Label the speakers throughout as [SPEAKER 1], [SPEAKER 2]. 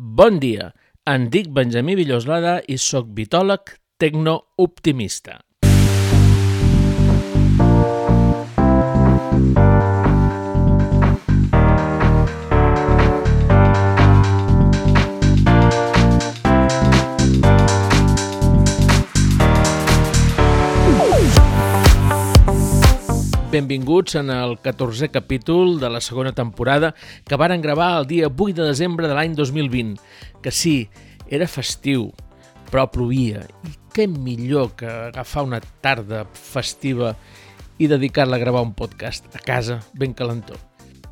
[SPEAKER 1] Bon dia, em dic Benjamí Villoslada i sóc vitòleg tecnooptimista. Benvinguts en el 14è capítol de la segona temporada que varen gravar el dia 8 de desembre de l'any 2020. Que sí, era festiu, però plovia. I què millor que agafar una tarda festiva i dedicar-la a gravar un podcast a casa, ben calentó.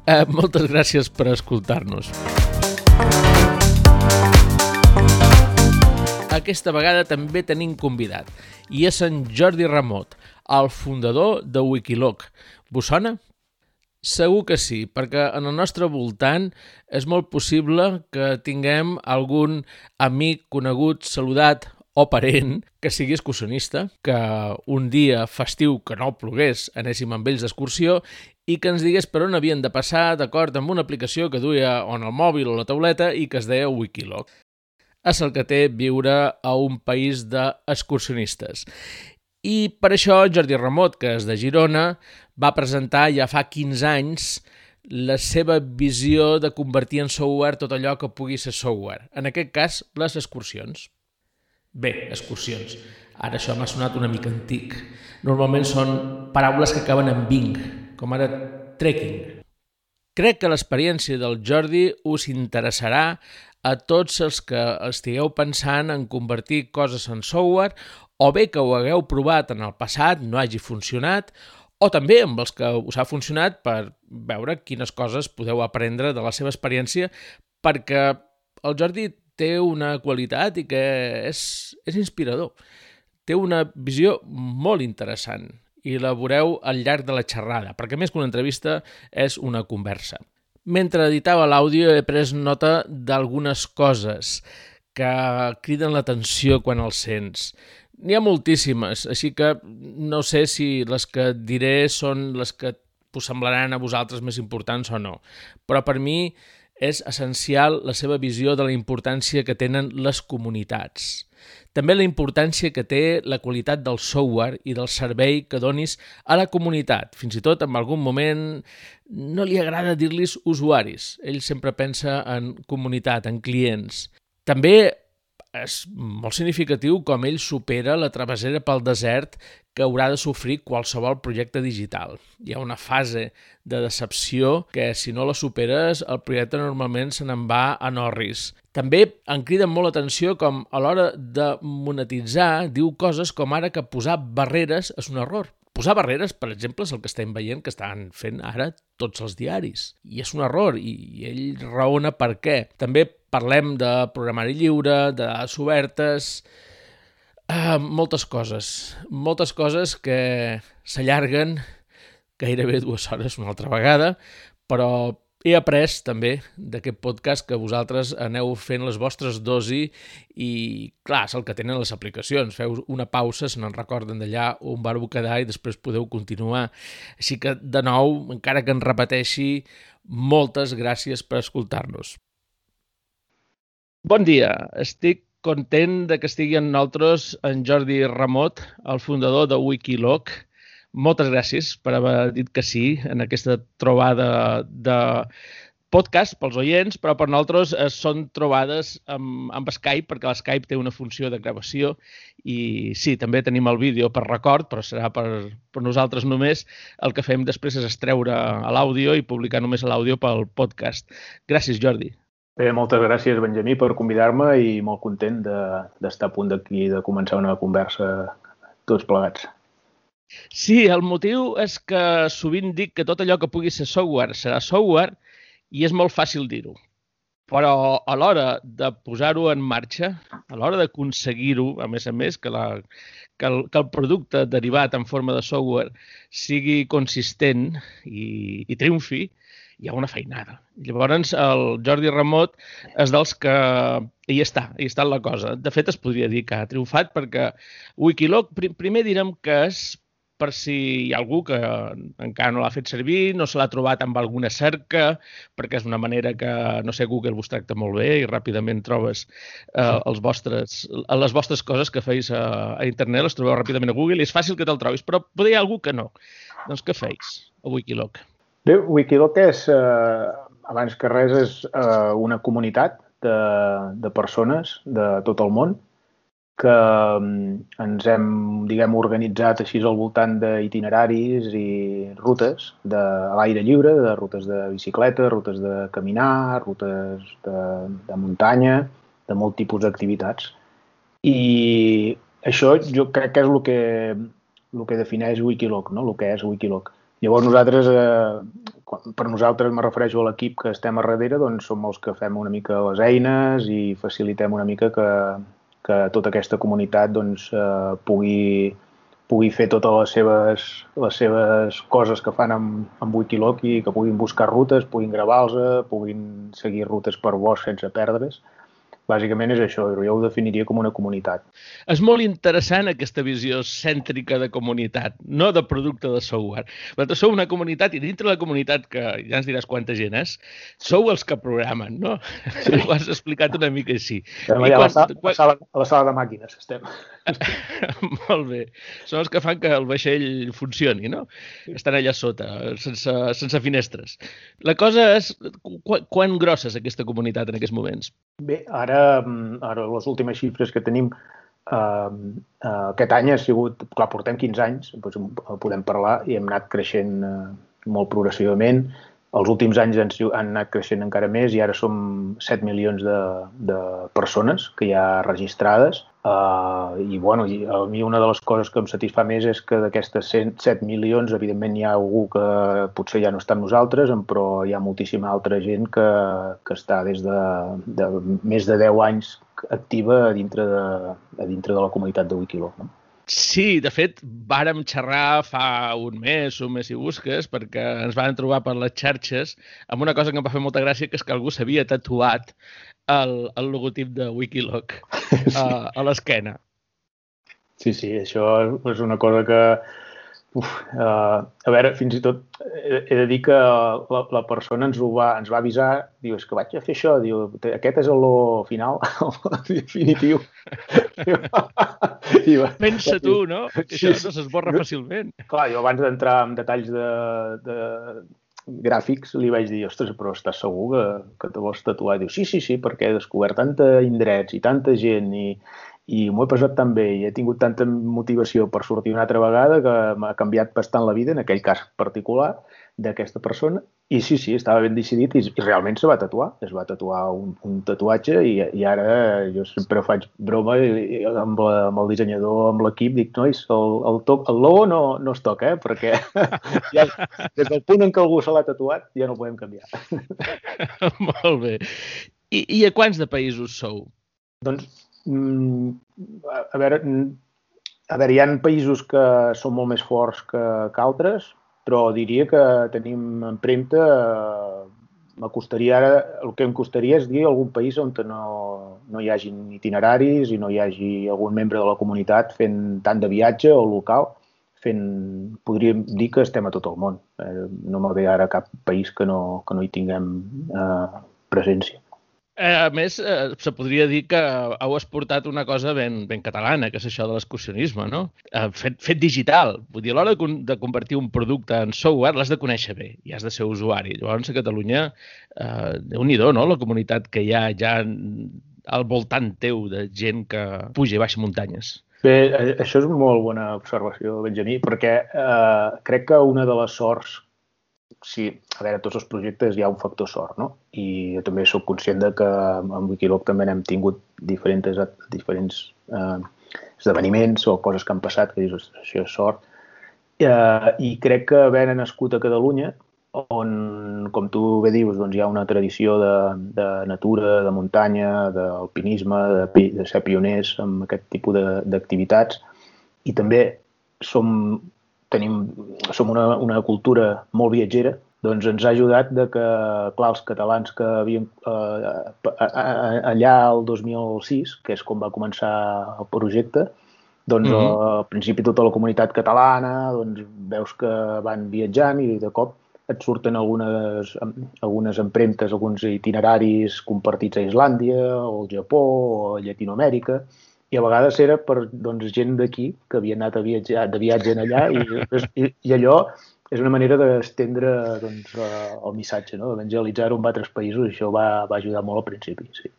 [SPEAKER 1] Eh, moltes gràcies per escoltar-nos. Aquesta vegada també tenim convidat, i és en Jordi Ramot, el fundador de Wikiloc. Vos sona? Segur que sí, perquè en el nostre voltant és molt possible que tinguem algun amic conegut, saludat o parent que sigui excursionista, que un dia festiu que no plogués anéssim amb ells d'excursió i que ens digués per on havien de passar d'acord amb una aplicació que duia on el mòbil o la tauleta i que es deia Wikiloc. És el que té viure a un país d'excursionistes. I per això Jordi Ramot, que és de Girona, va presentar ja fa 15 anys la seva visió de convertir en software tot allò que pugui ser software. En aquest cas, les excursions. Bé, excursions. Ara això m'ha sonat una mica antic. Normalment són paraules que acaben en bing, com ara trekking. Crec que l'experiència del Jordi us interessarà a tots els que estigueu pensant en convertir coses en software o bé que ho hagueu provat en el passat, no hagi funcionat, o també amb els que us ha funcionat per veure quines coses podeu aprendre de la seva experiència, perquè el Jordi té una qualitat i que és, és inspirador. Té una visió molt interessant i la veureu al llarg de la xerrada, perquè més que una entrevista és una conversa. Mentre editava l'àudio he pres nota d'algunes coses que criden l'atenció quan els sents. N'hi ha moltíssimes, així que no sé si les que diré són les que us semblaran a vosaltres més importants o no. Però per mi és essencial la seva visió de la importància que tenen les comunitats. També la importància que té la qualitat del software i del servei que donis a la comunitat. Fins i tot en algun moment no li agrada dir-los usuaris. Ell sempre pensa en comunitat, en clients. També és molt significatiu com ell supera la travessera pel desert que haurà de sofrir qualsevol projecte digital. Hi ha una fase de decepció que, si no la superes, el projecte normalment se n'en va a Norris. També en crida molt l'atenció com a l'hora de monetitzar diu coses com ara que posar barreres és un error. Posar barreres, per exemple, és el que estem veient que estan fent ara tots els diaris. I és un error, i ell raona per què. També parlem de programari lliure, de dades obertes, uh, moltes coses. Moltes coses que s'allarguen gairebé dues hores una altra vegada, però he après també d'aquest podcast que vosaltres aneu fent les vostres dosi i, clar, és el que tenen les aplicacions. Feu una pausa, se n'en recorden d'allà on vareu quedar i després podeu continuar. Així que, de nou, encara que en repeteixi, moltes gràcies per escoltar-nos. Bon dia, estic content de que estigui amb nosaltres en Jordi Ramot, el fundador de Wikiloc. Moltes gràcies per haver dit que sí en aquesta trobada de podcast pels oients, però per nosaltres eh, són trobades amb, amb Skype, perquè l'Skype té una funció de gravació i sí, també tenim el vídeo per record, però serà per, per nosaltres només. El que fem després és estreure l'àudio i publicar només l'àudio pel podcast. Gràcies, Jordi.
[SPEAKER 2] Bé, moltes gràcies, Benjamí, per convidar-me i molt content d'estar de, a punt d'aquí de començar una conversa tots plegats.
[SPEAKER 1] Sí, el motiu és que sovint dic que tot allò que pugui ser software serà software i és molt fàcil dir-ho. Però a l'hora de posar-ho en marxa, a l'hora d'aconseguir-ho, a més a més, que, la, que, el, que el producte derivat en forma de software sigui consistent i, i triomfi, hi ha una feinada. Llavors, el Jordi Ramot és dels que hi està, hi està la cosa. De fet, es podria dir que ha triomfat perquè Wikiloc, primer direm que és per si hi ha algú que encara no l'ha fet servir, no se l'ha trobat amb alguna cerca, perquè és una manera que, no sé, Google vos tracta molt bé i ràpidament trobes eh, els vostres, les vostres coses que feis a, a internet, les trobeu ràpidament a Google i és fàcil que te'l trobis, però potser hi ha algú que no. Doncs què feis a Wikiloc?
[SPEAKER 2] Bé, Wikiloc és, eh, abans que res, és eh, una comunitat de, de persones de tot el món que mm, ens hem, diguem, organitzat així al voltant d'itineraris i rutes de, l'aire lliure, de rutes de bicicleta, rutes de caminar, rutes de, de muntanya, de molt tipus d'activitats. I això jo crec que és el que, el que defineix Wikiloc, no? el que és Wikiloc. Llavors nosaltres, eh, per nosaltres me refereixo a l'equip que estem a darrere, doncs som els que fem una mica les eines i facilitem una mica que, que tota aquesta comunitat doncs, eh, pugui, pugui fer totes les seves, les seves coses que fan amb, amb Wikiloc i que puguin buscar rutes, puguin gravar-los, puguin seguir rutes per bosc sense perdre's bàsicament és això, jo ho definiria com una comunitat.
[SPEAKER 1] És molt interessant aquesta visió cèntrica de comunitat, no de producte de software. Vosaltres sou una comunitat i dintre de la comunitat, que ja ens diràs quanta gent és, sou els que programen, no? Sí. Ho has explicat una mica així.
[SPEAKER 2] Estem allà quan, a, la sala, quan... a la sala de màquines, estem.
[SPEAKER 1] molt bé. Són els que fan que el vaixell funcioni, no? Estan allà sota, sense, sense finestres. La cosa és, quan, quan grossa és aquesta comunitat en aquests moments?
[SPEAKER 2] Bé, ara, mm, ara les últimes xifres que tenim eh, uh, aquest any ha sigut, clar, portem 15 anys, doncs podem parlar, i hem anat creixent uh, molt progressivament. Els últims anys han, han anat creixent encara més i ara som 7 milions de, de persones que hi ha registrades Uh, I, bueno, i a mi una de les coses que em satisfà més és que d'aquestes 7 milions, evidentment hi ha algú que potser ja no està amb nosaltres, però hi ha moltíssima altra gent que, que està des de, de més de 10 anys activa a dintre de, a dintre de la comunitat de Wikiloc. No?
[SPEAKER 1] Sí, de fet, vàrem xerrar fa un mes, un mes i busques, perquè ens van trobar per les xarxes amb una cosa que em va fer molta gràcia, que és que algú s'havia tatuat el, el logotip de Wikiloc a, a l'esquena.
[SPEAKER 2] Sí, sí, això és una cosa que... Uf, uh, a veure, fins i tot he, he de dir que la, la persona ens, ho va, ens va avisar, diu, és que vaig a fer això, diu, aquest és el lo final, el definitiu.
[SPEAKER 1] I va, Pensa tu, no? Que això sí, no s'esborra fàcilment.
[SPEAKER 2] Clar, jo abans d'entrar en detalls de, de, gràfics li vaig dir, ostres, però estàs segur que, que te vols tatuar? Diu, sí, sí, sí, perquè he descobert tanta indrets i tanta gent i, i m'ho he passat tan bé i he tingut tanta motivació per sortir una altra vegada que m'ha canviat bastant la vida, en aquell cas particular, d'aquesta persona. I sí, sí, estava ben decidit i, i realment se va tatuar. Es va tatuar un, un tatuatge i, i ara jo sempre faig broma i, i amb, la, amb el dissenyador, amb l'equip, dic, nois, el, el, to, el logo no, no es toca, eh? perquè ja, des del punt en què algú se l'ha tatuat ja no podem canviar.
[SPEAKER 1] Molt bé. I, I a quants de països sou?
[SPEAKER 2] Doncs, a veure, a veure, hi ha països que són molt més forts que, que altres, però diria que tenim empremta, eh, m'acostaria ara, el que em costaria és dir algun país on no, no hi hagin itineraris i no hi hagi algun membre de la comunitat fent tant de viatge o local, fent, podríem dir que estem a tot el món. Eh, no me ve ara cap país que no, que no hi tinguem eh, presència.
[SPEAKER 1] Eh, a més, eh, se podria dir que heu exportat una cosa ben, ben catalana, que és això de l'excursionisme, no? Eh, fet, fet digital. Vull dir, a l'hora de, de convertir un producte en software l'has de conèixer bé i has de ser usuari. Llavors, a Catalunya, eh, déu-n'hi-do, no?, la comunitat que hi ha ja al voltant teu de gent que puja i baixa muntanyes.
[SPEAKER 2] Bé, eh, això és una molt bona observació, Benjamí, perquè eh, crec que una de les sorts sí, a veure, tots els projectes hi ha un factor sort, no? I jo també sóc conscient de que amb Wikiloc també hem tingut diferents, diferents eh, esdeveniments o coses que han passat que dius, això és sort. Eh, I crec que haver nascut a Catalunya, on, com tu bé dius, doncs hi ha una tradició de, de natura, de muntanya, d'alpinisme, de, de ser pioners amb aquest tipus d'activitats, i també som tenim, som una, una cultura molt viatgera, doncs ens ha ajudat de que, clar, els catalans que havien eh, allà el 2006, que és quan va començar el projecte, doncs mm -hmm. al principi tota la comunitat catalana, doncs veus que van viatjant i de cop et surten algunes, algunes empremtes, alguns itineraris compartits a Islàndia, o al Japó, o a Llatinoamèrica, i a vegades era per doncs, gent d'aquí que havia anat a viatjar, de viatge en allà i, i, i allò és una manera d'estendre doncs, el missatge, no? d'evangelitzar-ho en altres països i això va, va ajudar molt al principi. Sí.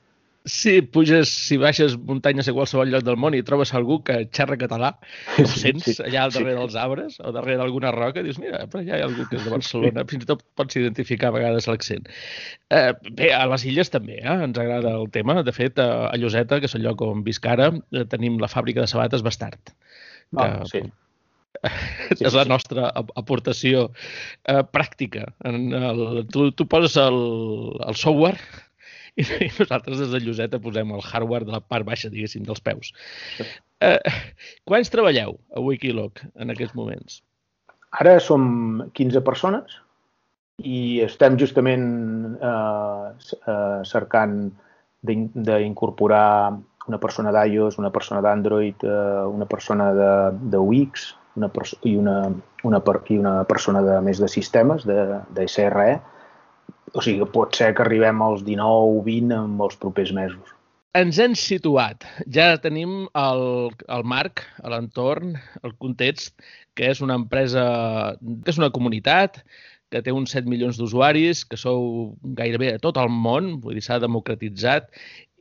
[SPEAKER 1] Si puges, si baixes muntanyes a qualsevol lloc del món i trobes algú que xerra català, ho sents sí, sí, allà al darrere sí. dels arbres o darrere d'alguna roca, dius, mira, però allà hi ha algú que és de Barcelona, fins i tot pots identificar a vegades l'accent. Eh, bé, a les illes també, eh? ens agrada el tema. De fet, a Lloseta, que és el lloc on visc ara, eh, tenim la fàbrica de sabates Bastard.
[SPEAKER 2] Ah, que, sí
[SPEAKER 1] Sí, és la nostra aportació eh, pràctica. En el, tu, tu poses el, el software i, i nosaltres des de Lloseta posem el hardware de la part baixa, diguéssim, dels peus. Eh, quants treballeu a Wikiloc en aquests moments?
[SPEAKER 2] Ara som 15 persones i estem justament eh, eh, cercant d'incorporar una persona d'iOS, una persona d'Android, eh, una persona de, de Wix, una i, una, una, i una persona de més de sistemes, de, de SRE. O sigui, pot ser que arribem als 19 o 20 en els propers mesos.
[SPEAKER 1] Ens hem situat. Ja tenim el, el marc, l'entorn, el context, que és una empresa, que és una comunitat, que té uns 7 milions d'usuaris, que sou gairebé a tot el món, vull dir, s'ha democratitzat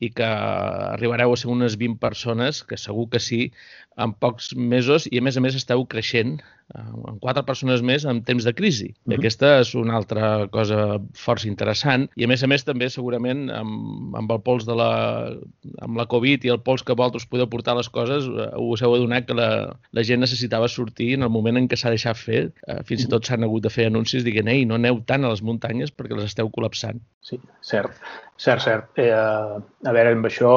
[SPEAKER 1] i que arribareu a ser unes 20 persones, que segur que sí, en pocs mesos i a més a més esteu creixent amb quatre persones més en temps de crisi. I mhm. aquesta és una altra cosa força interessant i a més a més també segurament amb, amb el pols de la, amb la Covid i el pols que vosaltres podeu portar les coses eh, us heu adonat que la, la gent necessitava sortir en el moment en què s'ha deixat fer. Eh, fins i mhm. tot s'han hagut de fer anuncis dient ei, no aneu tant a les muntanyes perquè les esteu col·lapsant.
[SPEAKER 2] Sí, cert, cert, cert. Eh, a veure, amb això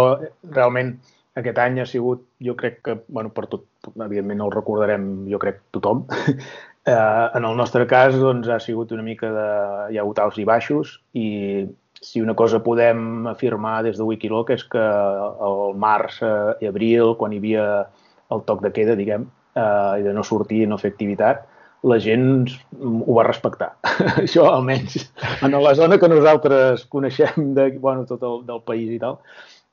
[SPEAKER 2] realment aquest any ha sigut, jo crec que, bueno, per tot, evidentment no el recordarem, jo crec, tothom. eh, en el nostre cas, doncs, ha sigut una mica de... hi ha hagut alts i baixos i si una cosa podem afirmar des de Wikiloc és que el març eh, i abril, quan hi havia el toc de queda, diguem, eh, i de no sortir i no fer activitat, la gent ho va respectar. Això, almenys, en la zona que nosaltres coneixem de, bueno, tot el, del país i tal,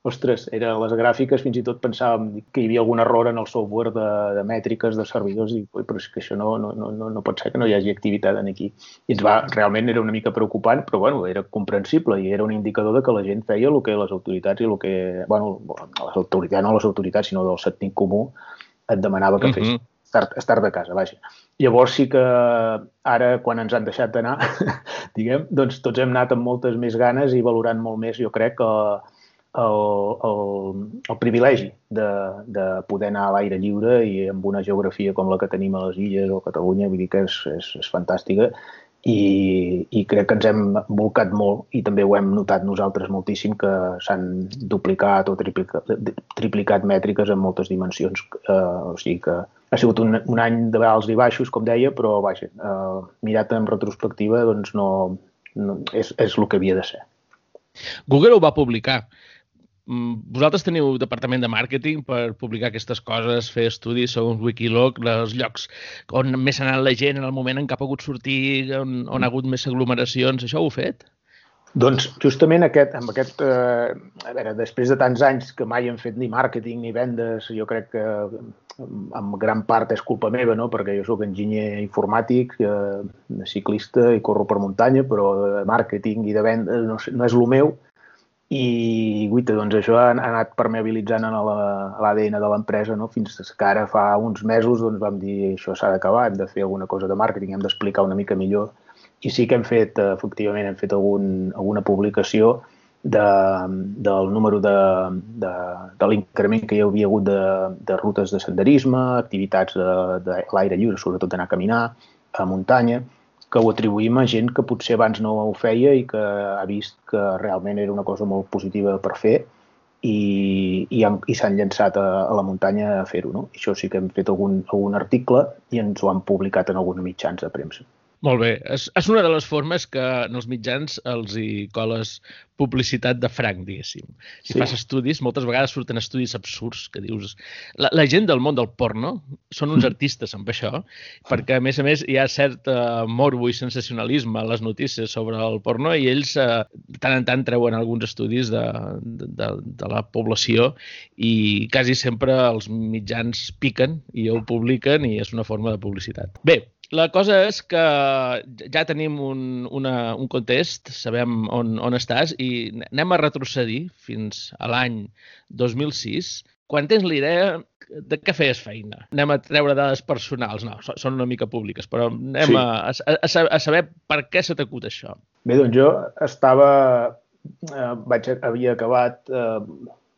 [SPEAKER 2] ostres, era les gràfiques, fins i tot pensàvem que hi havia algun error en el software de, de mètriques, de servidors, i però és que això no, no, no, no pot ser que no hi hagi activitat en aquí. I ens va, realment era una mica preocupant, però bueno, era comprensible i era un indicador de que la gent feia el que les autoritats i el que, bueno, les autoritats, no les autoritats, sinó del sentit comú, et demanava que fes. Uh -huh. Estar, estar de casa, vaja. Llavors sí que ara, quan ens han deixat d'anar, diguem, doncs tots hem anat amb moltes més ganes i valorant molt més, jo crec, que el, el, el privilegi de, de poder anar a l'aire lliure i amb una geografia com la que tenim a les illes o a Catalunya, vull dir que és, és, és fantàstica i, i crec que ens hem volcat molt i també ho hem notat nosaltres moltíssim que s'han duplicat o triplicat, triplicat mètriques en moltes dimensions. Eh, o sigui que ha sigut un, un any de alts i baixos, com deia, però vaja, eh, mirat en retrospectiva doncs no, no, és, és el que havia de ser.
[SPEAKER 1] Google ho va publicar vosaltres teniu departament de màrqueting per publicar aquestes coses, fer estudis segons Wikiloc, els llocs on més ha anat la gent en el moment en què ha pogut sortir, on, on ha hagut més aglomeracions, això ho heu fet?
[SPEAKER 2] Doncs justament aquest, amb aquest, eh, a veure, després de tants anys que mai hem fet ni màrqueting ni vendes, jo crec que en gran part és culpa meva, no? perquè jo sóc enginyer informàtic, eh, ciclista i corro per muntanya, però de màrqueting i de vendes no, no és el meu, i guita, doncs això ha, anat permeabilitzant en l'ADN la, de l'empresa no? fins que ara fa uns mesos doncs, vam dir això s'ha d'acabar, hem de fer alguna cosa de màrqueting, hem d'explicar una mica millor i sí que hem fet, efectivament, hem fet algun, alguna publicació de, del número de, de, de l'increment que hi havia hagut de, de rutes de senderisme, activitats de, de l'aire lliure, sobretot d'anar a caminar, a muntanya, que ho atribuïm a gent que potser abans no ho feia i que ha vist que realment era una cosa molt positiva per fer i, i, i s'han llançat a, a la muntanya a fer-ho. No? Això sí que hem fet algun, algun article i ens ho han publicat en alguns mitjans de premsa.
[SPEAKER 1] Molt bé. És, és una de les formes que en els mitjans els hi coles publicitat de franc, diguéssim. Si sí. fas estudis, moltes vegades surten estudis absurds que dius... La, la gent del món del porno són uns mm. artistes amb això, perquè, a més a més, hi ha cert uh, morbo i sensacionalisme a les notícies sobre el porno i ells, uh, tant en tant, treuen alguns estudis de, de, de, de la població i quasi sempre els mitjans piquen i ho publiquen i és una forma de publicitat. Bé, la cosa és que ja tenim un, una, un context, sabem on, on estàs i anem a retrocedir fins a l'any 2006, quan tens la idea de què feies feina. Anem a treure dades personals, no, són una mica públiques, però anem sí. a, a, a saber per què se t'acut això.
[SPEAKER 2] Bé, doncs jo estava, eh, vaig, havia acabat eh,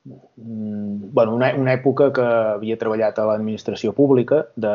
[SPEAKER 2] bueno, una, una època que havia treballat a l'administració pública, de,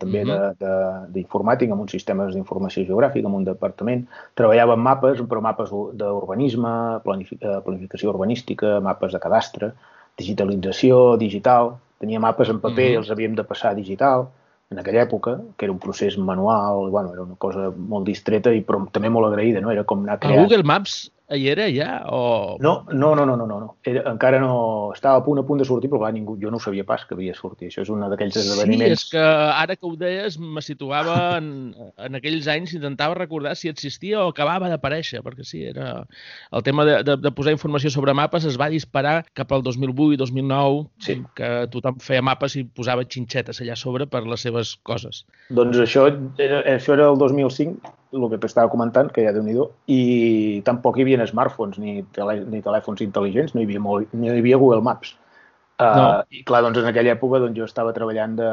[SPEAKER 2] també uh -huh. d'informàtica, amb uns sistemes d'informació geogràfica, en un departament. Treballava en mapes, però mapes d'urbanisme, eh, planificació urbanística, mapes de cadastre, digitalització, digital. Tenia mapes en paper, uh -huh. els havíem de passar a digital en aquella època, que era un procés manual, bueno, era una cosa molt distreta i però també molt agraïda, no? Era com anar creant...
[SPEAKER 1] A Google Maps hi era ja? O...
[SPEAKER 2] No, no, no, no, no, no. Era, encara no... Estava a punt, a punt de sortir, però clar, ningú, jo no sabia pas que havia sortit. Això és un d'aquells esdeveniments...
[SPEAKER 1] Sí, és que ara que ho deies me situava en, en aquells anys, intentava recordar si existia o acabava d'aparèixer, perquè sí, era... El tema de, de, de posar informació sobre mapes es va disparar cap al 2008-2009, sí. que tothom feia mapes i posava xinxetes allà sobre per les seves coses.
[SPEAKER 2] Doncs això era, això era el 2005, el que t'estava comentant, que ja déu nhi i tampoc hi havia smartphones ni, tele, ni telèfons intel·ligents, no hi havia, molt, no hi havia Google Maps. Uh, no. I clar, doncs en aquella època doncs, jo estava treballant de,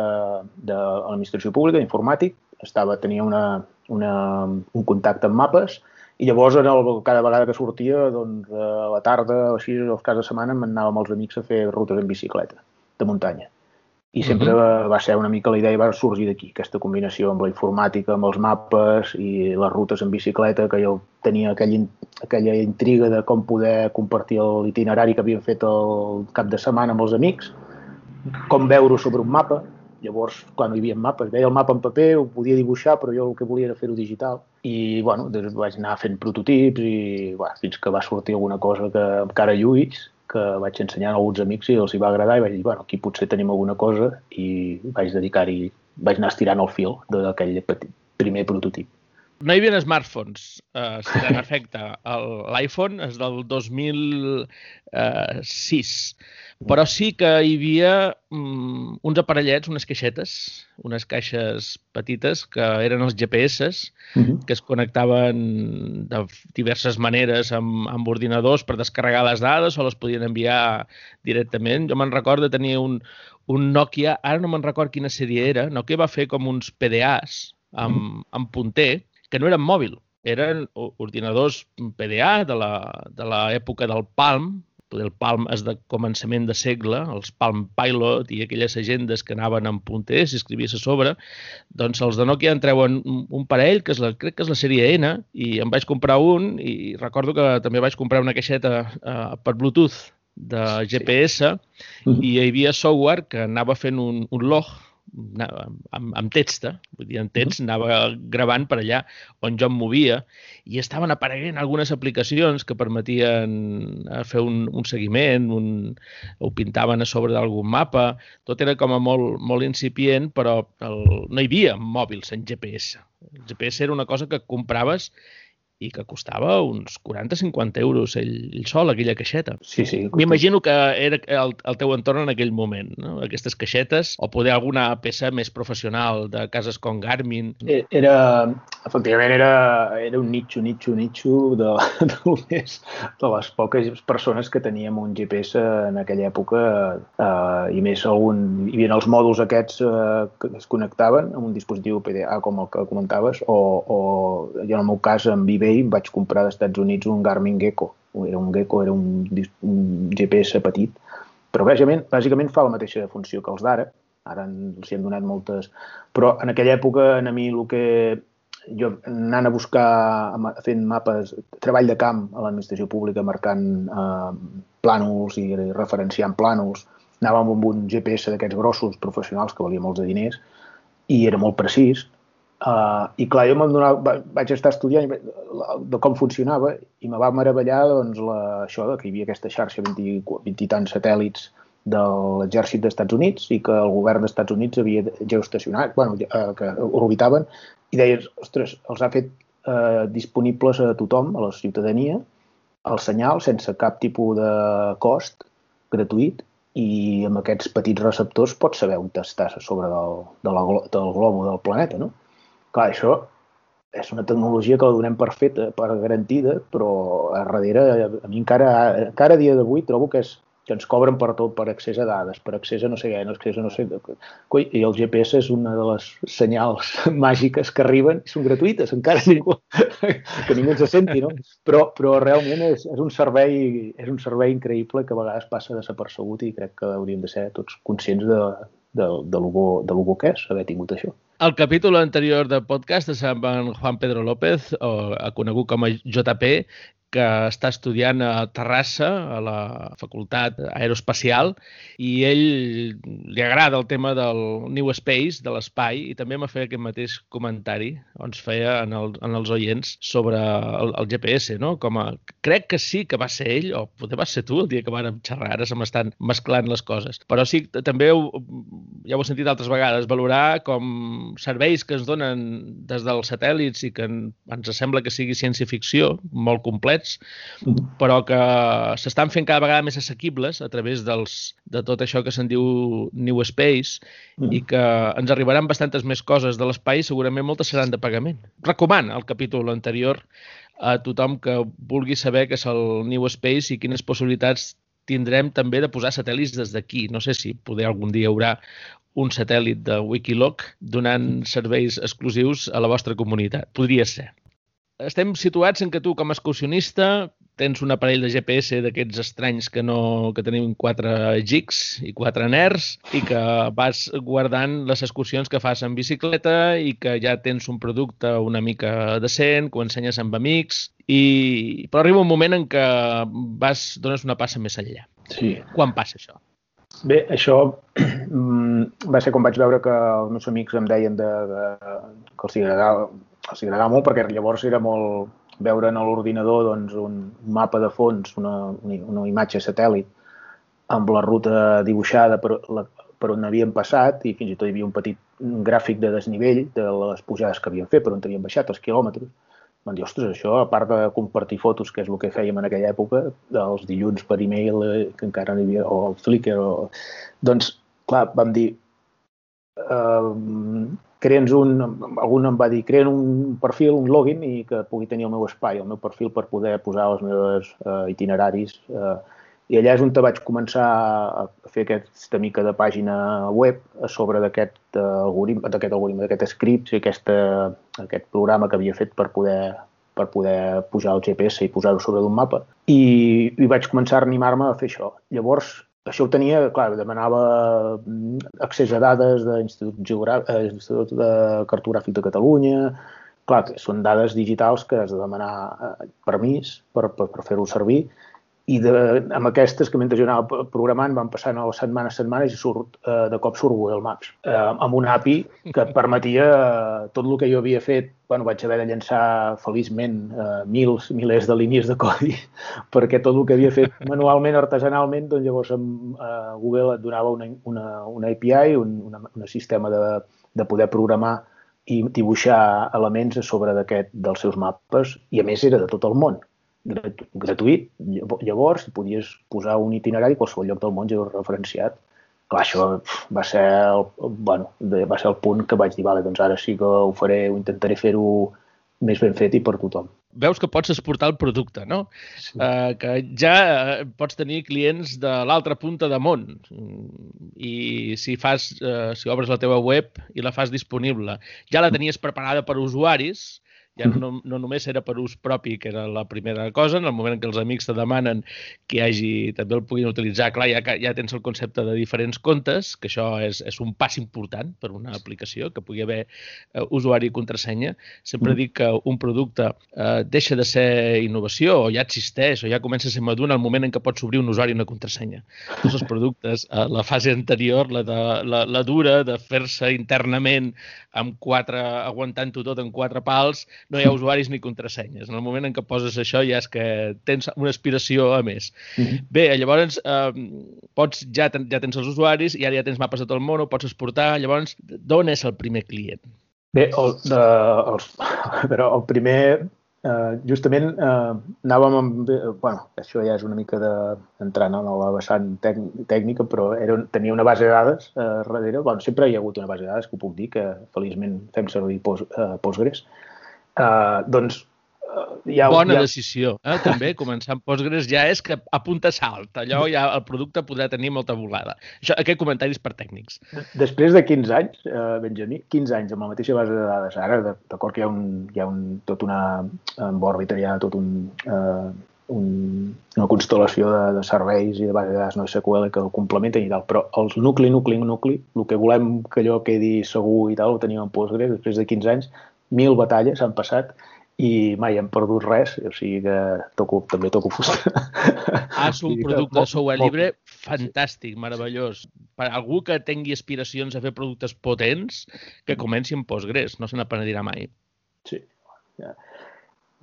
[SPEAKER 2] de, a l'administració pública, d'informàtic, estava, tenia una, una, un contacte amb mapes i llavors en el, cada vegada que sortia doncs, a la tarda o així, els cas de setmana, m'anava amb els amics a fer rutes en bicicleta de muntanya. I sempre uh -huh. va ser una mica la idea i va sorgir d'aquí, aquesta combinació amb la informàtica, amb els mapes i les rutes en bicicleta, que jo tenia aquella, aquella intriga de com poder compartir l'itinerari que havíem fet el cap de setmana amb els amics, com veure-ho sobre un mapa, llavors, quan hi havia mapes, veia el mapa en paper, ho podia dibuixar, però jo el que volia era fer-ho digital. I, bueno, doncs vaig anar fent prototips i, bueno, fins que va sortir alguna cosa que encara lluís que vaig ensenyar a alguns amics i els hi va agradar i vaig dir, bueno, aquí potser tenim alguna cosa i vaig dedicar-hi, vaig anar estirant el fil d'aquell primer prototip.
[SPEAKER 1] No hi havia smartphones, eh, en efecte. L'iPhone és del 2006. Eh, però sí que hi havia um, uns aparellets, unes caixetes, unes caixes petites que eren els GPS, uh -huh. que es connectaven de diverses maneres amb, amb ordinadors per descarregar les dades o les podien enviar directament. Jo me'n recordo de tenir un, un Nokia, ara no me'n record quina sèrie era, Nokia va fer com uns PDAs amb, -huh. amb punter, que no eren mòbil, eren ordinadors PDA de l'època del Palm, el Palm és de començament de segle, els Palm Pilot i aquelles agendes que anaven amb punters i escrivies a sobre, doncs els de Nokia en treuen un parell, que és la, crec que és la sèrie N, i em vaig comprar un i recordo que també vaig comprar una caixeta uh, per Bluetooth de GPS sí. i hi havia software que anava fent un, un log amb, amb text, vull dir, en text, anava gravant per allà on jo em movia i estaven apareguent algunes aplicacions que permetien eh, fer un, un seguiment, un, ho pintaven a sobre d'algun mapa, tot era com a molt, molt incipient, però el, no hi havia mòbils en GPS. El GPS era una cosa que compraves i que costava uns 40-50 euros ell, ell sol, aquella caixeta.
[SPEAKER 2] Sí, sí.
[SPEAKER 1] M'imagino que era el, el teu entorn en aquell moment, no? aquestes caixetes, o poder alguna peça més professional de cases com Garmin.
[SPEAKER 2] Eh, era, efectivament, era, era un nicho, nicho, nicho de, de, més, de les poques persones que teníem un GPS en aquella època eh, i més algun, hi havia els mòduls aquests eh, que es connectaven amb un dispositiu PDA com el que comentaves o, o jo en el meu cas amb eBay eBay vaig comprar als Estats Units un Garmin Gecko. Era un Gecko, era un, un GPS petit, però bàsicament, bàsicament fa la mateixa funció que els d'ara. Ara els hi han donat moltes... Però en aquella època, a mi el que jo anant a buscar, fent mapes, treball de camp a l'administració pública, marcant eh, plànols i referenciant plànols, anàvem amb un GPS d'aquests grossos professionals que valia molts de diners i era molt precís Uh, I clar, jo donava, vaig estar estudiant de com funcionava i me va meravellar doncs, la, això de que hi havia aquesta xarxa 20, 20 i tants satèl·lits de l'exèrcit dels Estats Units i que el govern dels Estats Units havia geostacionat, bueno, eh, que orbitaven, i deies, ostres, els ha fet eh, disponibles a tothom, a la ciutadania, el senyal sense cap tipus de cost gratuït i amb aquests petits receptors pots saber on estàs sobre del, de la, del globo del planeta, no? Clar, això és una tecnologia que la donem per feta, per garantida, però a darrere, a mi encara, encara a dia d'avui trobo que, és, que ens cobren per tot, per accés a dades, per accés a no sé què, no accés a no sé... Coi, I el GPS és una de les senyals màgiques que arriben i són gratuïtes, encara ningú, que ningú se senti, no? Però, però realment és, és, un servei, és un servei increïble que a vegades passa desapercebut i crec que hauríem de ser tots conscients de, de, de, lo bo, de lo bo que és haver tingut això.
[SPEAKER 1] El capítol anterior del podcast amb en Juan Pedro López, o conegut com a JP, que està estudiant a Terrassa, a la Facultat Aeroespacial, i ell li agrada el tema del New Space, de l'espai, i també m'ha fet aquest mateix comentari, on es feia en, el, en els oients sobre el, el GPS, no? Com a, crec que sí que va ser ell, o potser va ser tu el dia que vàrem xerrar, ara se m'estan mesclant les coses. Però sí, també ho, ja ho he sentit altres vegades, valorar com serveis que ens donen des dels satèl·lits i que ens sembla que sigui ciència-ficció, molt complets, concrets, però que s'estan fent cada vegada més assequibles a través dels, de tot això que se'n diu New Space mm. i que ens arribaran bastantes més coses de l'espai i segurament moltes seran de pagament. Recomana el capítol anterior a tothom que vulgui saber què és el New Space i quines possibilitats tindrem també de posar satèl·lits des d'aquí. No sé si poder algun dia hi haurà un satèl·lit de Wikiloc donant serveis exclusius a la vostra comunitat. Podria ser estem situats en que tu, com a excursionista, tens un aparell de GPS d'aquests estranys que no que tenim quatre gigs i quatre ners i que vas guardant les excursions que fas en bicicleta i que ja tens un producte una mica decent, que ho ensenyes amb amics i però arriba un moment en què vas dones una passa més enllà.
[SPEAKER 2] Sí.
[SPEAKER 1] Quan passa això?
[SPEAKER 2] Bé, això va ser quan vaig veure que els meus amics em deien de, de, que els agradava els agradava molt perquè llavors era molt veure en l'ordinador doncs, un mapa de fons, una, una imatge satèl·lit amb la ruta dibuixada per, la, per on havien passat i fins i tot hi havia un petit gràfic de desnivell de les pujades que havien fet, per on havien baixat, els quilòmetres. Van dir, ostres, això, a part de compartir fotos, que és el que fèiem en aquella època, dels dilluns per e-mail, eh, que encara no hi havia, o el Flickr, o... doncs, clar, vam dir, eh, un, algun em va dir, crea'ns un perfil, un login i que pugui tenir el meu espai, el meu perfil per poder posar els meus uh, itineraris. Uh, I allà és on vaig començar a fer aquesta mica de pàgina web a sobre d'aquest uh, algoritme, d'aquest algoritme, d'aquest script i aquesta, aquest programa que havia fet per poder per poder pujar el GPS i posar-ho sobre d'un mapa. I, I vaig començar a animar-me a fer això. Llavors, això ho tenia, clar, demanava mm, accés a dades de l'Institut eh, de Cartogràfic de Catalunya, clar, són dades digitals que has de demanar eh, permís per, per, per fer-ho servir i de, amb aquestes que mentre jo anava programant van passant les setmanes, setmanes i surt, eh, de cop surt Google Maps eh, amb un API que et permetia eh, tot el que jo havia fet bueno, vaig haver de llançar feliçment eh, mils, milers de línies de codi perquè tot el que havia fet manualment, artesanalment, doncs llavors amb, eh, Google et donava una, una, una API, un una, un sistema de, de poder programar i dibuixar elements a sobre d'aquest dels seus mapes i a més era de tot el món gratuït. Llavors, podies posar un itinerari a qualsevol lloc del món referenciat. Clar, això va ser, el, bueno, va ser el punt que vaig dir, vale, doncs ara sí que ho faré, ho intentaré fer-ho més ben fet i per tothom.
[SPEAKER 1] Veus que pots exportar el producte, no? Sí. Uh, que ja uh, pots tenir clients de l'altra punta de món i si fas, uh, si obres la teva web i la fas disponible, ja la tenies preparada per usuaris Ja no, no només era per ús propi, que era la primera cosa, en el moment en què els amics te demanen que hi hagi, també el puguin utilitzar, clar, ja, ja tens el concepte de diferents comptes, que això és, és un pas important per una aplicació, que pugui haver uh, usuari i contrasenya. Sempre mm. dic que un producte uh, deixa de ser innovació o ja existeix o ja comença a ser madur en el moment en què pots obrir un usuari i una contrasenya. Tots els productes, uh, la fase anterior, la, de, la, la dura de fer-se internament amb quatre, aguantant-ho tot en quatre pals, no hi ha usuaris ni contrasenyes. En el moment en què poses això ja és que tens una aspiració a més. Mm -hmm. Bé, llavors eh, pots, ja, ten, ja tens els usuaris i ara ja tens mapes de tot el món, ho pots exportar. Llavors, d'on és el primer client?
[SPEAKER 2] Bé, el, de, els, però el primer Uh, justament uh, anàvem amb... bueno, això ja és una mica de, entrant en la vessant tec, tècnica, però era, tenia una base de dades uh, darrere. Bueno, sempre hi ha hagut una base de dades, que ho puc dir, que feliçment fem servir post, uh, Postgres. Uh, doncs
[SPEAKER 1] ja, Bona ja... decisió, eh? també, començar amb Postgres ja és que apunta salt, allò ja el producte podrà tenir molta volada. Això, aquest comentari és per tècnics.
[SPEAKER 2] Després de 15 anys, eh, Benjamí, 15 anys amb la mateixa base de dades, ara d'acord que hi ha, un, hi ha un, tot una, en òrbita hi ha tot un, eh, un, una constel·lació de, de serveis i de base de dades no SQL que ho complementen i tal, però els nucli, nucli, nucli, el que volem que allò quedi segur i tal, ho tenim en Postgres, després de 15 anys, mil batalles han passat i mai hem perdut res, o sigui que toco, també toco fusta.
[SPEAKER 1] Ah, és un producte de software llibre fantàstic, meravellós. Per algú que tingui aspiracions a fer productes potents, que comenci amb Postgres, no se n'apenedirà mai.
[SPEAKER 2] Sí, ja.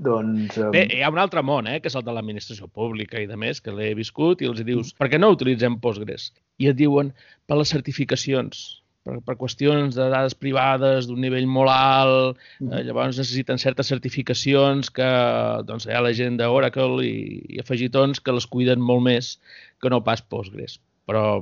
[SPEAKER 2] Doncs...
[SPEAKER 1] Um... Bé, hi ha un altre món, eh, que és el de l'administració pública i de més, que l'he viscut, i els dius, per què no utilitzem Postgres? I et diuen, per les certificacions per, per qüestions de dades privades d'un nivell molt alt, eh, llavors necessiten certes certificacions que doncs, hi ha la gent d'Oracle i, i afegitons que les cuiden molt més que no pas Postgres però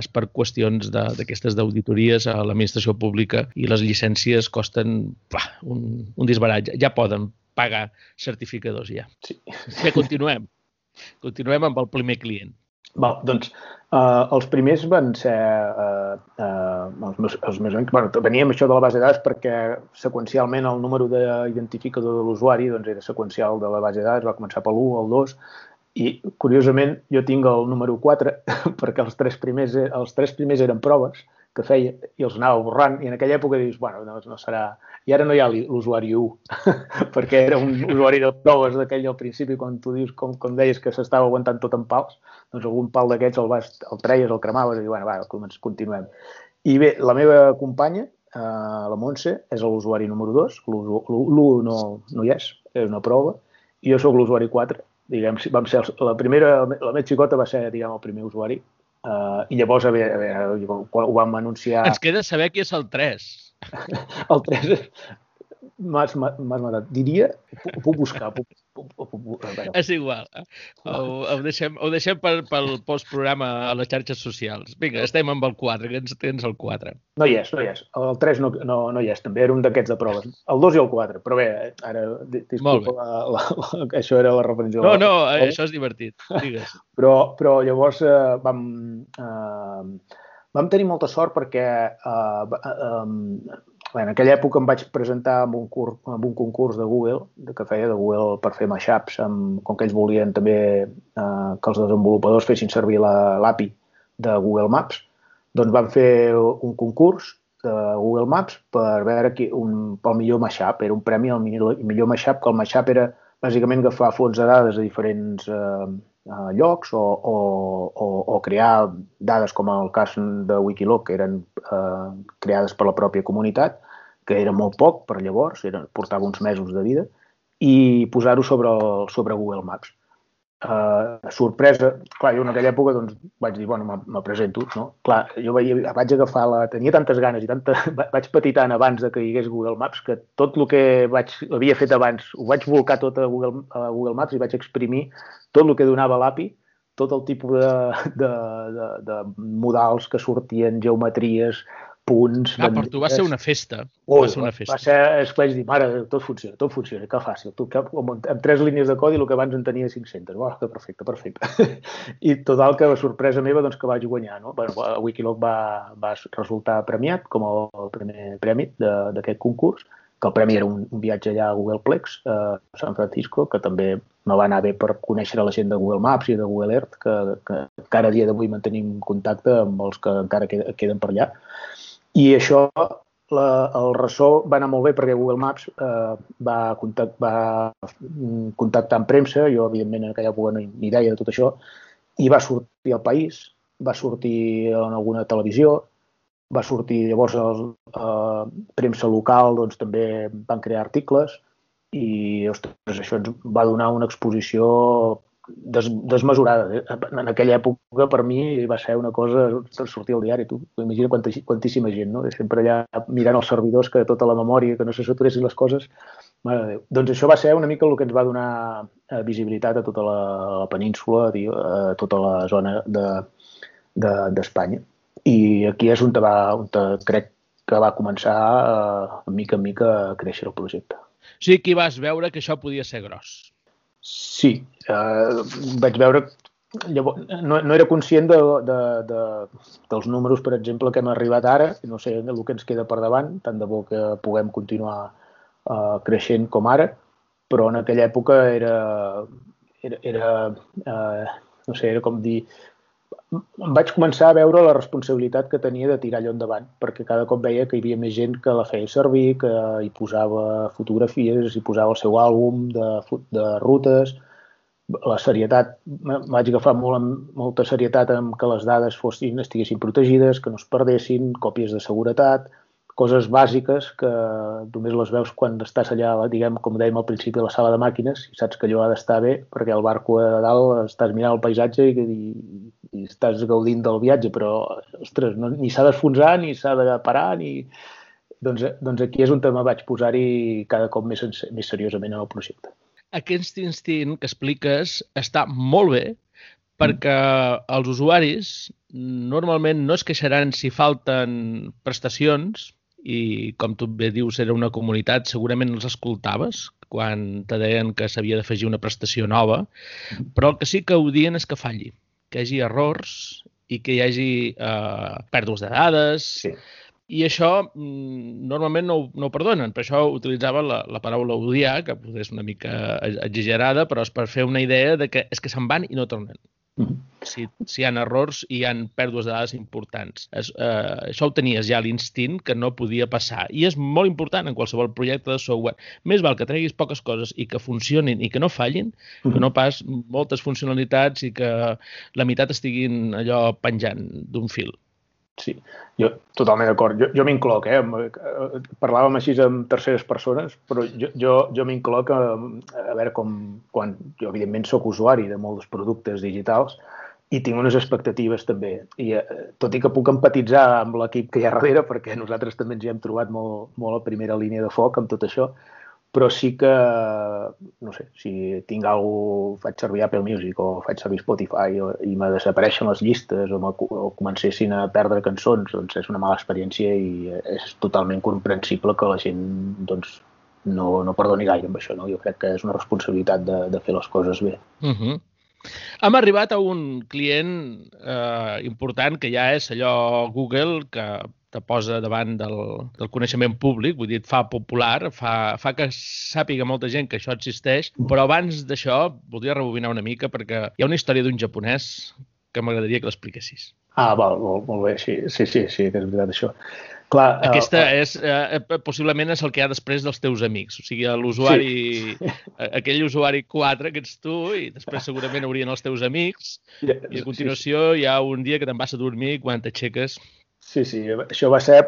[SPEAKER 1] és per qüestions d'aquestes d'auditories a l'administració pública i les llicències costen pla, un, un disbarat. Ja poden pagar certificadors ja. Sí. Bé, continuem. Continuem amb el primer client.
[SPEAKER 2] Val, doncs uh, els primers van ser uh, uh, els, meus, els meus amics. Bueno, veníem això de la base de dades perquè seqüencialment el número d'identificador de l'usuari doncs, era seqüencial de la base de dades, va començar per l'1, el 2, i curiosament jo tinc el número 4 perquè els tres primers, els tres primers eren proves que feia i els anava borrant i en aquella època dius, bueno, no, no serà... I ara no hi ha l'usuari 1, perquè era un usuari de proves d'aquell al principi, quan tu dius, com, com deies, que s'estava aguantant tot en pals, doncs algun pal d'aquests el, vas, el treies, el cremaves i, bueno, va, continuem. I bé, la meva companya, eh, la Montse, és l'usuari número 2, l'1 no, no hi és, és una prova, i jo sóc l'usuari 4, diguem, vam ser la primera, la meva xicota va ser, diguem, el primer usuari, Uh, I llavors, a veure, a veure, ho vam anunciar...
[SPEAKER 1] Ens queda saber qui és el 3.
[SPEAKER 2] el 3 m'has matat. Diria, ho puc buscar, puc,
[SPEAKER 1] és igual. Ho, ho, deixem, ho deixem per, pel postprograma a les xarxes socials. Vinga, estem amb el 4, que ens tens el 4.
[SPEAKER 2] No hi és, no hi és. El 3 no, no, no hi és, també era un d'aquests de proves. El 2 i el 4, però bé, ara, disculpa, la, la, la, això era la referència.
[SPEAKER 1] No, no, eh, això és divertit, digues.
[SPEAKER 2] però, però llavors eh, vam, eh, vam tenir molta sort perquè eh, eh, Bé, en aquella època em vaig presentar amb un, cur, amb un concurs de Google, de que feia de Google per fer mashups, amb, com que ells volien també eh, que els desenvolupadors fessin servir l'API la, de Google Maps, doncs van fer un concurs de Google Maps per veure qui, un, pel millor mashup. Era un premi al millor, millor mashup, que el mashup era bàsicament agafar fons de dades de diferents eh, eh, llocs o, o, o, o crear dades com el cas de Wikiloc, que eren eh, creades per la pròpia comunitat, que era molt poc per llavors, era, portava uns mesos de vida, i posar-ho sobre, el, sobre Google Maps. Uh, sorpresa, clar, jo en aquella època doncs, vaig dir, bueno, me presento, no? Clar, jo vaig, vaig agafar la... Tenia tantes ganes i tanta... vaig patir tant abans de que hi hagués Google Maps que tot el que vaig, havia fet abans ho vaig volcar tot a Google, a Google Maps i vaig exprimir tot el que donava l'API, tot el tipus de, de, de, de modals que sortien, geometries, punts...
[SPEAKER 1] Ah, per tu va ser una festa. Oh, va ser una festa.
[SPEAKER 2] Va ser, és que vaig dir, mare, tot funciona, tot funciona, que fàcil. Tu, que, amb, amb tres línies de codi, el que abans en tenia 500. Oh, que perfecte, perfecte. I total, que la sorpresa meva, doncs, que vaig guanyar, no? Bueno, Wikiloc va, va resultar premiat com el primer premi d'aquest concurs, que el premi era un, un viatge allà a Googleplex, a San Francisco, que també me va anar bé per conèixer la gent de Google Maps i de Google Earth, que, que encara dia d'avui mantenim contacte amb els que encara queden per allà. I això, la, el ressò va anar molt bé perquè Google Maps eh, va, contact, va contactar amb premsa, jo evidentment en aquella època no ni idea de tot això, i va sortir al país, va sortir en alguna televisió, va sortir llavors a eh, premsa local, doncs també van crear articles. I ostres, això ens va donar una exposició des, desmesurada. En aquella època, per mi, va ser una cosa sortir al diari. Tu imagina quanta, quantíssima gent, no? Sempre allà mirant els servidors, que tota la memòria, que no se saturessin les coses. Mare de Déu. Doncs això va ser una mica el que ens va donar eh, visibilitat a tota la, la península, a tota la zona d'Espanya. De, de, i aquí és on, va, on crec que va començar a mica en mica a créixer el projecte.
[SPEAKER 1] O sigui, que vas veure que això podia ser gros.
[SPEAKER 2] Sí, eh, vaig veure... Llavors, no, no era conscient de, de, de, dels números, per exemple, que hem arribat ara, no sé el que ens queda per davant, tant de bo que puguem continuar eh, creixent com ara, però en aquella època era, era, era eh, no sé, era com dir, vaig començar a veure la responsabilitat que tenia de tirar allò endavant, perquè cada cop veia que hi havia més gent que la feia servir, que hi posava fotografies, hi posava el seu àlbum de, de rutes, la serietat, vaig agafar molt, molta serietat amb que les dades fossin, estiguessin protegides, que no es perdessin, còpies de seguretat, coses bàsiques que només les veus quan estàs allà, diguem, com dèiem al principi, a la sala de màquines, i saps que allò ha d'estar bé, perquè al barco a dalt estàs mirant el paisatge i, i, i estàs gaudint del viatge, però, ostres, no, ni s'ha d'esfonsar, ni s'ha de parar, ni... Doncs, doncs aquí és on me vaig posar-hi cada cop més, més seriosament en el projecte.
[SPEAKER 1] Aquest instint que expliques està molt bé perquè els usuaris normalment no es queixaran si falten prestacions i, com tu bé dius, era una comunitat, segurament els escoltaves quan te deien que s'havia d'afegir una prestació nova, però el que sí que ho dien és que falli, que hi hagi errors i que hi hagi eh, pèrdues de dades, sí. I això mm, normalment no, no ho perdonen, per això utilitzava la, la paraula odiar, que potser és una mica exagerada, però és per fer una idea de que és que se'n van i no tornen. Si, si hi ha errors i hi ha pèrdues de dades importants. Es, eh, això ho tenies ja l'instint que no podia passar. I és molt important en qualsevol projecte de software. Més val que treguis poques coses i que funcionin i que no fallin, mm -hmm. que no pas moltes funcionalitats i que la meitat estiguin allò penjant d'un fil.
[SPEAKER 2] Sí, jo totalment d'acord. Jo, jo m'incloc, eh? Parlàvem així amb terceres persones, però jo, jo, jo m'incloc a, a veure com, quan jo evidentment sóc usuari de molts productes digitals i tinc unes expectatives també. I eh, tot i que puc empatitzar amb l'equip que hi ha darrere, perquè nosaltres també ens hi hem trobat molt, molt a primera línia de foc amb tot això, però sí que, no sé, si tinc alguna faig servir Apple Music o faig servir Spotify o, i me desapareixen les llistes o, o comencessin a perdre cançons, doncs és una mala experiència i és totalment comprensible que la gent doncs, no, no perdoni gaire amb això. No? Jo crec que és una responsabilitat de, de fer les coses bé.
[SPEAKER 1] Uh mhm. -huh. Hem arribat a un client eh, important que ja és allò Google, que te posa davant del, del coneixement públic, vull dir, et fa popular, fa, fa que sàpiga molta gent que això existeix, però abans d'això voldria rebobinar una mica perquè hi ha una història d'un japonès que m'agradaria que l'expliquessis.
[SPEAKER 2] Ah, val, molt, molt bé, sí, sí, sí, sí, que és veritat això. Clar,
[SPEAKER 1] Aquesta uh, és, uh, possiblement és el que hi ha després dels teus amics, o sigui, l'usuari, sí. aquell usuari 4 que ets tu i després segurament haurien els teus amics i a continuació sí, sí. hi ha un dia que te'n vas a dormir quan t'aixeques
[SPEAKER 2] Sí, sí, això va ser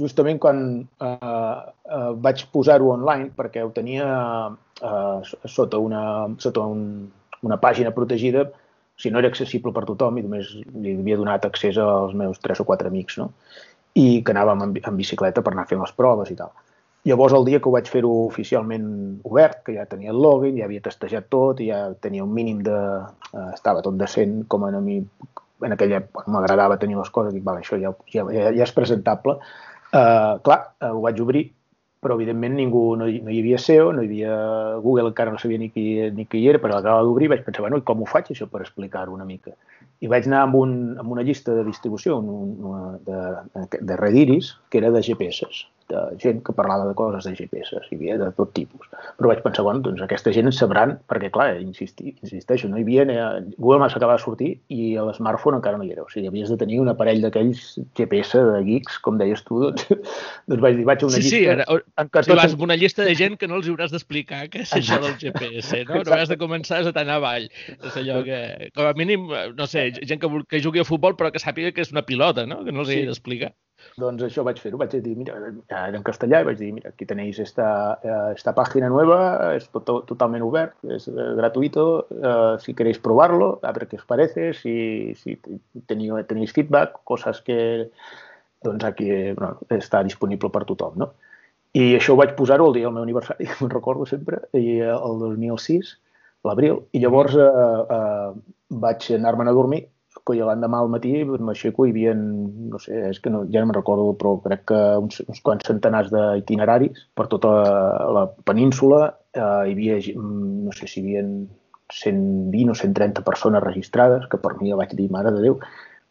[SPEAKER 2] justament quan eh, eh, vaig posar-ho online perquè ho tenia eh, sota, una, sota un, una pàgina protegida, si no era accessible per tothom i només li havia donat accés als meus tres o quatre amics, no? i que anàvem en, en bicicleta per anar fent les proves i tal. Llavors, el dia que ho vaig fer-ho oficialment obert, que ja tenia el login, ja havia testejat tot, ja tenia un mínim de... Eh, estava tot decent com a mi en aquella època m'agradava tenir les coses, dic, vale, això ja, ja, ja és presentable. Uh, clar, uh, ho vaig obrir, però evidentment ningú, no hi, no hi havia SEO, no hi havia Google, encara no sabia ni qui, ni qui era, però l'acabava d'obrir vaig pensar, bueno, com ho faig això per explicar-ho una mica? I vaig anar amb, un, amb una llista de distribució un, una, de, de Rediris, que era de GPS, de gent que parlava de coses de GPS, hi havia de tot tipus. Però vaig pensar, bueno, doncs aquesta gent en sabran, perquè clar, insisti, insisteixo, no hi havia, eh, Google Maps acaba de sortir i l'smartphone encara no hi era. O sigui, havies de tenir un aparell d'aquells GPS de geeks, com deies tu, doncs, doncs vaig dir, vaig a una
[SPEAKER 1] sí,
[SPEAKER 2] llista...
[SPEAKER 1] Sí, ara,
[SPEAKER 2] en què
[SPEAKER 1] vas amb una llista de gent que no els hauràs d'explicar què és això del GPS, no? No has de començar a anar avall. És allò que, com a mínim, no sé, gent que, que jugui a futbol però que sàpiga que és una pilota, no? Que no els
[SPEAKER 2] Sí.
[SPEAKER 1] sí. d'explicar.
[SPEAKER 2] Doncs això vaig fer-ho, vaig dir, mira, era en castellà, i vaig dir, mira, aquí tenéis esta, esta página nueva, es to- totalment obert, es eh, gratuito, eh, si queréis probarlo, a ver qué os parece, si, si teniu, tenéis feedback, cosas que, doncs aquí eh, bueno, està disponible per tothom, no? I això ho vaig posar-ho el dia del meu aniversari, me'n recordo sempre, i el 2006, l'abril, i llavors eh, eh, vaig anar-me'n a dormir i l'endemà al matí m'aixeco i hi havia, no sé, és que no, ja no me'n recordo, però crec que uns, uns quants centenars d'itineraris per tota la, la península. Eh, hi havia, no sé si hi havia 120 o 130 persones registrades, que per mi jo vaig dir, mare de Déu,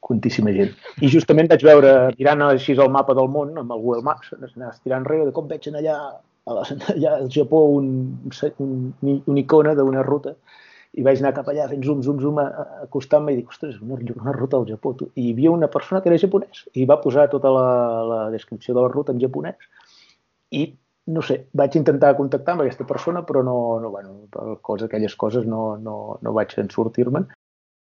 [SPEAKER 2] quantíssima gent. I justament vaig veure, tirant així el mapa del món, amb el Google Maps, anaves tirant enrere de com veig allà, allà al Japó un, un, una icona d'una ruta i vaig anar cap allà fent zoom, zoom, zoom, acostant-me i dic, ostres, una, una ruta al Japó. Tu. I hi havia una persona que era japonès i va posar tota la, la descripció de la ruta en japonès i no sé, vaig intentar contactar amb aquesta persona, però no, no bueno, per coses, aquelles coses no, no, no vaig en sortir-me'n.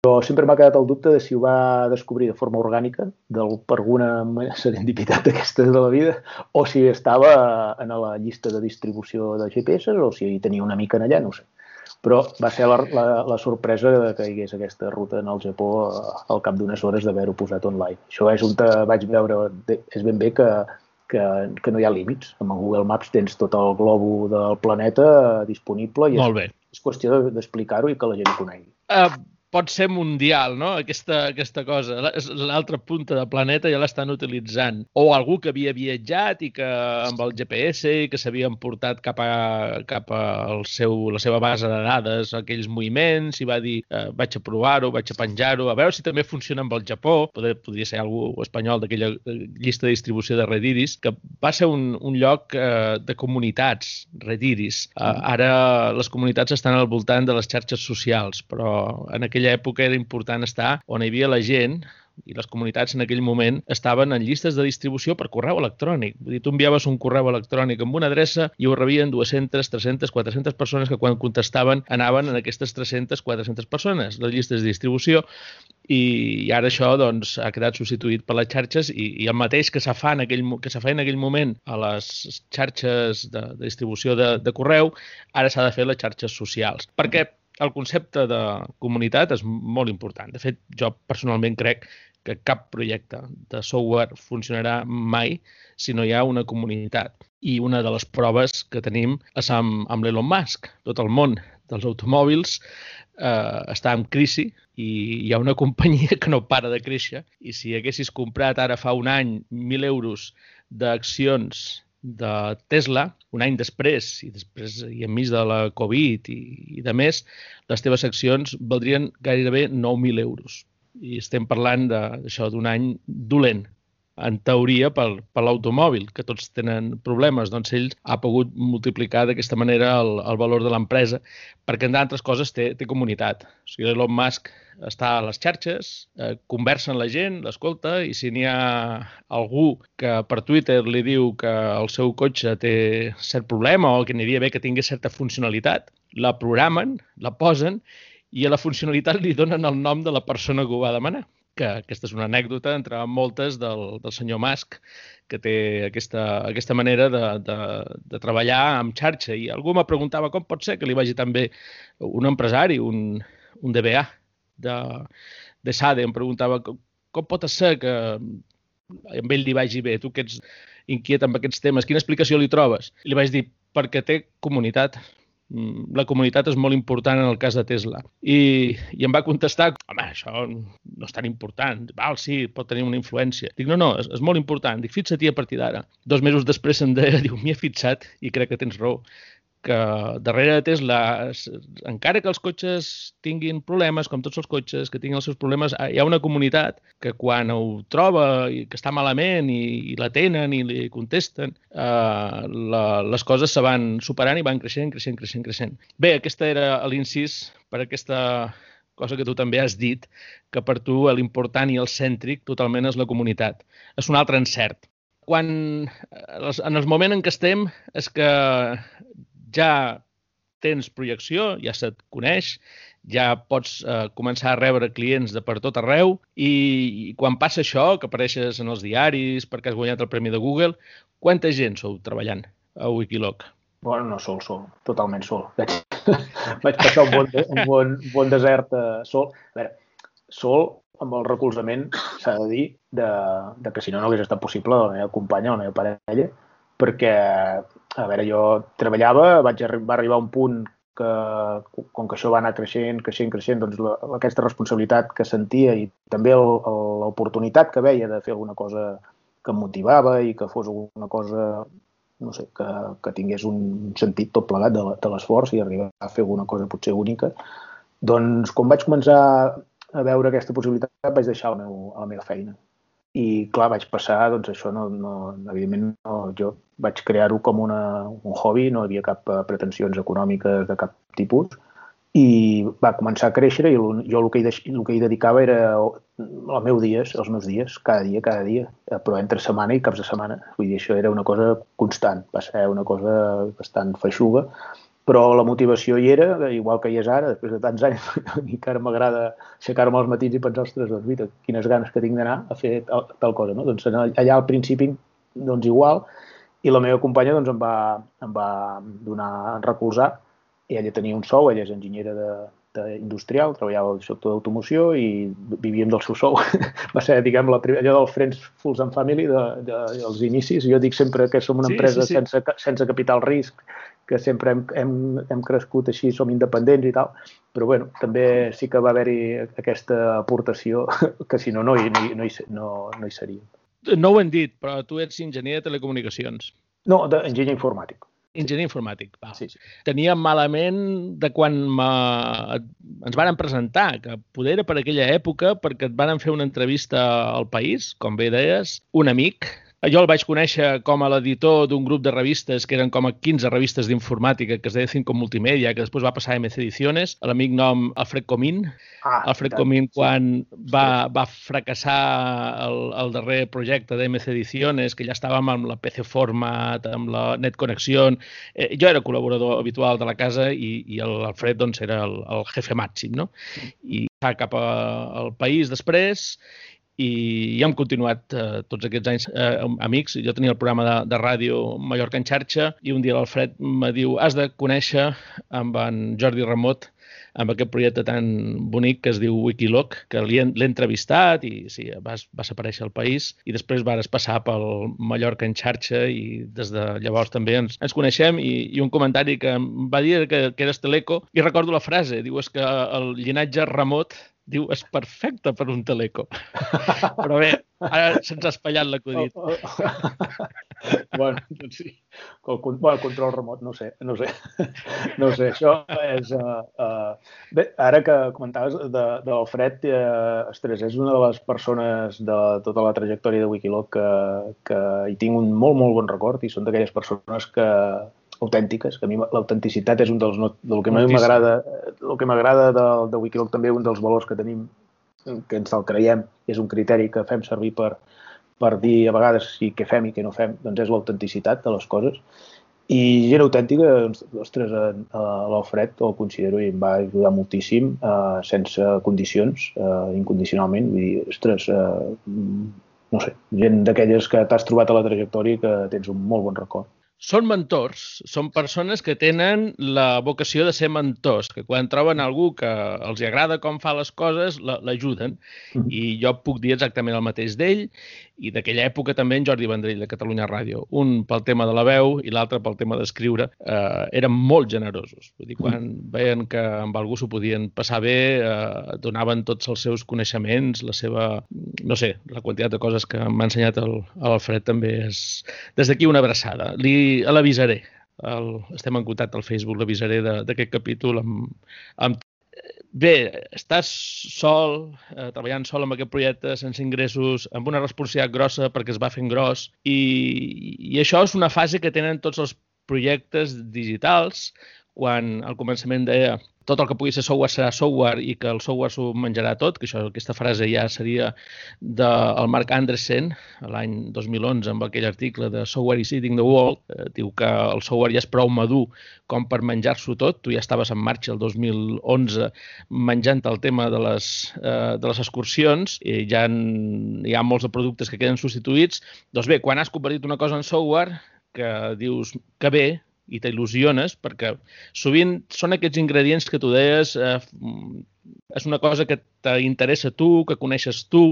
[SPEAKER 2] Però sempre m'ha quedat el dubte de si ho va descobrir de forma orgànica, per alguna serendipitat d'aquestes de la vida, o si estava en la llista de distribució de GPS o si tenia una mica en allà, no sé. Però va ser la, la, la sorpresa de que hi hagués aquesta ruta en el Japó eh, al cap d'unes hores d'haver-ho posat online. Això és on vaig veure, és ben bé que, que, que no hi ha límits. Amb el Google Maps tens tot el globo del planeta eh, disponible i és,
[SPEAKER 1] Molt bé.
[SPEAKER 2] és qüestió de- d'explicar-ho i que la gent ho conegui.
[SPEAKER 1] Uh, pot ser mundial, no?, aquesta, aquesta cosa. L'altra punta del planeta ja l'estan utilitzant. O algú que havia viatjat i que amb el GPS i que s'havien portat cap a, cap a el seu, la seva base de dades, aquells moviments, i va dir, eh, vaig a provar-ho, vaig a penjar-ho, a veure si també funciona amb el Japó. Podria, podria ser algú espanyol d'aquella eh, llista de distribució de Rediris, que va ser un, un lloc eh, de comunitats, Rediris. Eh, ara les comunitats estan al voltant de les xarxes socials, però en aquella època era important estar on hi havia la gent i les comunitats en aquell moment estaven en llistes de distribució per correu electrònic. Vull dir, tu enviaves un correu electrònic amb una adreça i ho rebien 200, 300, 400 persones que quan contestaven anaven en aquestes 300, 400 persones, les llistes de distribució, i, i ara això doncs, ha quedat substituït per les xarxes i, i el mateix que se fa en aquell, que se feia en aquell moment a les xarxes de, de distribució de, de correu, ara s'ha de fer les xarxes socials. Perquè el concepte de comunitat és molt important. De fet, jo personalment crec que cap projecte de software funcionarà mai si no hi ha una comunitat. I una de les proves que tenim és amb, amb l'Elon Musk. Tot el món dels automòbils eh, està en crisi i hi ha una companyia que no para de créixer i si haguessis comprat ara fa un any 1.000 euros d'accions de Tesla, un any després, i després i enmig de la Covid i, i de més, les teves accions valdrien gairebé 9.000 euros. I estem parlant d'això d'un any dolent, en teoria, per, per l'automòbil, que tots tenen problemes. Doncs ell ha pogut multiplicar d'aquesta manera el, el valor de l'empresa, perquè, entre altres coses, té, té comunitat. O sigui, Elon Musk està a les xarxes, eh, conversa amb la gent, l'escolta, i si n'hi ha algú que per Twitter li diu que el seu cotxe té cert problema o que aniria bé que tingués certa funcionalitat, la programen, la posen, i a la funcionalitat li donen el nom de la persona que ho va demanar que aquesta és una anècdota entre moltes del, del senyor Musk, que té aquesta, aquesta manera de, de, de treballar amb xarxa. I algú me preguntava com pot ser que li vagi tan bé un empresari, un, un DBA de, de SADE, em preguntava com, com pot ser que amb ell li vagi bé, tu que ets inquiet amb aquests temes, quina explicació li trobes? I li vaig dir, perquè té comunitat, la comunitat és molt important en el cas de Tesla. I, i em va contestar, home, això no és tan important. Val, sí, pot tenir una influència. Dic, no, no, és, és molt important. Dic, fixa't a partir d'ara. Dos mesos després em deia, diu, m'hi he fixat i crec que tens raó que darrere té la... Encara que els cotxes tinguin problemes, com tots els cotxes, que tinguin els seus problemes, hi ha una comunitat que quan ho troba i que està malament i, i l'atenen i li contesten, eh, la, les coses se van superant i van creixent, creixent, creixent, creixent. Bé, aquesta era l'incís per aquesta cosa que tu també has dit, que per tu l'important i el cèntric totalment és la comunitat. És un altre encert. Quan, en el moment en què estem, és que ja tens projecció, ja se't coneix, ja pots eh, començar a rebre clients de per tot arreu i, i quan passa això, que apareixes en els diaris perquè has guanyat el premi de Google, quanta gent sou treballant a Wikiloc?
[SPEAKER 2] Bueno, no sol, sol, totalment sol. Vaig, vaig passar un bon, un bon, bon desert uh, sol. A veure, sol amb el recolzament, s'ha de dir, de, de que si no no hagués estat possible la meva companya, la meva parella, perquè, a veure, jo treballava, vaig arri va arribar a un punt que, com que això va anar creixent, creixent, creixent, doncs la, aquesta responsabilitat que sentia i també l'oportunitat que veia de fer alguna cosa que em motivava i que fos alguna cosa no sé, que, que tingués un sentit tot plegat de, de l'esforç i arribar a fer alguna cosa potser única, doncs quan vaig començar a veure aquesta possibilitat vaig deixar el meu, la meva feina i clar, vaig passar, doncs això no, no evidentment no, jo vaig crear-ho com una, un hobby, no havia cap eh, pretensions econòmiques de cap tipus i va començar a créixer i jo el que, hi, el que hi dedicava era el meu dies, els meus dies, cada dia, cada dia, eh, però entre setmana i caps de setmana. Vull dir, això era una cosa constant, va ser una cosa bastant feixuga però la motivació hi era, igual que hi és ara, després de tants anys, i que ara m'agrada aixecar-me als matins i pensar, ostres, doncs mira, quines ganes que tinc d'anar a fer tal, tal cosa, no? Doncs allà al principi, doncs igual, i la meva companya doncs, em, va, em va donar a recolzar, i ella tenia un sou, ella és enginyera de, de industrial, treballava al sector d'automoció i vivíem del seu sou. va ser, diguem, la, allò dels Friends Fools and Family de, de, dels inicis. Jo dic sempre que som una sí, empresa sí, sí. Sense, sense capital risc, que sempre hem, hem, hem crescut així, som independents i tal, però bueno, també sí que va haver-hi aquesta aportació que si no, no, hi, no, no, hi, no, no hi seria.
[SPEAKER 1] No ho hem dit, però tu ets enginyer de telecomunicacions.
[SPEAKER 2] No, d'enginyer informàtic.
[SPEAKER 1] Enginyer informàtic, va. Sí, sí. Tenia malament de quan ens varen presentar, que poder era per aquella època, perquè et van fer una entrevista al País, com bé deies, un amic jo el vaig conèixer com a l'editor d'un grup de revistes que eren com a 15 revistes d'informàtica que es deia Cinco Multimedia, que després va passar a MC Ediciones, l'amic nom Alfred Comín. Ah, Alfred tant. Comín, quan va, va fracassar el, el darrer projecte d'MC Ediciones, que ja estàvem amb la PC Format, amb la Net Connexión, eh, jo era col·laborador habitual de la casa i, i l'Alfred doncs, era el, el jefe màxim, no? I cap a, al país després i ja hem continuat eh, tots aquests anys eh, amics. Jo tenia el programa de, de ràdio Mallorca en xarxa i un dia l'Alfred me diu has de conèixer amb en Jordi Ramot amb aquest projecte tan bonic que es diu Wikiloc, que l'he entrevistat i sí, vas, vas aparèixer al país i després vas passar pel Mallorca en xarxa i des de llavors també ens, ens coneixem i, i un comentari que em va dir que, que eres teleco i recordo la frase, diu és que el llinatge remot diu, és perfecte per un teleco. Però bé, ara se'ns ha espatllat l'acudit. Oh, oh.
[SPEAKER 2] bueno, doncs sí. El, bueno, control remot, no sé, no sé. No sé, això és... Uh, uh... Bé, ara que comentaves de, de l'Alfred, uh, ostres, és una de les persones de tota la trajectòria de Wikiloc que, que hi tinc un molt, molt bon record i són d'aquelles persones que, autèntiques, que a mi l'autenticitat és un dels... No, del que m'agrada el que m'agrada de, de Wikiloc també un dels valors que tenim que ens el creiem, és un criteri que fem servir per, per dir a vegades si què fem i què no fem, doncs és l'autenticitat de les coses. I gent autèntica, doncs, ostres, l'Alfred el considero i em va ajudar moltíssim, eh, sense condicions, eh, incondicionalment. Vull dir, ostres, eh, no sé, gent d'aquelles que t'has trobat a la trajectòria que tens un molt bon record
[SPEAKER 1] són mentors, són persones que tenen la vocació de ser mentors, que quan troben algú que els agrada com fa les coses, l'ajuden. Mm. I jo puc dir exactament el mateix d'ell i d'aquella època també en Jordi Vendrell de Catalunya Ràdio. Un pel tema de la veu i l'altre pel tema d'escriure. Eh, eren molt generosos. Vull dir, quan veien que amb algú s'ho podien passar bé, eh, donaven tots els seus coneixements, la seva, no sé, la quantitat de coses que m'ha ensenyat l'Alfred també és... Des d'aquí una abraçada. Li l'avisaré el, estem en contacte al Facebook, l'avisaré d'aquest capítol amb, amb Bé, estàs sol, eh, treballant sol amb aquest projecte, sense ingressos, amb una responsabilitat grossa perquè es va fent gros i, i això és una fase que tenen tots els projectes digitals quan al començament deia tot el que pugui ser software serà software i que el software s'ho menjarà tot, que això, aquesta frase ja seria del Mark Andreessen, l'any 2011, amb aquell article de Software is eating the world, eh, diu que el software ja és prou madur com per menjar-s'ho tot, tu ja estaves en marxa el 2011 menjant el tema de les, eh, de les excursions, i ja hi ha molts de productes que queden substituïts, doncs bé, quan has convertit una cosa en software, que dius que bé, i t'il·lusiones perquè sovint són aquests ingredients que tu deies eh, és una cosa que t'interessa tu, que coneixes tu,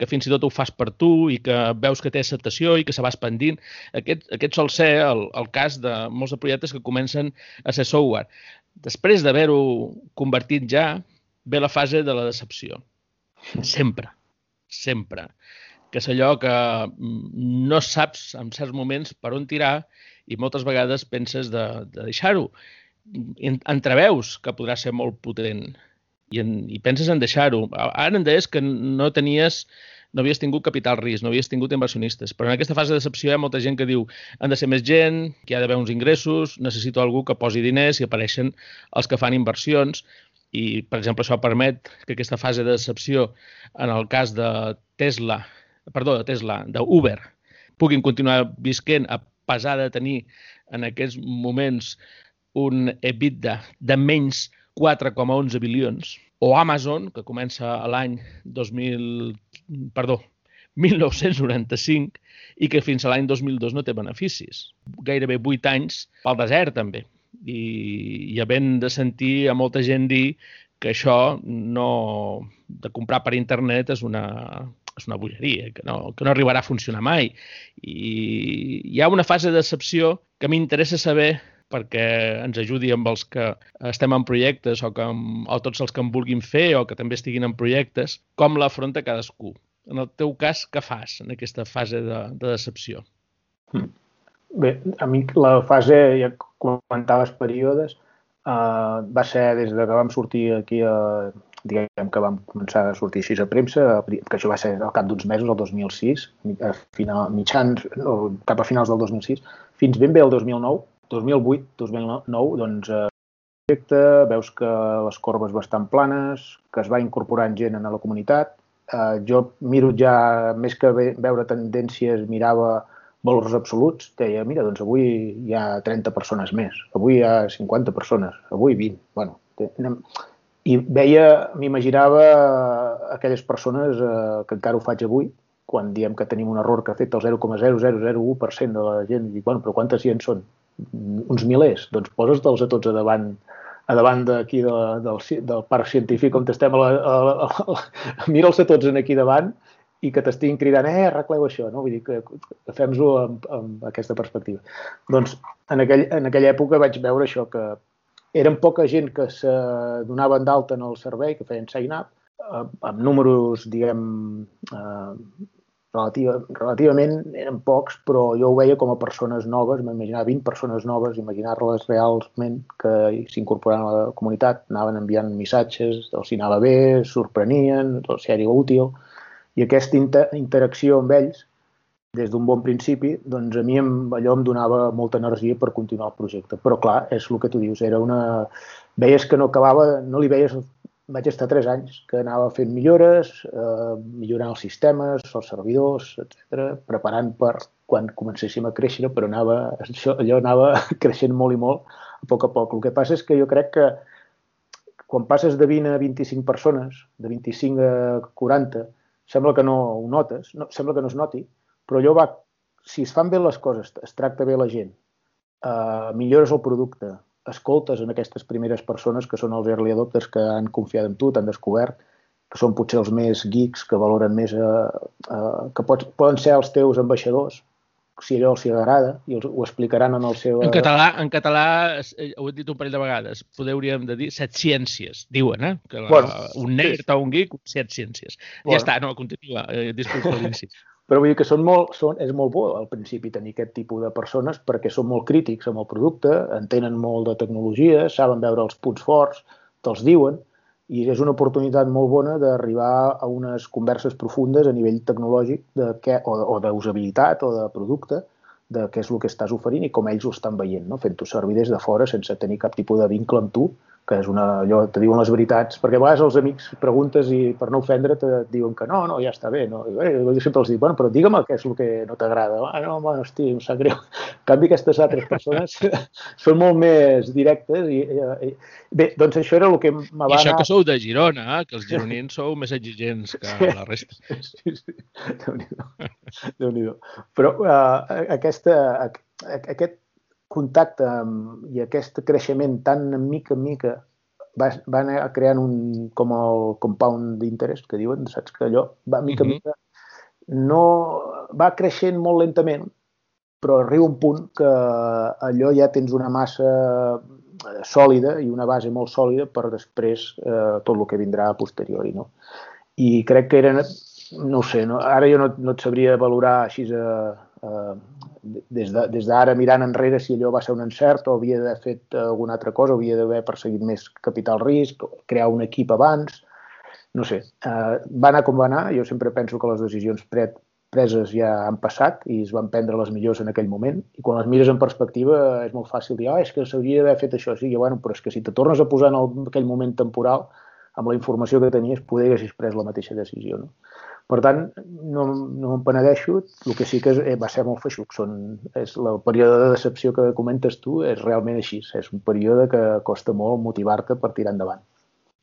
[SPEAKER 1] que fins i tot ho fas per tu i que veus que té acceptació i que se va expandint. Aquest, aquest sol ser el, el cas de molts de projectes que comencen a ser software. Després d'haver-ho convertit ja, ve la fase de la decepció. Sempre, sempre. Que és allò que no saps en certs moments per on tirar i moltes vegades penses de, de deixar-ho. Entreveus que podrà ser molt potent i, en, i penses en deixar-ho. Ara em deies que no tenies no havies tingut capital risc, no havies tingut inversionistes. Però en aquesta fase de decepció hi ha molta gent que diu han de ser més gent, que hi ha d'haver uns ingressos, necessito algú que posi diners i apareixen els que fan inversions i, per exemple, això permet que aquesta fase de decepció en el cas de Tesla, perdó, de Tesla, d'Uber, puguin continuar visquent a pesar de tenir en aquests moments un EBITDA de menys 4,11 bilions, o Amazon, que comença l'any 2000, perdó, 1995 i que fins a l'any 2002 no té beneficis. Gairebé 8 anys pel desert, també. I, i havent de sentir a molta gent dir que això no, de comprar per internet és una, és una bogeria, que no, que no arribarà a funcionar mai. I hi ha una fase de decepció que m'interessa saber perquè ens ajudi amb els que estem en projectes o, que, o tots els que en vulguin fer o que també estiguin en projectes, com l'afronta cadascú. En el teu cas, què fas en aquesta fase de, de decepció?
[SPEAKER 2] Hmm. Bé, a mi la fase, ja comentaves períodes, uh, va ser des de que vam sortir aquí a, diguem que vam començar a sortir així a premsa, que això va ser al cap d'uns mesos, el 2006, a final, mitjans, no, cap a finals del 2006, fins ben bé el 2009, 2008, 2009, doncs eh, veus que les corbes bastant planes, que es va incorporant gent a la comunitat. Eh, jo miro ja, més que veure tendències, mirava valors absoluts, deia, mira, doncs avui hi ha 30 persones més, avui hi ha 50 persones, avui 20. Bueno, anem, i veia, m'imaginava aquelles persones eh, que encara ho faig avui, quan diem que tenim un error que ha fet el 0,0001% de la gent, i dic, bueno, però quantes gent són? Uns milers. Doncs posa'ls a tots a davant a davant d'aquí de, del, del parc científic on estem, mira'ls a tots en aquí davant i que t'estiguin cridant, eh, arregleu això, no? Vull dir que, que fem-ho amb, amb aquesta perspectiva. Doncs en, aquell, en aquella època vaig veure això, que eren poca gent que se donaven d'alta en el servei, que feien sign-up, eh, amb números, diguem, eh, relativa, relativament eren pocs, però jo ho veia com a persones noves, m'imaginava 20 persones noves, imaginar-les realment que s'incorporaven a la comunitat, anaven enviant missatges, els anava bé, sorprenien, els hi era útil, i aquesta inter interacció amb ells des d'un bon principi, doncs a mi em, allò em donava molta energia per continuar el projecte. Però clar, és el que tu dius, era una... Veies que no acabava, no li veies... Vaig estar tres anys que anava fent millores, eh, millorant els sistemes, els servidors, etc, preparant per quan comencéssim a créixer, però anava, això, allò anava creixent molt i molt a poc a poc. El que passa és que jo crec que quan passes de 20 a 25 persones, de 25 a 40, sembla que no ho notes, no, sembla que no es noti, però allò va, si es fan bé les coses, es tracta bé la gent, eh, millores el producte, escoltes en aquestes primeres persones que són els early adopters que han confiat en tu, t'han descobert, que són potser els més geeks, que valoren més, eh, eh, que pots, poden ser els teus ambaixadors, si allò els agrada, i els, ho explicaran en el seu...
[SPEAKER 1] En català, en català eh, ho he dit un parell de vegades, poder hauríem de dir set ciències, diuen, eh? Que la, bueno, un nerd sí. o un geek, set ciències. Bueno. Ja està, no, continua, eh, disculpa l'inici.
[SPEAKER 2] Però vull dir que són molt, són, és molt bo al principi tenir aquest tipus de persones perquè són molt crítics amb el producte, entenen molt de tecnologia, saben veure els punts forts, te'ls diuen, i és una oportunitat molt bona d'arribar a unes converses profundes a nivell tecnològic de què, o, o d'usabilitat o de producte, de què és el que estàs oferint i com ells ho estan veient, no? fent-ho servir des de fora sense tenir cap tipus de vincle amb tu, que és una, allò, te diuen les veritats, perquè a vegades els amics preguntes i per no ofendre te diuen que no, no, ja està bé. No? I, bé, jo sempre els dic, bueno, però digue'm què és el que no t'agrada. Ah, no, bueno, hosti, em sap greu. En canvi, aquestes altres persones són molt més directes i, i, bé, doncs això era el que me va
[SPEAKER 1] I això
[SPEAKER 2] anar...
[SPEAKER 1] que sou de Girona, eh? que els gironins sou més exigents que la resta.
[SPEAKER 2] Sí, sí. Déu-n'hi-do. Déu Però uh, aquesta, aquest contacte amb, i aquest creixement tan mica en mica va, va anar creant un, com el compound d'interès que diuen, saps que allò va mica en mica no va creixent molt lentament però arriba un punt que allò ja tens una massa sòlida i una base molt sòlida per després eh, tot el que vindrà a posteriori. No? I crec que eren, no sé, no? ara jo no, no et sabria valorar així a, a, des d'ara de, mirant enrere si allò va ser un encert o havia d'haver fet alguna altra cosa, havia d'haver perseguit més capital risc, crear un equip abans, no sé. Uh, va anar com va anar, jo sempre penso que les decisions pre preses ja han passat i es van prendre les millors en aquell moment i quan les mires en perspectiva és molt fàcil dir, oh, és que s'hauria d'haver fet això, sí, bueno, però és que si te tornes a posar en, el, en aquell moment temporal amb la informació que tenies, poder haguessis pres la mateixa decisió. No? Per tant, no, no me'n penedeixo, el que sí que és, eh, va ser molt feixuc. Són, és el període de decepció que comentes tu és realment així. És un període que costa molt motivar-te per tirar endavant.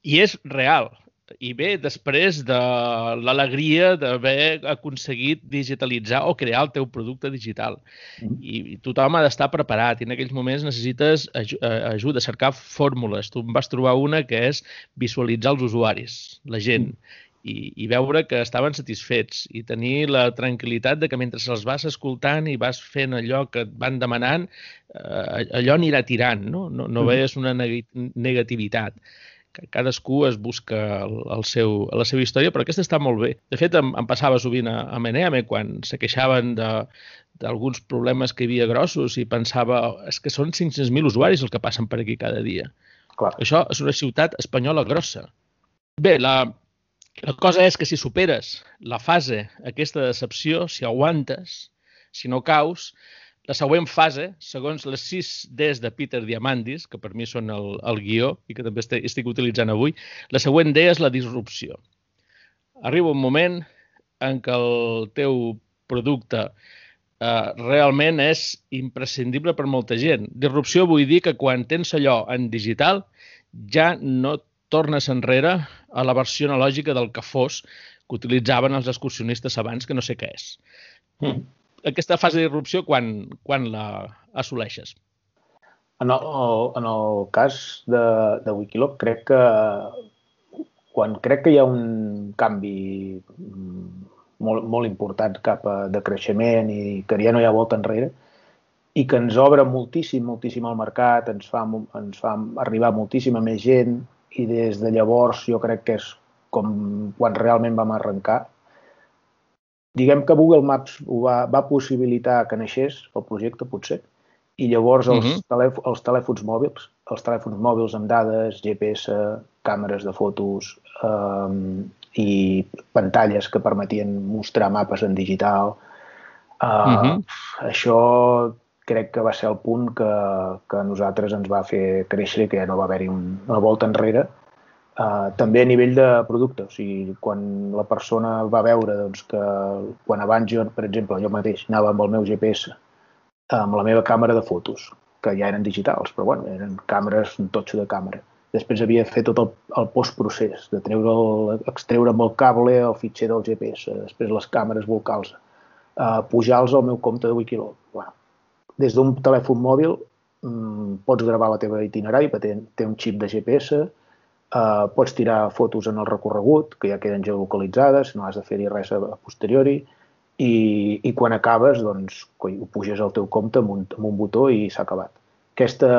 [SPEAKER 1] I és real. I bé, després de l'alegria d'haver aconseguit digitalitzar o crear el teu producte digital. Mm. I, I tothom ha d'estar preparat i en aquells moments necessites aj eh, ajuda, cercar fórmules. Tu em vas trobar una que és visualitzar els usuaris, la gent. Mm i, i veure que estaven satisfets i tenir la tranquil·litat de que mentre se'ls vas escoltant i vas fent allò que et van demanant, eh, allò anirà tirant, no? No, no veies una negativitat. Cadascú es busca el, el seu, la seva història, però aquesta està molt bé. De fet, em, em passava sovint a, a Meneame quan se queixaven de, d'alguns problemes que hi havia grossos i pensava, és que són 500.000 usuaris el que passen per aquí cada dia.
[SPEAKER 2] Clar.
[SPEAKER 1] Això és una ciutat espanyola grossa. Bé, la, la cosa és que si superes la fase, aquesta decepció, si aguantes, si no caus, la següent fase, segons les 6 Ds de Peter Diamandis, que per mi són el, el guió i que també estic, estic utilitzant avui, la següent D és la disrupció. Arriba un moment en què el teu producte eh, realment és imprescindible per molta gent. Disrupció vull dir que quan tens allò en digital ja no tornes enrere a la versió analògica del que fos que utilitzaven els excursionistes abans, que no sé què és. Mm. Aquesta fase d'irrupció, quan, quan la assoleixes?
[SPEAKER 2] En el, en el cas de, de Wikiloc, crec que quan crec que hi ha un canvi molt, molt important cap a de creixement i que ja no hi ha volta enrere i que ens obre moltíssim, moltíssim al mercat, ens fa, ens fa arribar moltíssima més gent, i des de llavors jo crec que és com quan realment vam arrencar. Diguem que Google Maps ho va, va possibilitar que naixés el projecte, potser, i llavors els, uh -huh. telèf els telèfons mòbils, els telèfons mòbils amb dades, GPS, càmeres de fotos um, i pantalles que permetien mostrar mapes en digital. Uh, uh -huh. Això crec que va ser el punt que, que nosaltres ens va fer créixer i que ja no va haver-hi un, una volta enrere. Uh, també a nivell de producte, o sigui, quan la persona va veure doncs, que quan abans jo, per exemple, jo mateix anava amb el meu GPS, amb la meva càmera de fotos, que ja eren digitals, però bueno, eren càmeres, un totxo de càmera. Després havia fet tot el, el postprocés, de treure el, extreure amb el cable el fitxer del GPS, després les càmeres vocals, uh, pujar-los al meu compte de Wikiloc. Bueno, des d'un telèfon mòbil mmm, pots gravar la teva itinerari, perquè té, un xip de GPS, eh, pots tirar fotos en el recorregut, que ja queden geolocalitzades, no has de fer-hi res a, posteriori, i, i quan acabes, doncs, coi, ho puges al teu compte amb un, amb un botó i s'ha acabat. Aquesta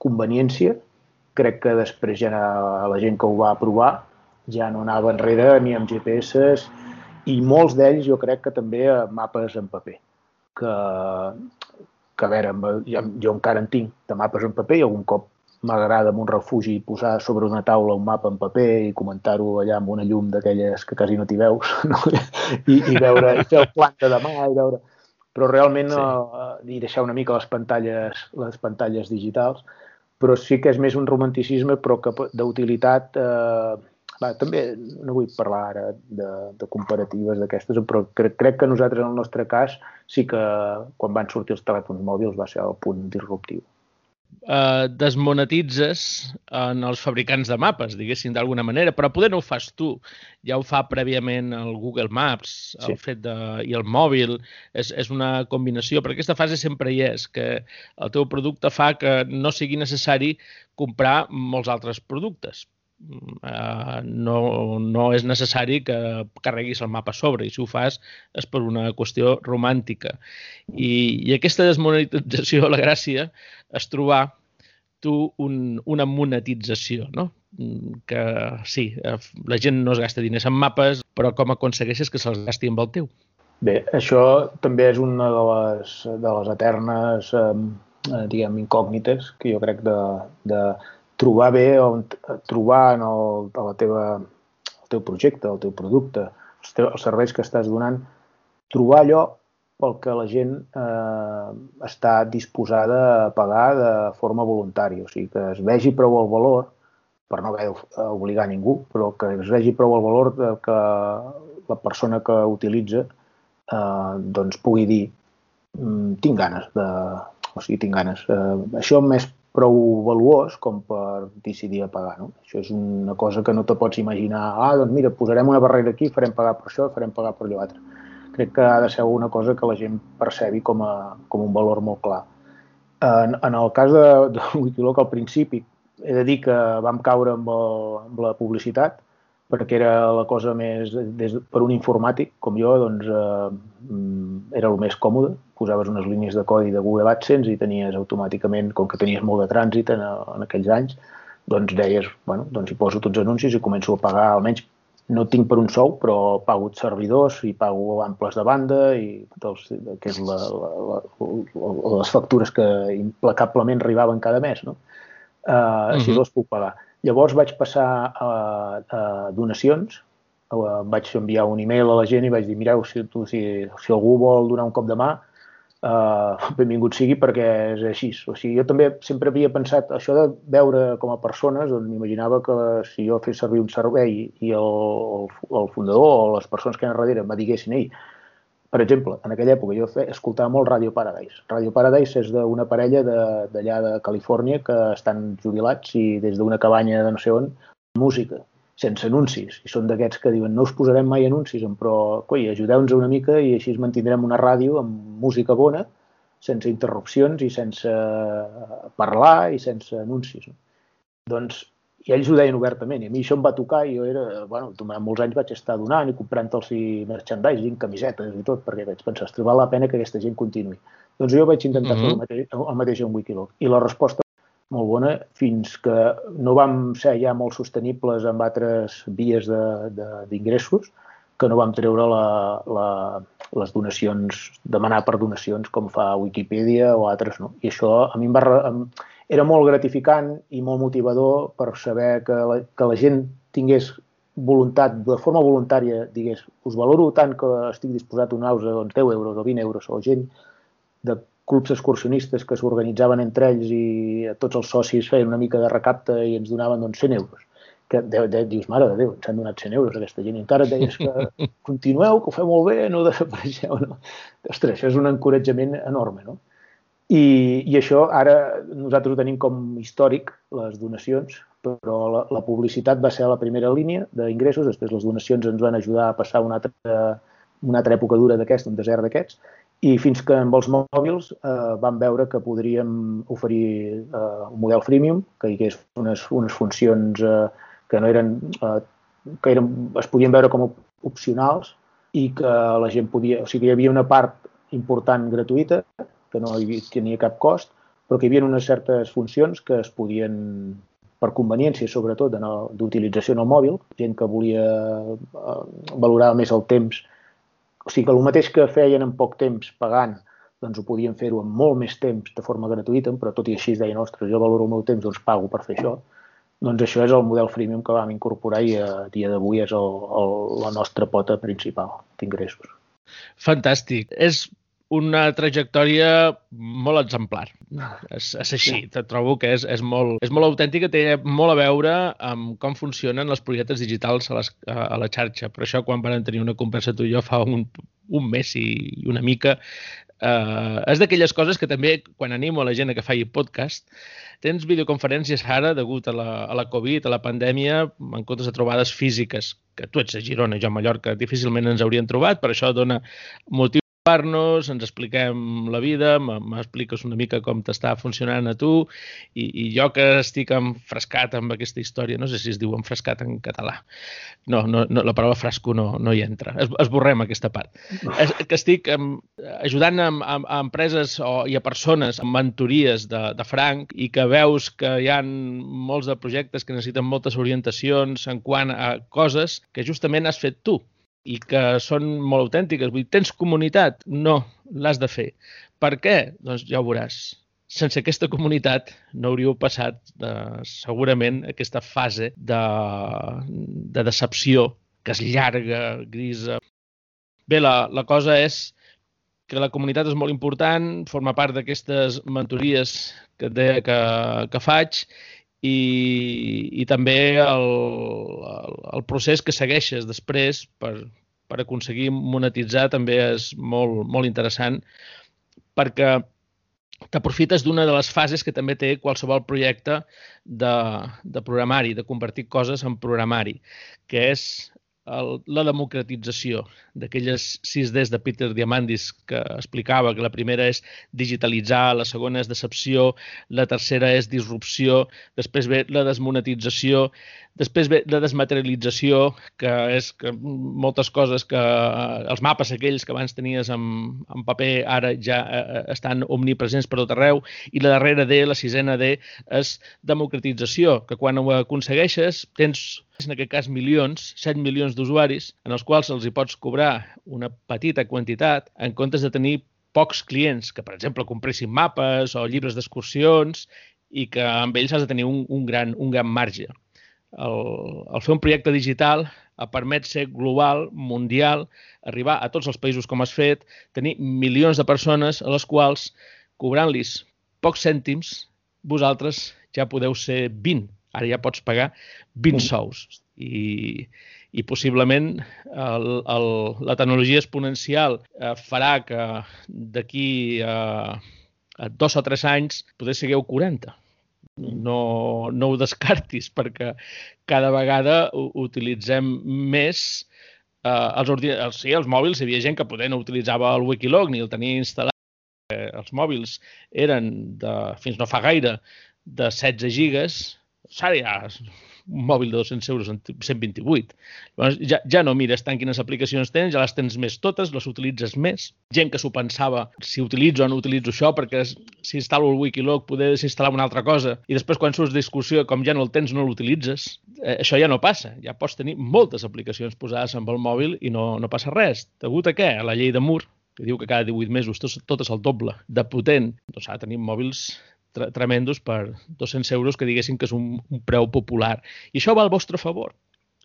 [SPEAKER 2] conveniència, crec que després ja la gent que ho va provar ja no anava enrere ni amb GPS i molts d'ells jo crec que també mapes en paper, que, que a veure, jo, jo encara en tinc de mapes en paper i algun cop m'agrada amb un refugi posar sobre una taula un mapa en paper i comentar-ho allà amb una llum d'aquelles que quasi no t'hi veus no? I, i veure i fer el plan de demà i veure però realment sí. uh, i deixar una mica les pantalles les pantalles digitals però sí que és més un romanticisme però que d'utilitat eh, va, també no vull parlar ara de, de comparatives d'aquestes, però crec, crec que nosaltres, en el nostre cas, sí que quan van sortir els telèfons mòbils va ser el punt disruptiu.
[SPEAKER 1] Uh, desmonetitzes en els fabricants de mapes, diguéssim, d'alguna manera, però poder no ho fas tu. Ja ho fa prèviament el Google Maps, sí. el fet de... i el mòbil. És, és una combinació, però aquesta fase sempre hi és, que el teu producte fa que no sigui necessari comprar molts altres productes uh, no, no és necessari que carreguis el mapa a sobre i si ho fas és per una qüestió romàntica. I, i aquesta desmonetització, la gràcia, és trobar tu un, una monetització, no? que sí, la gent no es gasta diners en mapes, però com aconsegueixes que se'ls gasti amb el teu?
[SPEAKER 2] Bé, això també és una de les, de les eternes, eh, diguem, incògnites que jo crec de, de, trobar bé on trobar en el, a la teva, el teu projecte, el teu producte, els, teus, els serveis que estàs donant, trobar allò pel que la gent eh, està disposada a pagar de forma voluntària. O sigui, que es vegi prou el valor, per no haver d'obligar ningú, però que es vegi prou el valor de que la persona que utilitza eh, doncs pugui dir mm, tinc ganes de... O sigui, tinc ganes. Eh, això més prou valuós com per decidir a pagar. No? Això és una cosa que no te pots imaginar. Ah, doncs mira, posarem una barrera aquí, farem pagar per això, farem pagar per allò altre. Crec que ha de ser una cosa que la gent percebi com, a, com un valor molt clar. En, en el cas de, de Wikiloc, al principi, he de dir que vam caure amb, el, amb la publicitat, perquè era la cosa més, des, per un informàtic com jo, doncs eh, mm, era el més còmode. Posaves unes línies de codi de Google AdSense i tenies automàticament, com que tenies molt de trànsit en, en aquells anys, doncs deies, bueno, doncs hi poso tots anuncis i començo a pagar, almenys no tinc per un sou, però pago servidors i pago amples de banda i dels, que és la, la, la, les factures que implacablement arribaven cada mes, no? Uh, així uh -huh. les puc pagar. Llavors vaig passar a, a donacions, vaig enviar un e-mail a la gent i vaig dir, mireu, si, tu, si, si algú vol donar un cop de mà, uh, benvingut sigui perquè és així. O sigui, jo també sempre havia pensat això de veure com a persones, doncs m'imaginava que si jo fes servir un servei i el, el, fundador o les persones que eren darrere me diguessin, ei, per exemple, en aquella època jo fe, escoltava molt Radio Paradise. Radio Paradise és d'una parella d'allà de, de Califòrnia que estan jubilats i des d'una cabanya de no sé on, música, sense anuncis. I són d'aquests que diuen no us posarem mai anuncis, però coi, ajudeu-nos una mica i així mantindrem una ràdio amb música bona, sense interrupcions i sense parlar i sense anuncis. Doncs i ells ho deien obertament, i a mi això em va tocar i jo era, bueno, durant molts anys vaig estar donant i comprant-los i merchandising, camisetes i tot, perquè vaig pensar, es la pena que aquesta gent continuï. Doncs jo vaig intentar mm -hmm. fer el mhm. mateix, el mateix en Wikiloc. I la resposta molt bona fins que no vam ser ja molt sostenibles amb altres vies d'ingressos, que no vam treure la, la, les donacions, demanar per donacions com fa Wikipedia o altres, no? I això a mi em va, em, era molt gratificant i molt motivador per saber que la, que la gent tingués voluntat, de forma voluntària, digués, us valoro tant que estic disposat a donar-vos doncs, 10 euros o 20 euros, o gent de clubs excursionistes que s'organitzaven entre ells i tots els socis feien una mica de recapte i ens donaven doncs, 100 euros. Que de, de, dius, mare de Déu, ens han donat 100 euros aquesta gent. I encara deies que continueu, que ho feu molt bé, no desapareixeu. No? Ostres, això és un encoratjament enorme, no? I, I això ara nosaltres ho tenim com històric, les donacions, però la, la publicitat va ser la primera línia d'ingressos, després les donacions ens van ajudar a passar una altra, una altra època dura d'aquest, un desert d'aquests, i fins que amb els mòbils eh, vam veure que podríem oferir eh, un model freemium, que hi hagués unes, unes funcions eh, que no eren, eh, que eren, es podien veure com opcionals i que la gent podia, o sigui, hi havia una part important gratuïta que no hi tenia cap cost, però que hi havia unes certes funcions que es podien per conveniència, sobretot, d'utilització en el mòbil, gent que volia eh, valorar més el temps. O sigui que el mateix que feien en poc temps pagant, doncs ho podien fer-ho en molt més temps de forma gratuïta, però tot i així deien, ostres, jo valoro el meu temps, doncs pago per fer això. Doncs això és el model freemium que vam incorporar i a dia d'avui és el, el, la nostra pota principal d'ingressos.
[SPEAKER 1] Fantàstic. És una trajectòria molt exemplar. És, és així, te trobo que és, és, molt, és molt autèntica, té molt a veure amb com funcionen les projectes digitals a, les, a la xarxa. Per això, quan vam tenir una conversa tu i jo fa un, un mes i una mica, eh, és d'aquelles coses que també, quan animo a la gent a que faci podcast, tens videoconferències ara, degut a la, a la Covid, a la pandèmia, en comptes de trobades físiques, que tu ets a Girona, jo a Mallorca, difícilment ens haurien trobat, per això dona motiu nos ens expliquem la vida, m'expliques una mica com t'està funcionant a tu i, i jo que estic enfrescat amb aquesta història, no sé si es diu enfrescat en català, no, no, no la paraula frasco no, no hi entra, es, esborrem aquesta part, es, que estic um, ajudant a, a, a empreses o, i a persones amb mentories de, de franc i que veus que hi han molts de projectes que necessiten moltes orientacions en quant a coses que justament has fet tu i que són molt autèntiques. Vull dir, tens comunitat? No, l'has de fer. Per què? Doncs ja ho veuràs. Sense aquesta comunitat no hauríeu passat eh, segurament aquesta fase de, de decepció que és llarga, grisa. Bé, la, la cosa és que la comunitat és molt important, forma part d'aquestes mentories que, de, que, que faig i, i també el, el, el procés que segueixes després per, per aconseguir monetitzar també és molt, molt interessant perquè t'aprofites d'una de les fases que també té qualsevol projecte de, de programari, de convertir coses en programari, que és el, la democratització d'aquelles sis Ds de Peter Diamandis que explicava que la primera és digitalitzar, la segona és decepció, la tercera és disrupció, després ve la desmonetització, després ve la desmaterialització, que és que moltes coses que els mapes aquells que abans tenies en, en paper ara ja eh, estan omnipresents per tot arreu, i la darrera D, la sisena D, és democratització, que quan ho aconsegueixes tens en aquest cas milions, 7 milions d'usuaris, en els quals els hi pots cobrar una petita quantitat en comptes de tenir pocs clients que, per exemple, compressin mapes o llibres d'excursions i que amb ells has de tenir un, un, gran, un gran marge. El, el fer un projecte digital permet ser global, mundial, arribar a tots els països com has fet, tenir milions de persones a les quals, cobrant-los pocs cèntims, vosaltres ja podeu ser 20 Ara ja pots pagar 20 mm. sous i, i possiblement el, el, la tecnologia exponencial eh, farà que d'aquí a, a dos o tres anys potser sigueu 40. No, no ho descartis perquè cada vegada utilitzem més eh, els, els, sí, els mòbils, hi havia gent que poder no utilitzava el Wikiloc ni el tenia instal·lat. Eh, els mòbils eren, de, fins no fa gaire, de 16 gigas, ja un mòbil de 200 euros en 128. Llavors, ja, ja no mires tant quines aplicacions tens, ja les tens més totes, les utilitzes més. Gent que s'ho pensava, si utilitzo o no utilitzo això, perquè si instal·lo el Wikiloc poder desinstal·lar una altra cosa, i després quan surts discussió, com ja no el tens, no l'utilitzes. Eh, això ja no passa. Ja pots tenir moltes aplicacions posades amb el mòbil i no, no passa res. Degut a què? A la llei de Moore, que diu que cada 18 mesos tot, tot és el doble de potent, doncs ara tenim mòbils tre tremendos per 200 euros que diguessin que és un, un preu popular. I això va al vostre favor.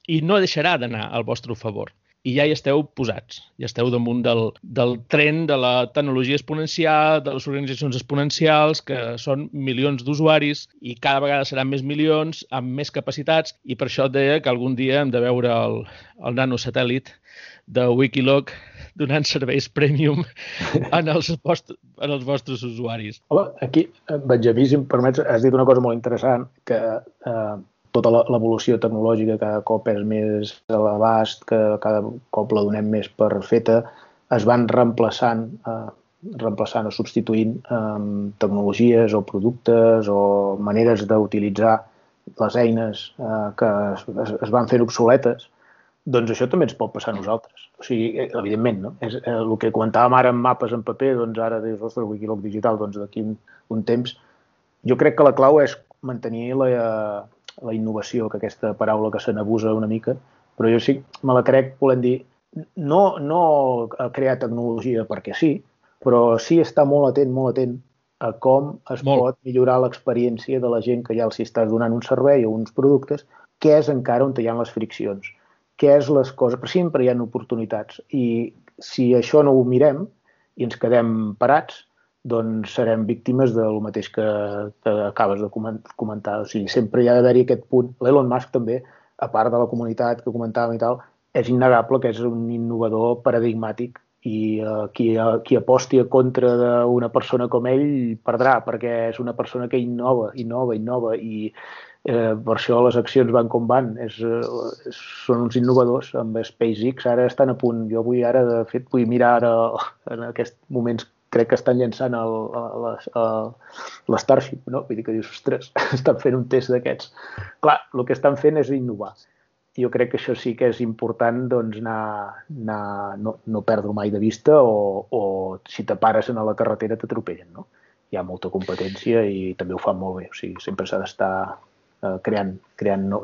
[SPEAKER 1] I no deixarà d'anar al vostre favor. I ja hi esteu posats, ja esteu damunt del, del tren de la tecnologia exponencial, de les organitzacions exponencials, que són milions d'usuaris i cada vegada seran més milions, amb més capacitats, i per això et deia que algun dia hem de veure el, el nanosatèl·lit de Wikiloc donant serveis premium en els, vostres, en els vostres usuaris.
[SPEAKER 2] Home, aquí, Benjamí, si em permets, has dit una cosa molt interessant, que eh, tota l'evolució tecnològica cada cop és més a l'abast, que cada cop la donem més per feta, es van reemplaçant, eh, reemplaçant o substituint eh, tecnologies o productes o maneres d'utilitzar les eines eh, que es, es van fent obsoletes doncs això també ens pot passar a nosaltres. O sigui, eh, evidentment, no? És, eh, el que comentàvem ara amb mapes en paper, doncs ara des del Wikiloc digital, doncs d'aquí un, un temps, jo crec que la clau és mantenir la, la innovació, que aquesta paraula que se n'abusa una mica, però jo sí me la crec, volem dir, no, no crear tecnologia perquè sí, però sí està molt atent, molt atent a com es molt. pot millorar l'experiència de la gent que ja els estàs donant un servei o uns productes, què és encara on hi ha les friccions, què és les coses, però sempre hi ha oportunitats i si això no ho mirem i ens quedem parats, doncs serem víctimes del mateix que, que acabes de comentar. O sigui, sempre hi ha d'haver-hi aquest punt. L'Elon Musk també, a part de la comunitat que comentàvem i tal, és innegable que és un innovador paradigmàtic i uh, qui, qui aposti a contra d'una persona com ell perdrà, perquè és una persona que innova, innova, innova i eh, per això les accions van com van. És, eh, són uns innovadors amb SpaceX, ara estan a punt. Jo vull ara, de fet, vull mirar ara en aquests moments crec que estan llançant l'Starship, no? Vull dir que dius, ostres, estan fent un test d'aquests. Clar, el que estan fent és innovar. Jo crec que això sí que és important doncs, anar, anar, no, no perdre mai de vista o, o si te pares a la carretera t'atropellen, no? Hi ha molta competència i també ho fan molt bé. O sigui, sempre s'ha d'estar eh, creant, creant no,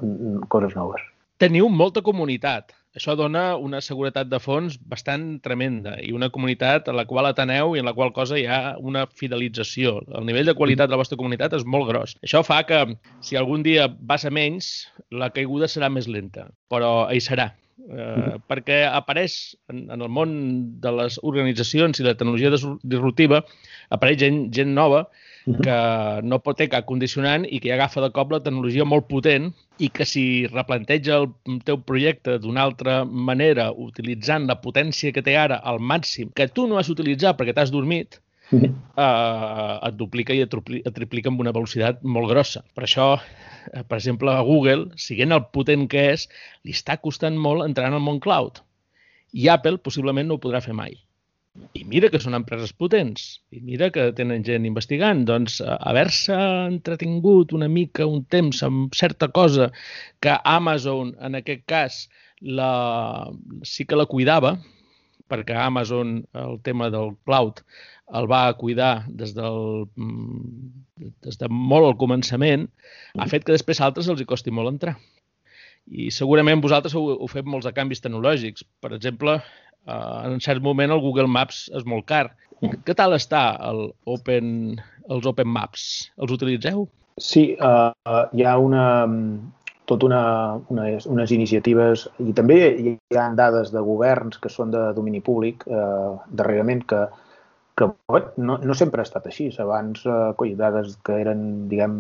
[SPEAKER 2] coses noves.
[SPEAKER 1] Teniu molta comunitat això dona una seguretat de fons bastant tremenda i una comunitat a la qual ateneu i en la qual cosa hi ha una fidelització. El nivell de qualitat de la vostra comunitat és molt gros. Això fa que si algun dia vas a menys, la caiguda serà més lenta, però hi serà. Eh, perquè apareix en, en el món de les organitzacions i la tecnologia disruptiva, apareix gent, gent nova que no pot ter cap condicionant i que agafa de cop la tecnologia molt potent i que si replanteja el teu projecte d'una altra manera, utilitzant la potència que té ara al màxim, que tu no has utilitzat perquè t'has dormit, eh, et duplica i et, et triplica amb una velocitat molt grossa. Per això, eh, per exemple, a Google, siguent el potent que és, li està costant molt entrar en el món cloud. I Apple possiblement no ho podrà fer mai. I mira que són empreses potents, i mira que tenen gent investigant, doncs haver-se entretingut una mica, un temps amb certa cosa que Amazon, en aquest cas, la, sí que la cuidava, perquè Amazon, el tema del cloud, el va cuidar des, del, des de molt al començament, ha fet que després altres els hi costi molt entrar. I segurament vosaltres heu, heu fet molts de canvis tecnològics. Per exemple, uh, en cert moment el Google Maps és molt car. Què tal està el Open, els Open Maps? Els utilitzeu?
[SPEAKER 2] Sí, uh, hi ha una, tot una, unes, unes iniciatives i també hi ha dades de governs que són de domini públic uh, darrerament que, que no, no sempre ha estat així. Abans, uh, coi, dades que eren, diguem,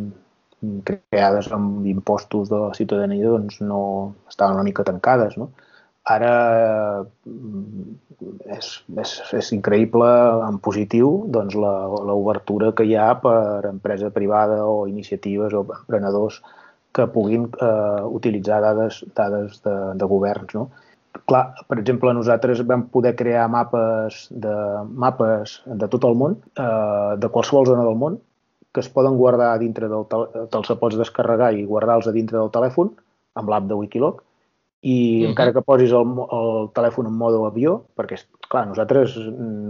[SPEAKER 2] creades amb impostos de la ciutadania doncs no estaven una mica tancades, no? Ara mm, és, és, és increïble en positiu doncs, l'obertura que hi ha per empresa privada o iniciatives o emprenedors que puguin eh, utilitzar dades, dades de, de governs. No? Clar, per exemple, nosaltres vam poder crear mapes de, mapes de tot el món, eh, de qualsevol zona del món, que es poden guardar dintre del... Te'ls pots descarregar i guardar-los a dintre del telèfon amb l'app de Wikiloc i uh -huh. encara que posis el, el telèfon en modo avió, perquè, clar, nosaltres,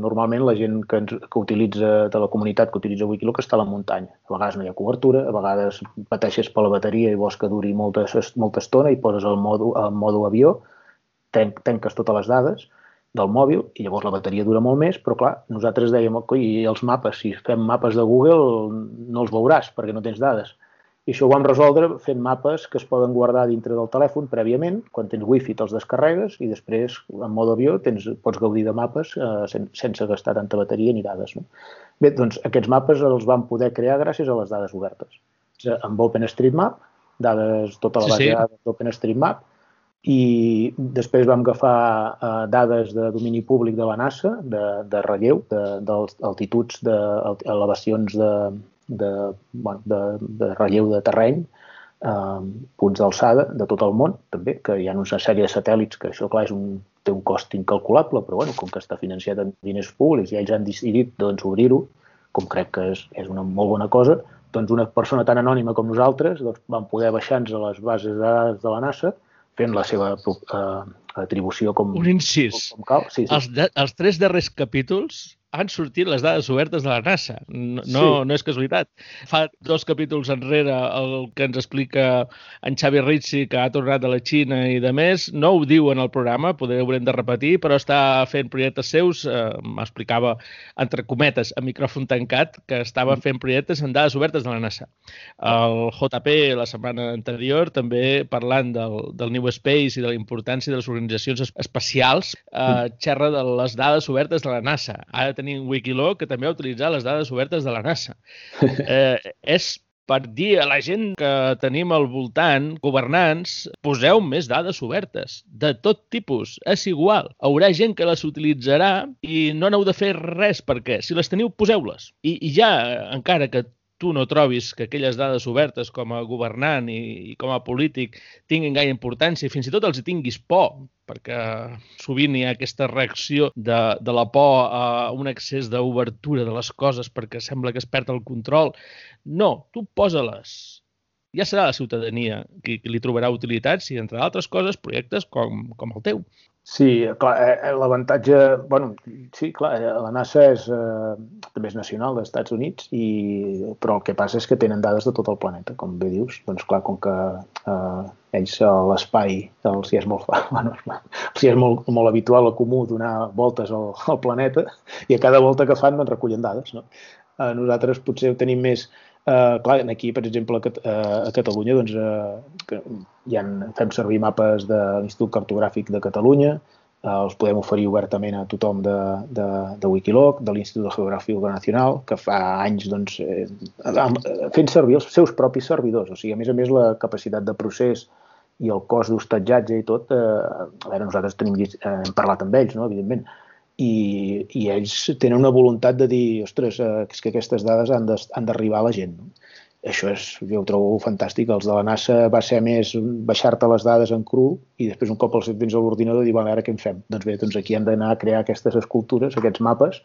[SPEAKER 2] normalment, la gent que, ens, que utilitza, de la comunitat que utilitza Wikiloc està a la muntanya. A vegades no hi ha cobertura, a vegades pateixes per la bateria i vols que duri molta, molta estona i poses el modo, el modo avió, ten, tenques totes les dades del mòbil i llavors la bateria dura molt més, però clar, nosaltres dèiem, i els mapes, si fem mapes de Google no els veuràs perquè no tens dades. I això ho vam resoldre fent mapes que es poden guardar dintre del telèfon prèviament, quan tens wifi te'ls descarregues i després, en mode avió, tens, pots gaudir de mapes eh, sen, sense gastar tanta bateria ni dades. No? Bé, doncs aquests mapes els vam poder crear gràcies a les dades obertes. Amb OpenStreetMap, dades, tota la base sí, sí. de dades d'OpenStreetMap, i després vam agafar eh, dades de domini públic de la NASA, de, de relleu, d'altituds, de, de, elevacions de, de, bueno, de, de relleu de terreny, eh, punts d'alçada de tot el món, també, que hi ha una sèrie de satèl·lits que això, clar, és un, té un cost incalculable, però bueno, com que està financiat amb diners públics i ells han decidit doncs, obrir-ho, com crec que és, és una molt bona cosa, doncs una persona tan anònima com nosaltres doncs, van poder baixar-nos a les bases de dades de la NASA fent la seva eh, atribució com,
[SPEAKER 1] Un incís. Com, com cal. Sí, sí. Els, de, els tres darrers capítols han sortit les dades obertes de la NASA. No, no, sí. no és casualitat. Fa dos capítols enrere el que ens explica en Xavi Rizzi, que ha tornat de la Xina i de més, no ho diu en el programa, poder haurem de repetir, però està fent projectes seus, eh, m'explicava, entre cometes, a micròfon tancat, que estava fent projectes en dades obertes de la NASA. El JP, la setmana anterior, també parlant del, del New Space i de la importància de les organitzacions espacials, eh, xerra de les dades obertes de la NASA. Ara tenim Wikiloc, que també ha utilitzat les dades obertes de la NASA. Eh, és per dir a la gent que tenim al voltant, governants, poseu més dades obertes, de tot tipus, és igual. Haurà gent que les utilitzarà i no n'heu de fer res perquè si les teniu, poseu-les. I, I ja, encara que tu no trobis que aquelles dades obertes com a governant i, i com a polític tinguin gaire importància i fins i tot els hi tinguis por, perquè sovint hi ha aquesta reacció de, de la por a un excés d'obertura de les coses perquè sembla que es perd el control. No, tu posa-les. Ja serà la ciutadania qui, qui li trobarà utilitat si, entre altres coses, projectes com, com el teu.
[SPEAKER 2] Sí, clar, eh, eh, l'avantatge... bueno, sí, clar, eh, la NASA és, eh, també és nacional dels Estats Units, i, però el que passa és que tenen dades de tot el planeta, com bé dius. Doncs clar, com que eh, ells a l'espai els hi és molt, bueno, els hi és molt, molt habitual o comú donar voltes al, al planeta i a cada volta que fan doncs recullen dades. No? Eh, nosaltres potser ho tenim més Uh, clar, aquí, per exemple, a, a Catalunya doncs, uh, que ja fem servir mapes de l'Institut Cartogràfic de Catalunya, uh, els podem oferir obertament a tothom de, de, de Wikiloc, de l'Institut Geogràfic Nacional, que fa anys doncs, eh, fent servir els seus propis servidors. O sigui, a més a més, la capacitat de procés i el cost d'hostatjatge i tot, eh, a veure, nosaltres tenim, eh, hem parlat amb ells, no? evidentment, i, i ells tenen una voluntat de dir, ostres, eh, és que aquestes dades han d'arribar a la gent. No? Això és, jo ho trobo fantàstic. Els de la NASA va ser més baixar-te les dades en cru i després un cop els tens a l'ordinador dir, bueno, ara què en fem? Doncs bé, doncs aquí hem d'anar a crear aquestes escultures, aquests mapes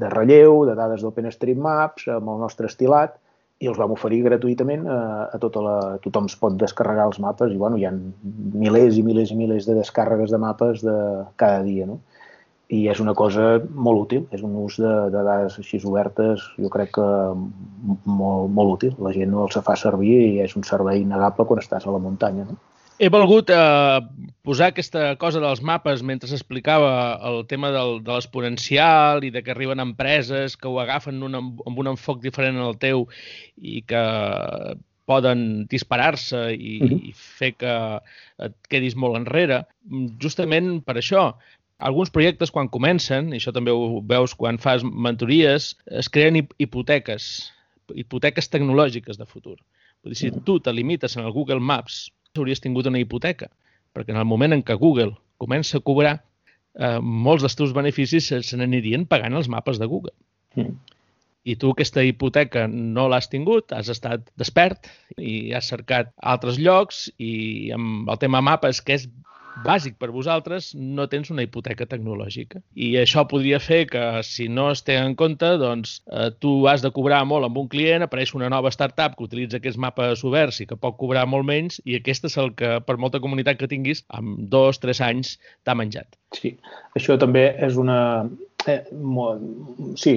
[SPEAKER 2] de relleu, de dades d'OpenStreetMaps, amb el nostre estilat, i els vam oferir gratuïtament a, a tota la... Tothom es pot descarregar els mapes i, bueno, hi ha milers i milers i milers de descàrregues de mapes de cada dia, no? I és una cosa molt útil, és un ús de, de dades així obertes, jo crec que molt, molt útil. La gent no els fa servir i és un servei innegable quan estàs a la muntanya. No?
[SPEAKER 1] He volgut eh, posar aquesta cosa dels mapes mentre s'explicava el tema del, de l'exponencial i de que arriben empreses que ho agafen un, amb un enfoc diferent al teu i que poden disparar-se i, uh -huh. i fer que et quedis molt enrere. Justament per això, alguns projectes, quan comencen, i això també ho veus quan fas mentories, es creen hipoteques, hipoteques tecnològiques de futur. Vull dir, si tu te limites en el Google Maps, hauries tingut una hipoteca, perquè en el moment en què Google comença a cobrar, eh, molts dels teus beneficis se n'anirien pagant els mapes de Google. Mm. I tu aquesta hipoteca no l'has tingut, has estat despert i has cercat altres llocs i amb el tema mapes, que és bàsic per vosaltres, no tens una hipoteca tecnològica. I això podria fer que, si no es té en compte, doncs eh, tu has de cobrar molt amb un client, apareix una nova startup que utilitza aquests mapes oberts i que pot cobrar molt menys, i aquest és el que, per molta comunitat que tinguis, amb dos, tres anys t'ha menjat.
[SPEAKER 2] Sí, això també és una, Eh, sí,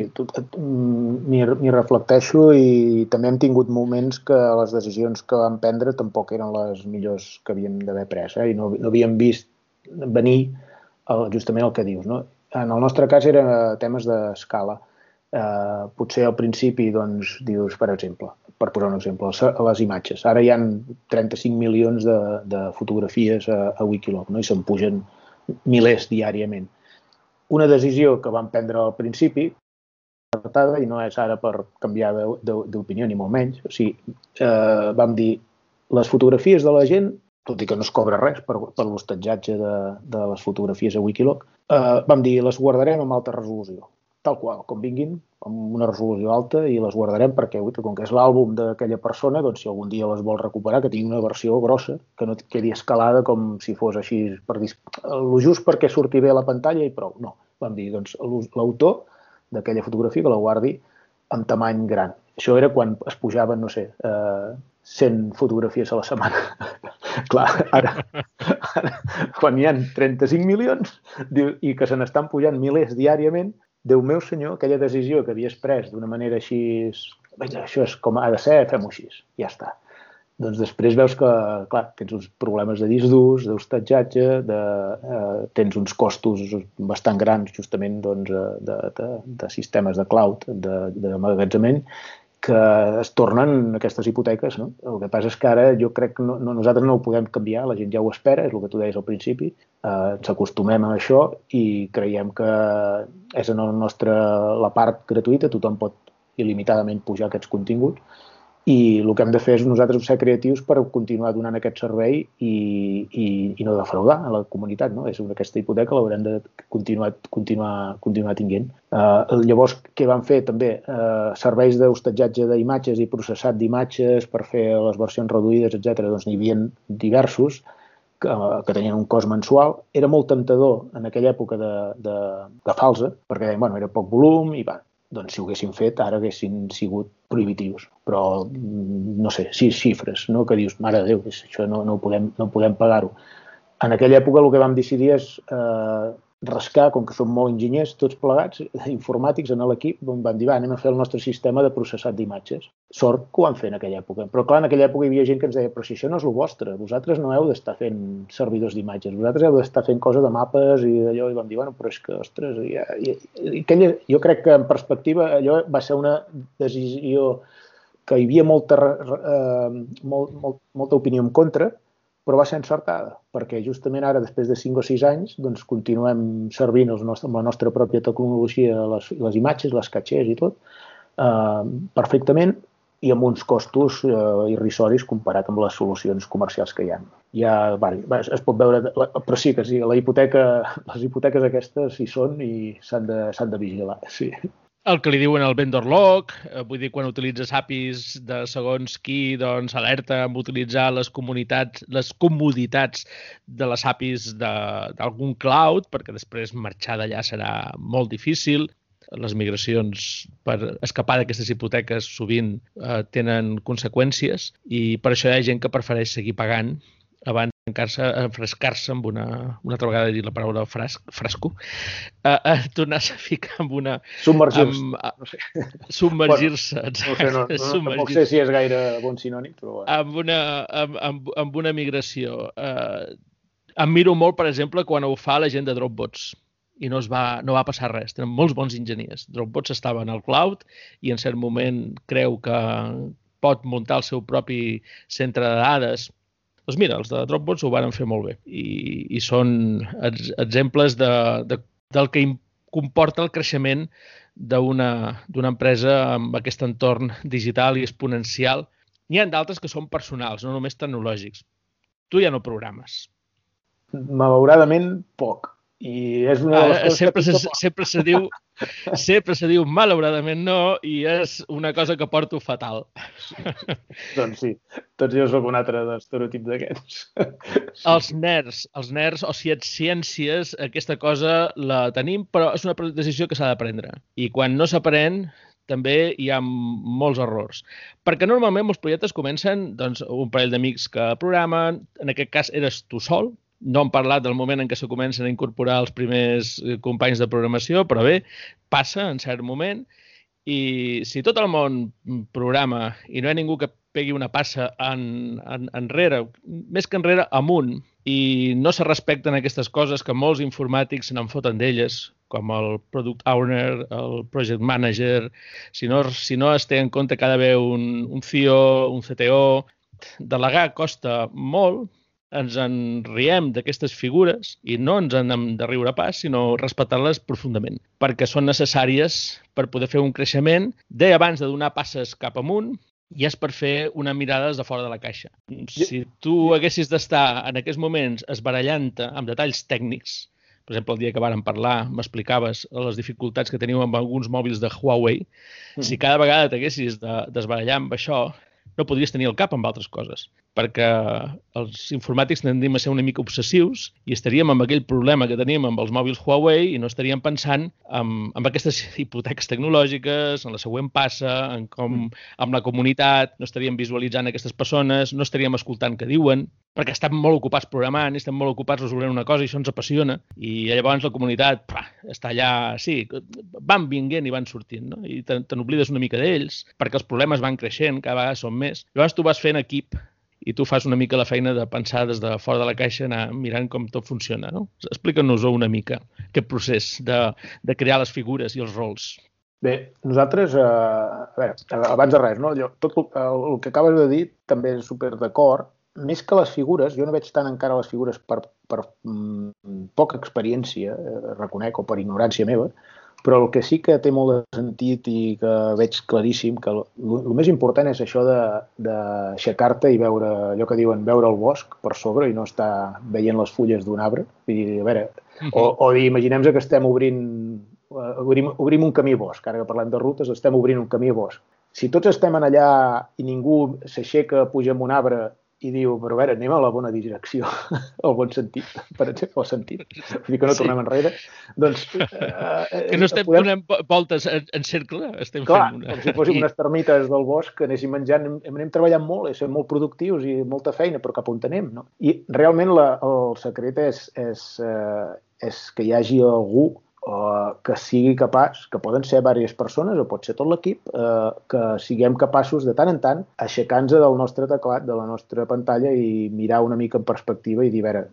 [SPEAKER 2] m'hi reflecteixo i també hem tingut moments que les decisions que vam prendre tampoc eren les millors que havíem d'haver pres eh? i no, no havíem vist venir el, justament el que dius. No? En el nostre cas eren temes d'escala. Eh, potser al principi doncs, dius, per exemple, per posar un exemple, les imatges. Ara hi han 35 milions de, de fotografies a, a Wikiloc no? i se'n pugen milers diàriament una decisió que vam prendre al principi, i no és ara per canviar d'opinió ni molt menys. O sigui, eh, vam dir les fotografies de la gent, tot i que no es cobra res per, per l'hostatjatge de, de les fotografies a Wikiloc, eh, vam dir les guardarem amb alta resolució, tal qual, com vinguin, amb una resolució alta i les guardarem perquè, com que és l'àlbum d'aquella persona, doncs si algun dia les vol recuperar, que tingui una versió grossa, que no quedi escalada com si fos així, per dir, el just perquè surti bé a la pantalla i prou. No, vam dir, doncs l'autor d'aquella fotografia que la guardi amb tamany gran. Això era quan es pujaven, no sé, eh, 100 fotografies a la setmana. Clar, ara, ara, quan hi han 35 milions i que se n'estan pujant milers diàriament, Déu meu senyor, aquella decisió que havies pres d'una manera així, això és com ha de ser, fem-ho així, ja està. Doncs després veus que, clar, tens uns problemes de disc durs, d'hostatjatge, de, eh, tens uns costos bastant grans justament doncs, de, de, de sistemes de cloud, de, de magatzament, que es tornen aquestes hipoteques. No? El que passa és que ara jo crec que no, no, nosaltres no ho podem canviar, la gent ja ho espera, és el que tu deies al principi, eh, ens acostumem a això i creiem que és en el nostre, la part gratuïta, tothom pot il·limitadament pujar aquests continguts, i el que hem de fer és nosaltres ser creatius per continuar donant aquest servei i, i, i no defraudar a la comunitat. No? És una, aquesta hipoteca l'haurem de continuar, continuar, continuar tinguent. Uh, llavors, què van fer també? Uh, serveis d'hostatjatge d'imatges i processat d'imatges per fer les versions reduïdes, etc. Doncs n'hi havia diversos que, que tenien un cost mensual. Era molt tentador en aquella època de, de, de falsa, perquè bueno, era poc volum i va, doncs si ho haguessin fet ara haguessin sigut prohibitius. Però, mm, no sé, sis xifres, no? que dius, mare de Déu, això no, no podem, no podem pagar-ho. En aquella època el que vam decidir és eh, rascar, com que som molt enginyers, tots plegats, informàtics en l'equip, vam dir, va, anem a fer el nostre sistema de processat d'imatges. Sort que ho van fer en aquella època. Però clar, en aquella època hi havia gent que ens deia, però si això no és el vostre, vosaltres no heu d'estar fent servidors d'imatges, vosaltres heu d'estar fent coses de mapes i d'allò, i vam dir, bueno, però és que, ostres, ja, ja, aquella, jo crec que en perspectiva allò va ser una decisió que hi havia molta, eh, molt, molt, molta opinió en contra, però va ser encertada, perquè justament ara, després de 5 o 6 anys, doncs continuem servint els nostres, amb la nostra pròpia tecnologia, les, les imatges, les catxers i tot, eh, perfectament i amb uns costos eh, irrisoris comparat amb les solucions comercials que hi ha. Ja, va, es pot veure, però sí que sí, la hipoteca, les hipoteques aquestes hi són i s'han de, de vigilar, sí
[SPEAKER 1] el que li diuen el vendor lock, eh, vull dir, quan utilitzes APIs de segons qui, doncs alerta amb utilitzar les comunitats, les comoditats de les APIs d'algun cloud, perquè després marxar d'allà serà molt difícil. Les migracions per escapar d'aquestes hipoteques sovint eh, tenen conseqüències i per això hi ha gent que prefereix seguir pagant abans d'encar-se, enfrescar-se amb una, una altra vegada he dit la paraula fresc, fresco, a, a tornar-se a ficar amb una...
[SPEAKER 2] Submergir-se.
[SPEAKER 1] No sé. Submergir-se,
[SPEAKER 2] bueno, no sé, no, no, submergir no sé si és gaire bon sinònim, però... Bueno.
[SPEAKER 1] Amb, una, amb, amb, amb una migració. Uh, em miro molt, per exemple, quan ho fa la gent de Dropbox i no, es va, no va passar res. Tenen molts bons enginyers. Dropbox estava en el cloud i en cert moment creu que pot muntar el seu propi centre de dades doncs mira, els de Dropbox ho van fer molt bé i, i són ex exemples de, de, del que comporta el creixement d'una empresa amb aquest entorn digital i exponencial. N'hi ha d'altres que són personals, no només tecnològics. Tu ja no programes.
[SPEAKER 2] Malauradament, poc. I és una de les ah, coses
[SPEAKER 1] sempre, que... se, sempre se diu sempre se diu malauradament no i és una cosa que porto fatal.
[SPEAKER 2] doncs sí, tots jo sóc un altre estereotip d'aquests.
[SPEAKER 1] els nerds, els nerds, o si ets ciències, aquesta cosa la tenim, però és una decisió que s'ha de prendre. I quan no s'aprèn, també hi ha molts errors. Perquè normalment molts projectes comencen doncs, un parell d'amics que programen, en aquest cas eres tu sol, no hem parlat del moment en què se comencen a incorporar els primers eh, companys de programació, però bé, passa en cert moment i si tot el món programa i no hi ha ningú que pegui una passa en, en, enrere, més que enrere, amunt, i no se respecten aquestes coses que molts informàtics se n'en foten d'elles, com el Product Owner, el Project Manager, si no, si no es té en compte que ha d'haver un, un CIO, un CTO, delegar costa molt, ens en riem d'aquestes figures i no ens en hem de riure pas, sinó respectar-les profundament, perquè són necessàries per poder fer un creixement. Deia abans de donar passes cap amunt, i és per fer una mirada des de fora de la caixa. Si tu haguessis d'estar en aquests moments esbarallant-te amb detalls tècnics, per exemple, el dia que vàrem parlar, m'explicaves les dificultats que teniu amb alguns mòbils de Huawei, mm. si cada vegada t'haguessis de desbarallar amb això, no podries tenir el cap amb altres coses. Perquè els informàtics tendim a ser una mica obsessius i estaríem amb aquell problema que teníem amb els mòbils Huawei i no estaríem pensant en, en aquestes hipoteques tecnològiques, en la següent passa, en com amb la comunitat, no estaríem visualitzant aquestes persones, no estaríem escoltant què diuen, perquè estem molt ocupats programant, estem molt ocupats resolent una cosa i això ens apassiona i llavors la comunitat pah, està allà, sí, van vinguent i van sortint, no? i te n'oblides una mica d'ells perquè els problemes van creixent, cada vegada són més. Llavors tu vas fent equip i tu fas una mica la feina de pensar des de fora de la caixa, anar mirant com tot funciona. No? Explica'ns-ho una mica, aquest procés de, de crear les figures i els rols.
[SPEAKER 2] Bé, nosaltres, eh, a veure, abans de res, no? Jo, tot el, el que acabes de dir també és super d'acord. Més que les figures, jo no veig tant encara les figures per, per mm, poca experiència, eh, reconec, o per ignorància meva, però el que sí que té molt de sentit i que veig claríssim, que el, més important és això d'aixecar-te i veure allò que diuen veure el bosc per sobre i no estar veient les fulles d'un arbre. Dir, a veure, -huh. o, o dir, imaginem que estem obrint, uh, obrim, obrim un camí bosc, ara que parlem de rutes, estem obrint un camí bosc. Si tots estem en allà i ningú s'aixeca, puja en un arbre i diu, però a veure, anem a la bona direcció, al bon sentit, per exemple, el sentit, vull dir que no sí. tornem enrere, doncs...
[SPEAKER 1] Eh, que no estem podem... donant voltes en, en cercle, estem
[SPEAKER 2] Clar,
[SPEAKER 1] fent una...
[SPEAKER 2] com si fóssim unes termites del bosc que anéssim menjant, anem, anem treballant molt, i som molt productius i molta feina, però cap on anem, no? I realment la, el secret és, és, eh, és que hi hagi algú o que sigui capaç, que poden ser diverses persones o pot ser tot l'equip, eh, que siguem capaços de tant en tant aixecar-nos del nostre teclat, de la nostra pantalla i mirar una mica en perspectiva i dir, a veure,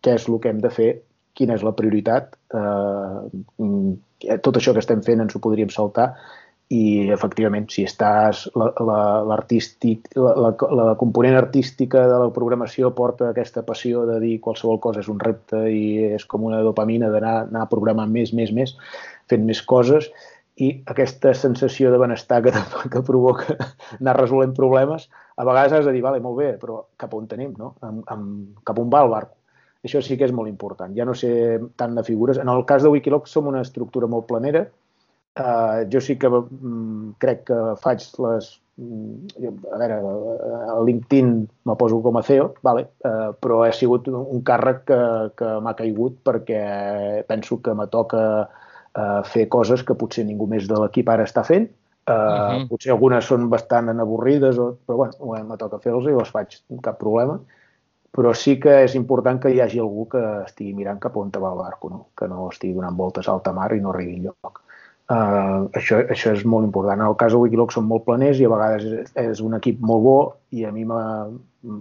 [SPEAKER 2] què és el que hem de fer, quina és la prioritat, eh, tot això que estem fent ens ho podríem saltar i efectivament si estàs l'artístic la, la, la, la component artística de la programació porta aquesta passió de dir qualsevol cosa és un repte i és com una dopamina d'anar anar programant més, més, més, fent més coses i aquesta sensació de benestar que, que provoca anar resolent problemes, a vegades has de dir, vale, molt bé, però cap on tenim, no? Amb, amb, cap on va el barco? Això sí que és molt important. Ja no sé tant de figures. En el cas de Wikiloc som una estructura molt planera, Uh, jo sí que um, crec que faig les... Um, a veure, a LinkedIn me poso com a CEO, vale, uh, però ha sigut un càrrec que, que m'ha caigut perquè penso que me toca uh, fer coses que potser ningú més de l'equip ara està fent. Uh, uh -huh. Potser algunes són bastant avorrides, o, però bueno, me toca fer-les i les faig, cap problema però sí que és important que hi hagi algú que estigui mirant cap on va el barco, no? que no estigui donant voltes a alta mar i no arribi enlloc. Uh, això, això és molt important. En el cas de Wikiloc són molt planers i a vegades és, és un equip molt bo i a mi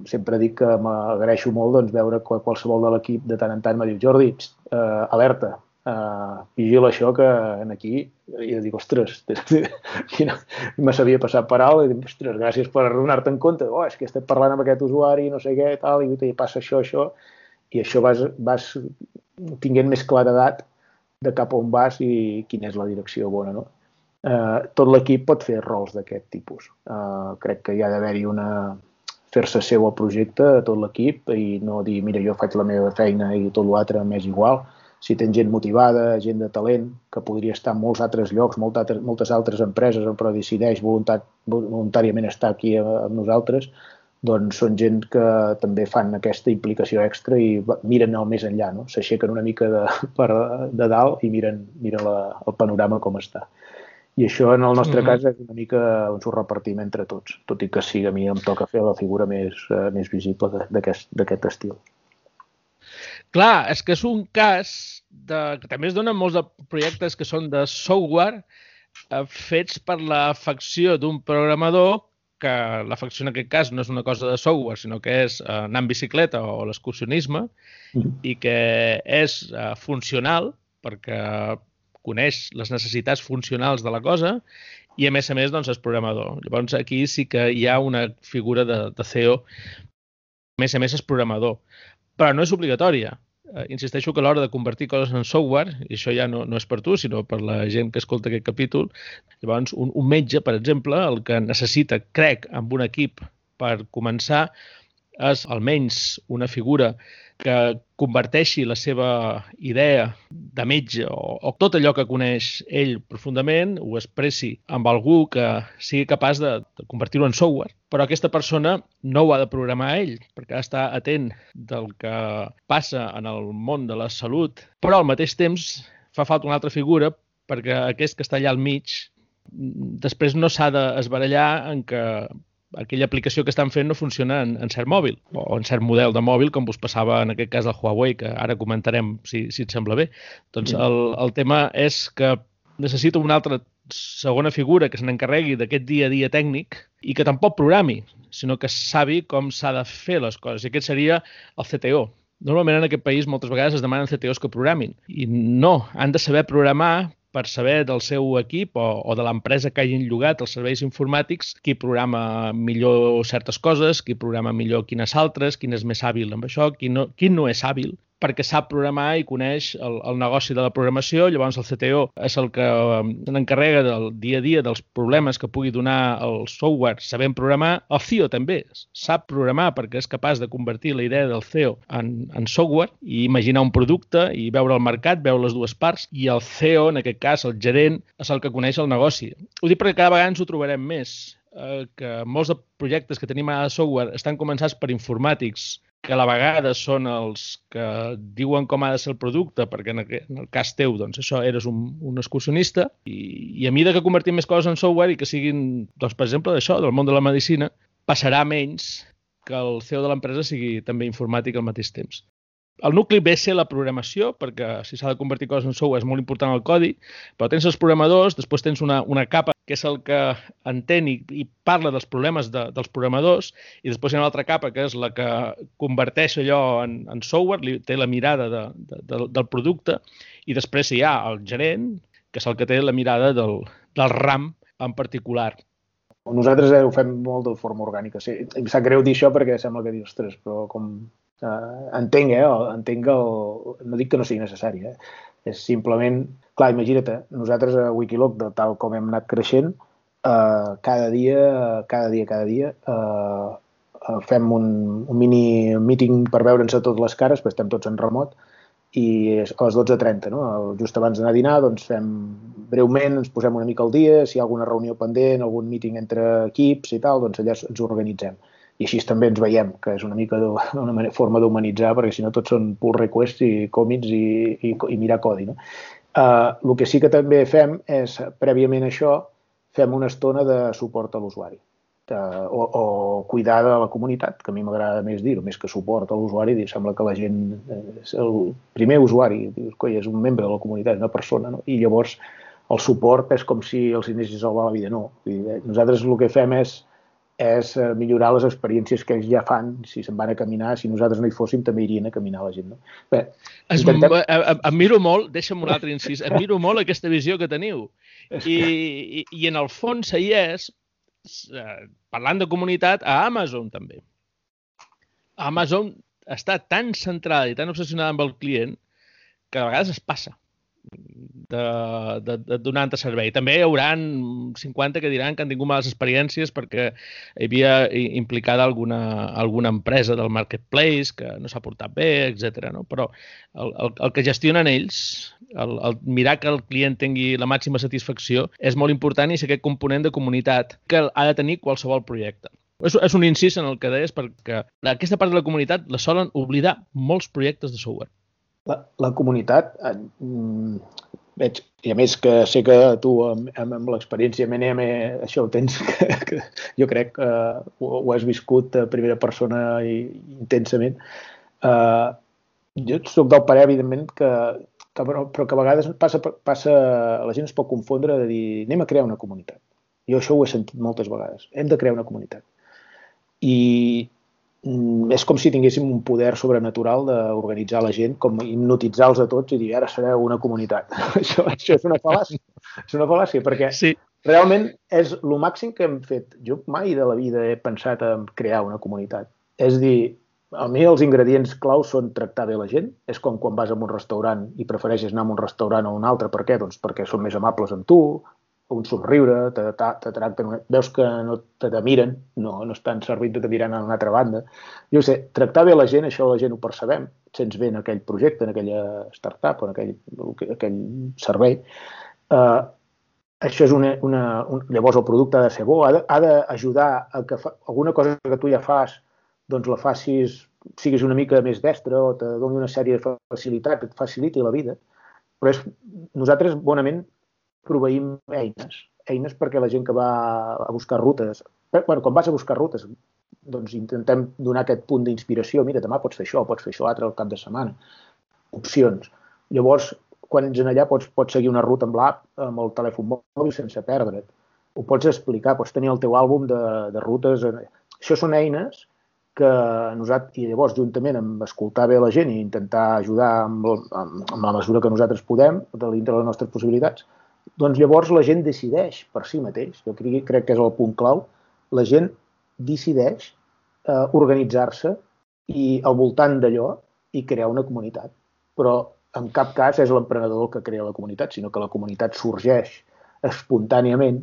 [SPEAKER 2] sempre dic que m'agraeixo molt doncs, veure que qualsevol de l'equip de tant en tant me diu Jordi, uh, alerta, uh, vigila això que en aquí i jo dic, ostres, quina... me sabia passar per alt i dic, ostres, gràcies per donar-te en compte oh, és que estem parlant amb aquest usuari no sé què, tal, i passa això, això i això vas, vas tinguent més claredat de cap on vas i quina és la direcció bona, no? Eh, tot l'equip pot fer rols d'aquest tipus. Eh, crec que hi ha d'haver-hi una fer-se seu el projecte a tot l'equip i no dir, mira, jo faig la meva feina i tot l'altre m'és igual. Si tens gent motivada, gent de talent, que podria estar en molts altres llocs, moltes altres, moltes altres empreses, però decideix voluntàriament estar aquí amb nosaltres, doncs són gent que també fan aquesta implicació extra i miren el més enllà, no? s'aixequen una mica de, per, de dalt i miren, miren la, el panorama com està. I això en el nostre mm -hmm. cas és una mica ens ho repartim entre tots, tot i que sí, a mi em toca fer la figura més, uh, més visible d'aquest estil.
[SPEAKER 1] Clar, és que és un cas de, que també es donen molts de projectes que són de software eh, fets per la facció d'un programador que l'afecció en aquest cas no és una cosa de software, sinó que és uh, anar en bicicleta o l'excursionisme mm -hmm. i que és uh, funcional perquè coneix les necessitats funcionals de la cosa i a més a més doncs, és programador. Llavors aquí sí que hi ha una figura de, de CEO. A més a més és programador, però no és obligatòria eh, insisteixo que a l'hora de convertir coses en software, i això ja no, no és per tu, sinó per la gent que escolta aquest capítol, llavors un, un metge, per exemple, el que necessita, crec, amb un equip per començar, és almenys una figura que converteixi la seva idea de metge o, o tot allò que coneix ell profundament, ho expressi amb algú que sigui capaç de, de convertir-ho en software però aquesta persona no ho ha de programar ell, perquè ha d'estar atent del que passa en el món de la salut, però al mateix temps fa falta una altra figura perquè aquest que està allà al mig després no s'ha d'esbarallar en que aquella aplicació que estan fent no funciona en, en cert mòbil o en cert model de mòbil, com us passava en aquest cas del Huawei, que ara comentarem si, si et sembla bé. Doncs el, el tema és que necessita una altra segona figura que se n'encarregui d'aquest dia a dia tècnic i que tampoc programi, sinó que sabi com s'ha de fer les coses. I aquest seria el CTO. Normalment en aquest país moltes vegades es demanen CTOs que programin. I no, han de saber programar per saber del seu equip o, o de l'empresa que hagin llogat els serveis informàtics qui programa millor certes coses, qui programa millor quines altres, quin és més hàbil amb això, qui no, qui no és hàbil perquè sap programar i coneix el, el negoci de la programació. Llavors el CTO és el que um, n'encarrega del dia a dia dels problemes que pugui donar el software sabent programar. El CEO també sap programar perquè és capaç de convertir la idea del CEO en, en software i imaginar un producte i veure el mercat, veure les dues parts i el CEO, en aquest cas el gerent, és el que coneix el negoci. Ho dic perquè cada vegada ens ho trobarem més eh, que molts de projectes que tenim a software estan començats per informàtics que a la vegada són els que diuen com ha de ser el producte, perquè en, el, en el cas teu, doncs això, eres un, un excursionista, i, i a mesura que convertim més coses en software i que siguin, doncs, per exemple, d'això, del món de la medicina, passarà menys que el CEO de l'empresa sigui també informàtic al mateix temps. El nucli ve ser la programació, perquè si s'ha de convertir coses en software és molt important el codi, però tens els programadors, després tens una, una capa que és el que entén i, i parla dels problemes de, dels programadors, i després hi ha una altra capa que és la que converteix allò en, en software, li, té la mirada de, de, de, del producte, i després hi ha el gerent, que és el que té la mirada del, del RAM en particular.
[SPEAKER 2] Nosaltres eh, ho fem molt de forma orgànica. Sí. Em sap greu dir això perquè sembla que dius, ostres, però com eh, entenc, eh, entenc el, no dic que no sigui necessari, eh, és simplement, clar, imagina't, eh, nosaltres a Wikiloc, de tal com hem anat creixent, eh, cada dia, cada dia, cada dia, eh, eh fem un, un mini meeting per veure'ns a totes les cares, perquè estem tots en remot, i a les 12.30, no? just abans d'anar a dinar, doncs fem breument, ens posem una mica al dia, si hi ha alguna reunió pendent, algun meeting entre equips i tal, doncs allà ens organitzem i així també ens veiem, que és una mica de, una forma d'humanitzar, perquè si no tots són pull requests i còmits i, i, i mirar codi. No? Uh, el que sí que també fem és, prèviament a això, fem una estona de suport a l'usuari o, o cuidar de la comunitat, que a mi m'agrada més dir-ho, més que suport a l'usuari, sembla que la gent és el primer usuari, dius, coi, és un membre de la comunitat, una persona, no? i llavors el suport és com si els anessis a salvar la vida, no. Nosaltres el que fem és és eh, millorar les experiències que ells ja fan, si se'n van a caminar, si nosaltres no hi fóssim també irien a caminar la gent. No?
[SPEAKER 1] Bé, es, intentem... Admiro molt, deixa'm un altre incís, admiro molt aquesta visió que teniu. I, i, i en el fons hi és, eh, parlant de comunitat, a Amazon també. Amazon està tan centrada i tan obsessionada amb el client que a vegades es passa de, de, de donar-te servei. També hi haurà 50 que diran que han tingut males experiències perquè hi havia implicada alguna, alguna empresa del marketplace que no s'ha portat bé, etc. No? Però el, el, el que gestionen ells, el, el mirar que el client tingui la màxima satisfacció, és molt important i és aquest component de comunitat que ha de tenir qualsevol projecte. És, és un incís en el que deies perquè aquesta part de la comunitat la solen oblidar molts projectes de software.
[SPEAKER 2] La, la comunitat, eh, veig, i a més que sé que tu amb, amb, amb l'experiència MNM això ho tens, que, que jo crec que uh, ho, ho has viscut a primera persona i, intensament. Uh, jo soc del parer, evidentment, que, que però, però que a vegades passa, passa, la gent es pot confondre de dir anem a crear una comunitat. Jo això ho he sentit moltes vegades. Hem de crear una comunitat. I, Mm, és com si tinguéssim un poder sobrenatural d'organitzar la gent, com hipnotitzar-los a tots i dir ara sereu una comunitat. això, això és una fal·làcia. És una fal·làcia, perquè sí. realment és el màxim que hem fet. Jo mai de la vida he pensat en crear una comunitat. És dir, a mi els ingredients claus són tractar bé la gent. És com quan vas a un restaurant i prefereixes anar a un restaurant o un altre. Per què? Doncs perquè són més amables amb tu, un somriure, te, te, te tracten, veus que no te, te miren, no, no estan servint, te miren a una altra banda. Jo sé, tractar bé la gent, això la gent ho percebem, sents bé en aquell projecte, en aquella startup en aquell, aquell servei. Uh, això és una, una, un, llavors el producte ha de ser bo, ha d'ajudar a que fa, alguna cosa que tu ja fas, doncs la facis, siguis una mica més destre o te doni una sèrie de facilitats que et faciliti la vida. Però és, nosaltres bonament proveïm eines, eines perquè la gent que va a buscar rutes, bueno, quan vas a buscar rutes, doncs intentem donar aquest punt d'inspiració, mira, demà pots fer això, pots fer això altre al cap de setmana, opcions. Llavors, quan ets allà pots, pots seguir una ruta amb l'app, amb el telèfon mòbil sense perdre't. Ho pots explicar, pots tenir el teu àlbum de, de rutes. Això són eines que nosaltres, i llavors juntament amb escoltar bé la gent i intentar ajudar amb, amb, amb la mesura que nosaltres podem, de dintre de les nostres possibilitats, doncs llavors la gent decideix per si mateix. Jo crec, crec que és el punt clau. La gent decideix eh, organitzar-se i al voltant d'allò i crear una comunitat. Però en cap cas és l'emprenedor el que crea la comunitat, sinó que la comunitat sorgeix espontàniament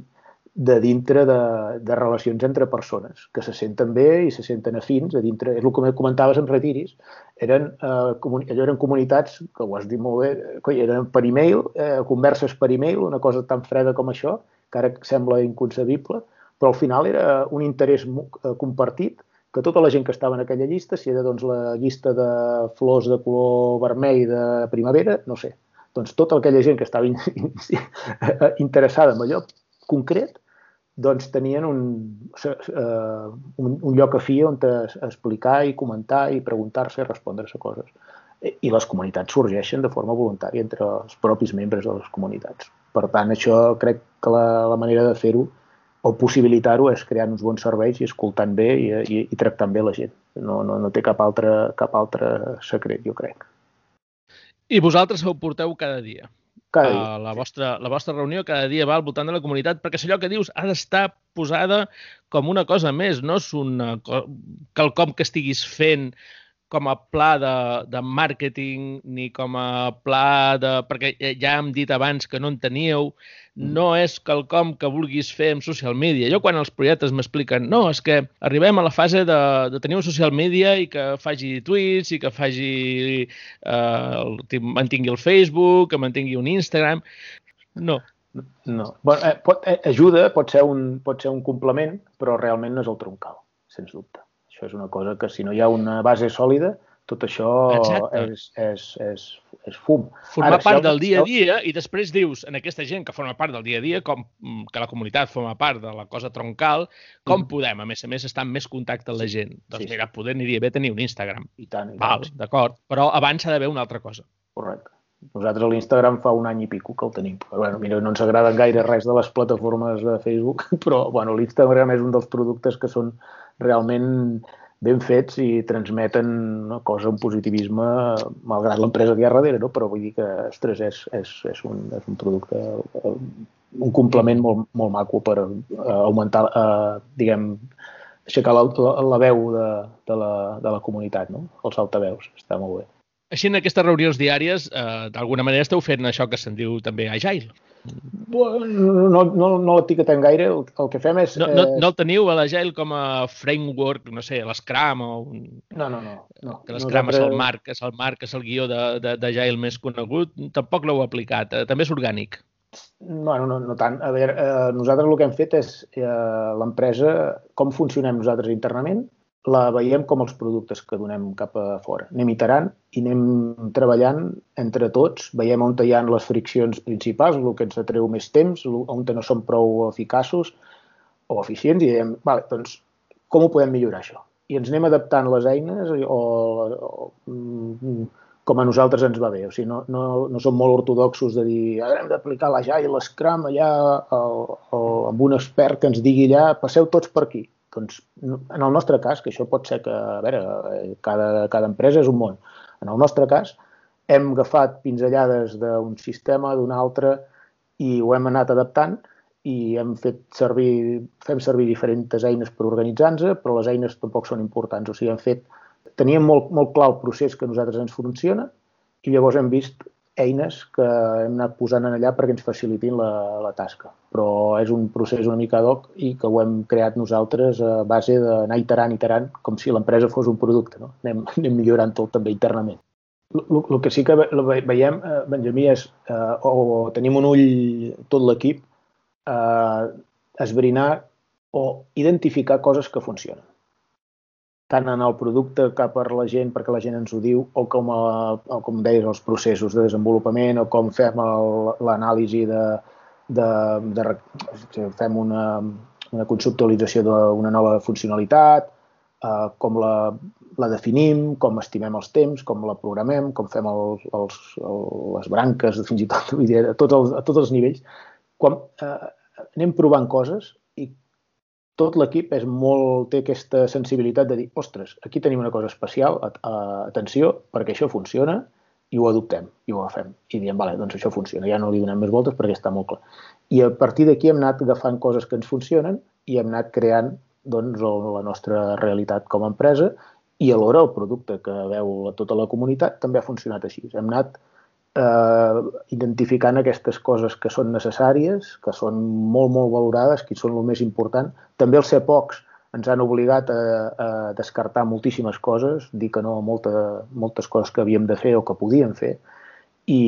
[SPEAKER 2] de dintre de, de relacions entre persones que se senten bé i se senten afins a dintre, és el que comentaves en Retiris eren, eh, allò eren comunitats que ho has dit molt bé, coi, eren per e-mail eh, converses per e-mail, una cosa tan freda com això que ara sembla inconcebible però al final era un interès eh, compartit que tota la gent que estava en aquella llista, si era doncs, la llista de flors de color vermell de primavera, no sé, doncs tota aquella gent que estava interessada en allò concret, doncs tenien un, uh, un, un lloc fi on explicar i comentar i preguntar-se i respondre-se coses. I les comunitats sorgeixen de forma voluntària entre els propis membres de les comunitats. Per tant, això crec que la, la manera de fer-ho o possibilitar-ho és crear uns bons serveis i escoltant bé i, i, i tractant bé la gent. No, no, no té cap altre, cap altre secret, jo crec.
[SPEAKER 1] I vosaltres ho porteu cada dia?
[SPEAKER 2] Cada dia.
[SPEAKER 1] Uh, la, vostra, la vostra reunió cada dia va al voltant de la comunitat, perquè allò que dius ha d'estar posada com una cosa més, no és una, quelcom que estiguis fent com a pla de, de màrqueting ni com a pla de... perquè ja hem dit abans que no en teníeu, mm. no és quelcom que vulguis fer amb social media. Jo quan els projectes m'expliquen no, és que arribem a la fase de, de tenir un social media i que faci tweets i que faci... Eh, mantingui el Facebook, que mantingui un Instagram... No,
[SPEAKER 2] no. Bueno, eh, pot, eh, ajuda, pot ser, un, pot ser un complement, però realment no és el troncal, sens dubte. Això és una cosa que si no hi ha una base sòlida, tot això és, és, és, és fum.
[SPEAKER 1] Formar Ara, part si del dia a dia i després dius, en aquesta gent que forma part del dia a dia, com mm, que la comunitat forma part de la cosa troncal, com mm. podem, a més a més, estar en més contacte amb la gent? Doncs sí, mira, poder aniria bé tenir un Instagram.
[SPEAKER 2] I tant. I
[SPEAKER 1] Val, d'acord, però abans ha d'haver una altra cosa.
[SPEAKER 2] Correcte. Nosaltres l'Instagram fa un any i pico que el tenim. Però, bueno, mira, no ens agrada gaire res de les plataformes de Facebook, però bueno, l'Instagram és un dels productes que són realment ben fets i transmeten una cosa, un positivisme, malgrat l'empresa que hi ha darrere, no? però vull dir que, ostres, és, és, és, un, és un producte, un complement molt, molt maco per uh, augmentar, uh, diguem, aixecar la, la, la veu de, de, la, de la comunitat, no? els altaveus, està molt bé.
[SPEAKER 1] Així, en aquestes reunions diàries, eh, d'alguna manera esteu fent això que se'n diu també Agile.
[SPEAKER 2] Bueno, no, no, no l'etiquetem gaire, el, el que fem és...
[SPEAKER 1] No, no, no el teniu a l'Agile com a framework, no sé, l'Scrum o... Un...
[SPEAKER 2] No, no, no. no.
[SPEAKER 1] Que l'Scrum Nosaltres... és el marc, és el marc, és el guió d'Agile més conegut, tampoc l'heu aplicat, eh, també és orgànic.
[SPEAKER 2] Bueno, no, no tant. A veure, eh, nosaltres el que hem fet és eh, l'empresa, com funcionem nosaltres internament, la veiem com els productes que donem cap a fora. Anem iterant i anem treballant entre tots, veiem on hi ha les friccions principals, el que ens atreu més temps, on no som prou eficaços o eficients i diem, vale, doncs, com ho podem millorar això? I ens anem adaptant les eines o, o, o com a nosaltres ens va bé. O sigui, no, no, no som molt ortodoxos de dir ara hem d'aplicar l'Agile, l'Scrum allà o, o amb un expert que ens digui allà passeu tots per aquí doncs, en el nostre cas, que això pot ser que, a veure, cada, cada empresa és un món. En el nostre cas, hem agafat pinzellades d'un sistema, d'un altre, i ho hem anat adaptant i hem fet servir, fem servir diferents eines per organitzar-nos, però les eines tampoc són importants. O sigui, hem fet, teníem molt, molt clar el procés que a nosaltres ens funciona i llavors hem vist eines que hem anat posant en allà perquè ens facilitin la, la tasca. Però és un procés una mica doc i que ho hem creat nosaltres a base d'anar iterant, iterant, com si l'empresa fos un producte. No? Anem, anem millorant tot també internament. El que sí que veiem, eh, Benjamí, és, eh, o tenim un ull tot l'equip, eh, esbrinar o identificar coses que funcionen tant en el producte cap per la gent perquè la gent ens ho diu o com, a, o com deies els processos de desenvolupament o com fem l'anàlisi de, de, de, de fem una, una conceptualització d'una nova funcionalitat eh, com la, la definim, com estimem els temps, com la programem, com fem el, els, el, les branques, fins i tot a tots els, a tots els nivells. Quan eh, anem provant coses tot l'equip és molt, té aquesta sensibilitat de dir, ostres, aquí tenim una cosa especial, atenció, perquè això funciona i ho adoptem i ho agafem. I diem, vale, doncs això funciona, ja no li donem més voltes perquè està molt clar. I a partir d'aquí hem anat agafant coses que ens funcionen i hem anat creant doncs, la nostra realitat com a empresa i alhora el producte que veu tota la comunitat també ha funcionat així. Hem anat eh, identificant aquestes coses que són necessàries, que són molt, molt valorades, que són el més important. També els ser pocs ens han obligat a, a descartar moltíssimes coses, dir que no a molta, moltes coses que havíem de fer o que podíem fer, i,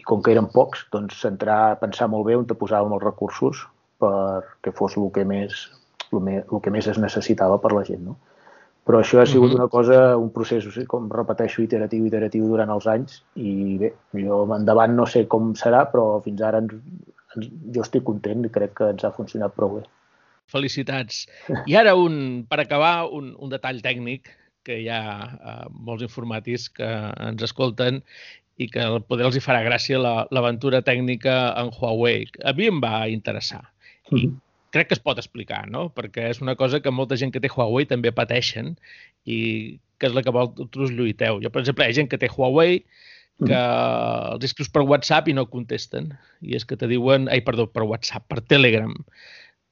[SPEAKER 2] i com que eren pocs, doncs centrar, pensar molt bé on te posàvem els recursos perquè fos el que més, el, més, el que més es necessitava per la gent. No? Però això ha sigut una cosa, un procés, com repeteixo, iteratiu, iteratiu durant els anys i bé, jo endavant no sé com serà, però fins ara ens, ens, jo estic content i crec que ens ha funcionat prou bé.
[SPEAKER 1] Felicitats. I ara, un, per acabar, un, un detall tècnic que hi ha eh, molts informàtics que ens escolten i que poder els hi farà gràcia l'aventura la, tècnica en Huawei. A mi em va interessar. I -hmm crec que es pot explicar, no? Perquè és una cosa que molta gent que té Huawei també pateixen i que és la que vosaltres lluiteu. Jo, per exemple, hi ha gent que té Huawei que mm. els escrius per WhatsApp i no contesten. I és que te diuen... Ai, perdó, per WhatsApp, per Telegram.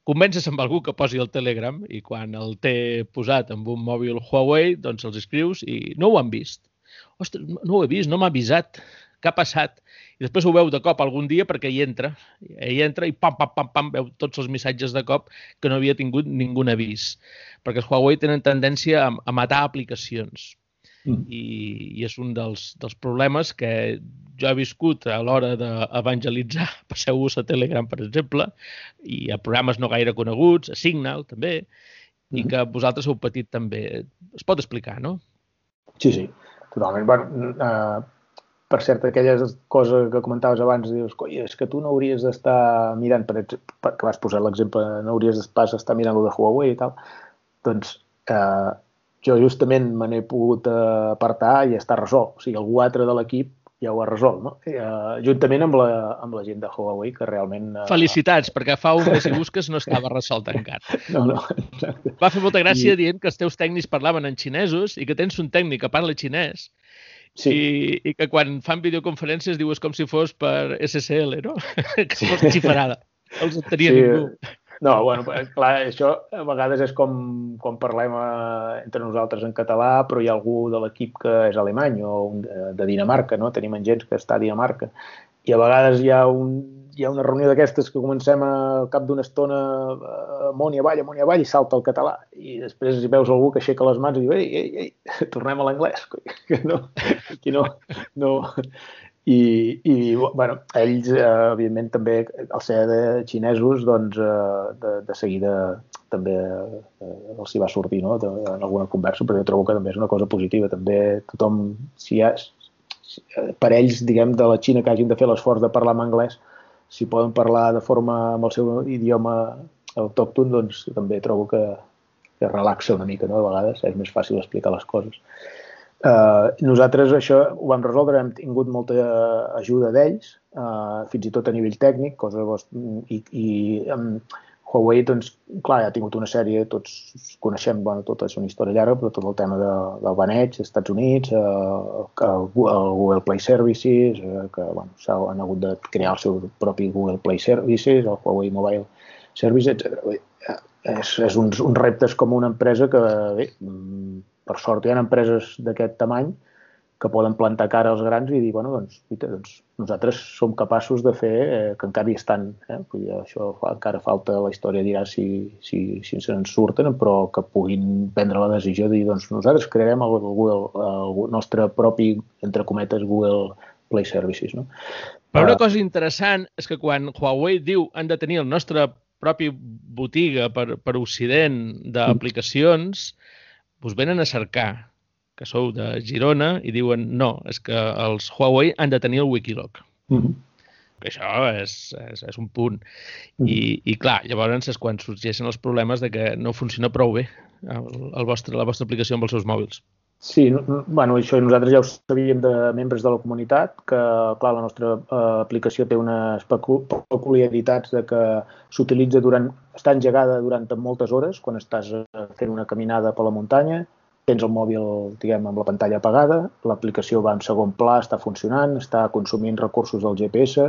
[SPEAKER 1] Convences amb algú que posi el Telegram i quan el té posat amb un mòbil Huawei, doncs els escrius i no ho han vist. Ostres, no ho he vist, no m'ha avisat. Què ha passat? I després ho veu de cop algun dia perquè hi entra, hi entra i pam, pam, pam, pam, veu tots els missatges de cop que no havia tingut ningú avís. Perquè els Huawei tenen tendència a, a matar aplicacions. Mm. I, I és un dels, dels problemes que jo he viscut a l'hora d'evangelitzar, passeu-vos a Telegram, per exemple, i a programes no gaire coneguts, a Signal, també, mm. i que vosaltres heu patit també. Es pot explicar, no?
[SPEAKER 2] Sí, sí, totalment. Bueno, uh, per cert, aquelles coses que comentaves abans, dius, coi, és que tu no hauries d'estar mirant, per exemple, que vas posar l'exemple, no hauries pas estar mirant el de Huawei i tal, doncs eh, jo justament me n'he pogut apartar i està resolt. O sigui, algú altre de l'equip ja ho ha resolt, no? I, uh, juntament amb la, amb la gent de Huawei, que realment... Uh,
[SPEAKER 1] Felicitats, perquè fa un mes i busques no estava resolt encara.
[SPEAKER 2] No, no, exacte.
[SPEAKER 1] Va fer molta gràcia I... dient que els teus tècnics parlaven en xinesos i que tens un tècnic que parla xinès Sí. I, I que quan fan videoconferències dius com si fos per SSL, no? que sí. fos xifrada. Els tenia sí. ningú.
[SPEAKER 2] No, bueno, clar, això a vegades és com quan parlem eh, entre nosaltres en català, però hi ha algú de l'equip que és alemany o un de, de Dinamarca, no? Tenim gent que està a Dinamarca. I a vegades hi ha un, hi ha una reunió d'aquestes que comencem al cap d'una estona amunt i avall, amunt i avall, i salta el català. I després hi veus algú que aixeca les mans i diu, ei, ei, ei, tornem a l'anglès. Que no, aquí no, no. I, i bueno, ells, eh, evidentment, també, al ser de xinesos, doncs, eh, de, de seguida també eh, els hi va sortir no? de, en alguna conversa, però jo trobo que també és una cosa positiva. També tothom, si hi ha, per ells, diguem, de la Xina que hagin de fer l'esforç de parlar en anglès, si poden parlar de forma amb el seu idioma autòcton, doncs també trobo que, que relaxa una mica, no? A vegades és més fàcil explicar les coses. Uh, nosaltres això ho vam resoldre, hem tingut molta ajuda d'ells, uh, fins i tot a nivell tècnic, cosa i, i um, Huawei, doncs, clar, ha tingut una sèrie, tots coneixem, bueno, tot és una història llarga, però tot el tema de, del baneig, als Estats Units, eh, el, el Google Play Services, eh, que bueno, han hagut de crear el seu propi Google Play Services, el Huawei Mobile Services, etc. És, és uns, uns reptes com una empresa que, bé, mm, per sort hi ha empreses d'aquest tamany que poden plantar cara als grans i dir, bueno, doncs, uita, doncs nosaltres som capaços de fer, eh, que encara hi estan, eh? Vull dir, això fa, encara falta, la història dirà si, si, si se'n surten, però que puguin prendre la decisió de dir, doncs nosaltres crearem el, Google, el nostre propi, entre cometes, Google Play Services. No?
[SPEAKER 1] Però una cosa interessant és que quan Huawei diu han de tenir el nostre propi botiga per, per Occident d'aplicacions, us venen a cercar que sou de Girona i diuen no, és que els Huawei han de tenir el Wikiloc. Mm -hmm. Això és, és, és un punt. Mm -hmm. I, I clar, llavors és quan sorgeixen els problemes de que no funciona prou bé el, el vostre, la vostra aplicació amb els seus mòbils.
[SPEAKER 2] Sí, no, bueno, això nosaltres ja ho sabíem de membres de la comunitat, que clar, la nostra eh, aplicació té unes peculiaritats de que s'utilitza durant, està engegada durant moltes hores, quan estàs eh, fent una caminada per la muntanya, tens el mòbil, diguem, amb la pantalla apagada, l'aplicació va en segon pla, està funcionant, està consumint recursos del GPS,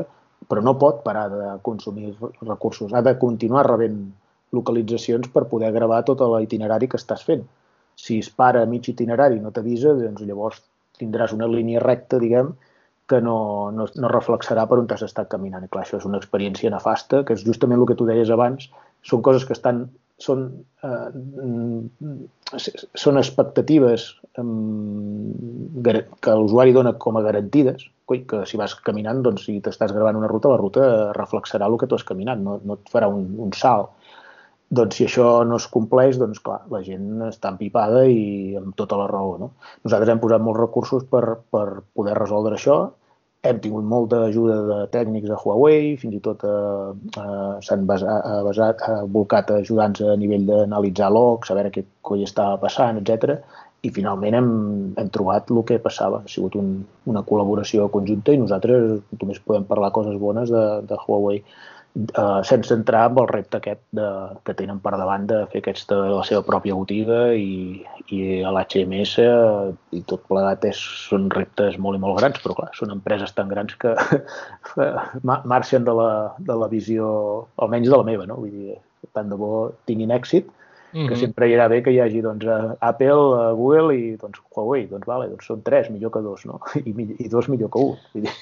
[SPEAKER 2] però no pot parar de consumir recursos. Ha de continuar rebent localitzacions per poder gravar tot l'itinerari que estàs fent. Si es para a mig itinerari i no t'avisa, doncs llavors tindràs una línia recta, diguem, que no, no, no reflexarà per on t'has estat caminant. I clar, això és una experiència nefasta, que és justament el que tu deies abans, són coses que estan són, eh, són expectatives eh, que l'usuari dona com a garantides, coi, que si vas caminant, doncs, si t'estàs gravant una ruta, la ruta reflexarà el que tu has caminat, no, no et farà un, un salt. Doncs si això no es compleix, doncs clar, la gent està empipada i amb tota la raó. No? Nosaltres hem posat molts recursos per, per poder resoldre això hem tingut molta ajuda de tècnics de Huawei, fins i tot eh, eh, s'han basat, eh, basat, eh, volcat ajudants a nivell d'analitzar logs, a veure què coi estava passant, etc. I finalment hem, hem trobat el que passava. Ha sigut un, una col·laboració conjunta i nosaltres només podem parlar coses bones de, de Huawei eh, sense entrar amb el repte aquest de, que tenen per davant de fer aquesta, la seva pròpia botiga i, i l'HMS i tot plegat és, són reptes molt i molt grans, però clar, són empreses tan grans que marxen de la, de la visió, almenys de la meva, no? Vull dir, tant de bo tinguin èxit, que mm -hmm. sempre hi haurà bé que hi hagi doncs, Apple, Google i doncs, Huawei. Doncs vale, doncs són tres, millor que dos, no? I, i dos millor que un. Vull dir.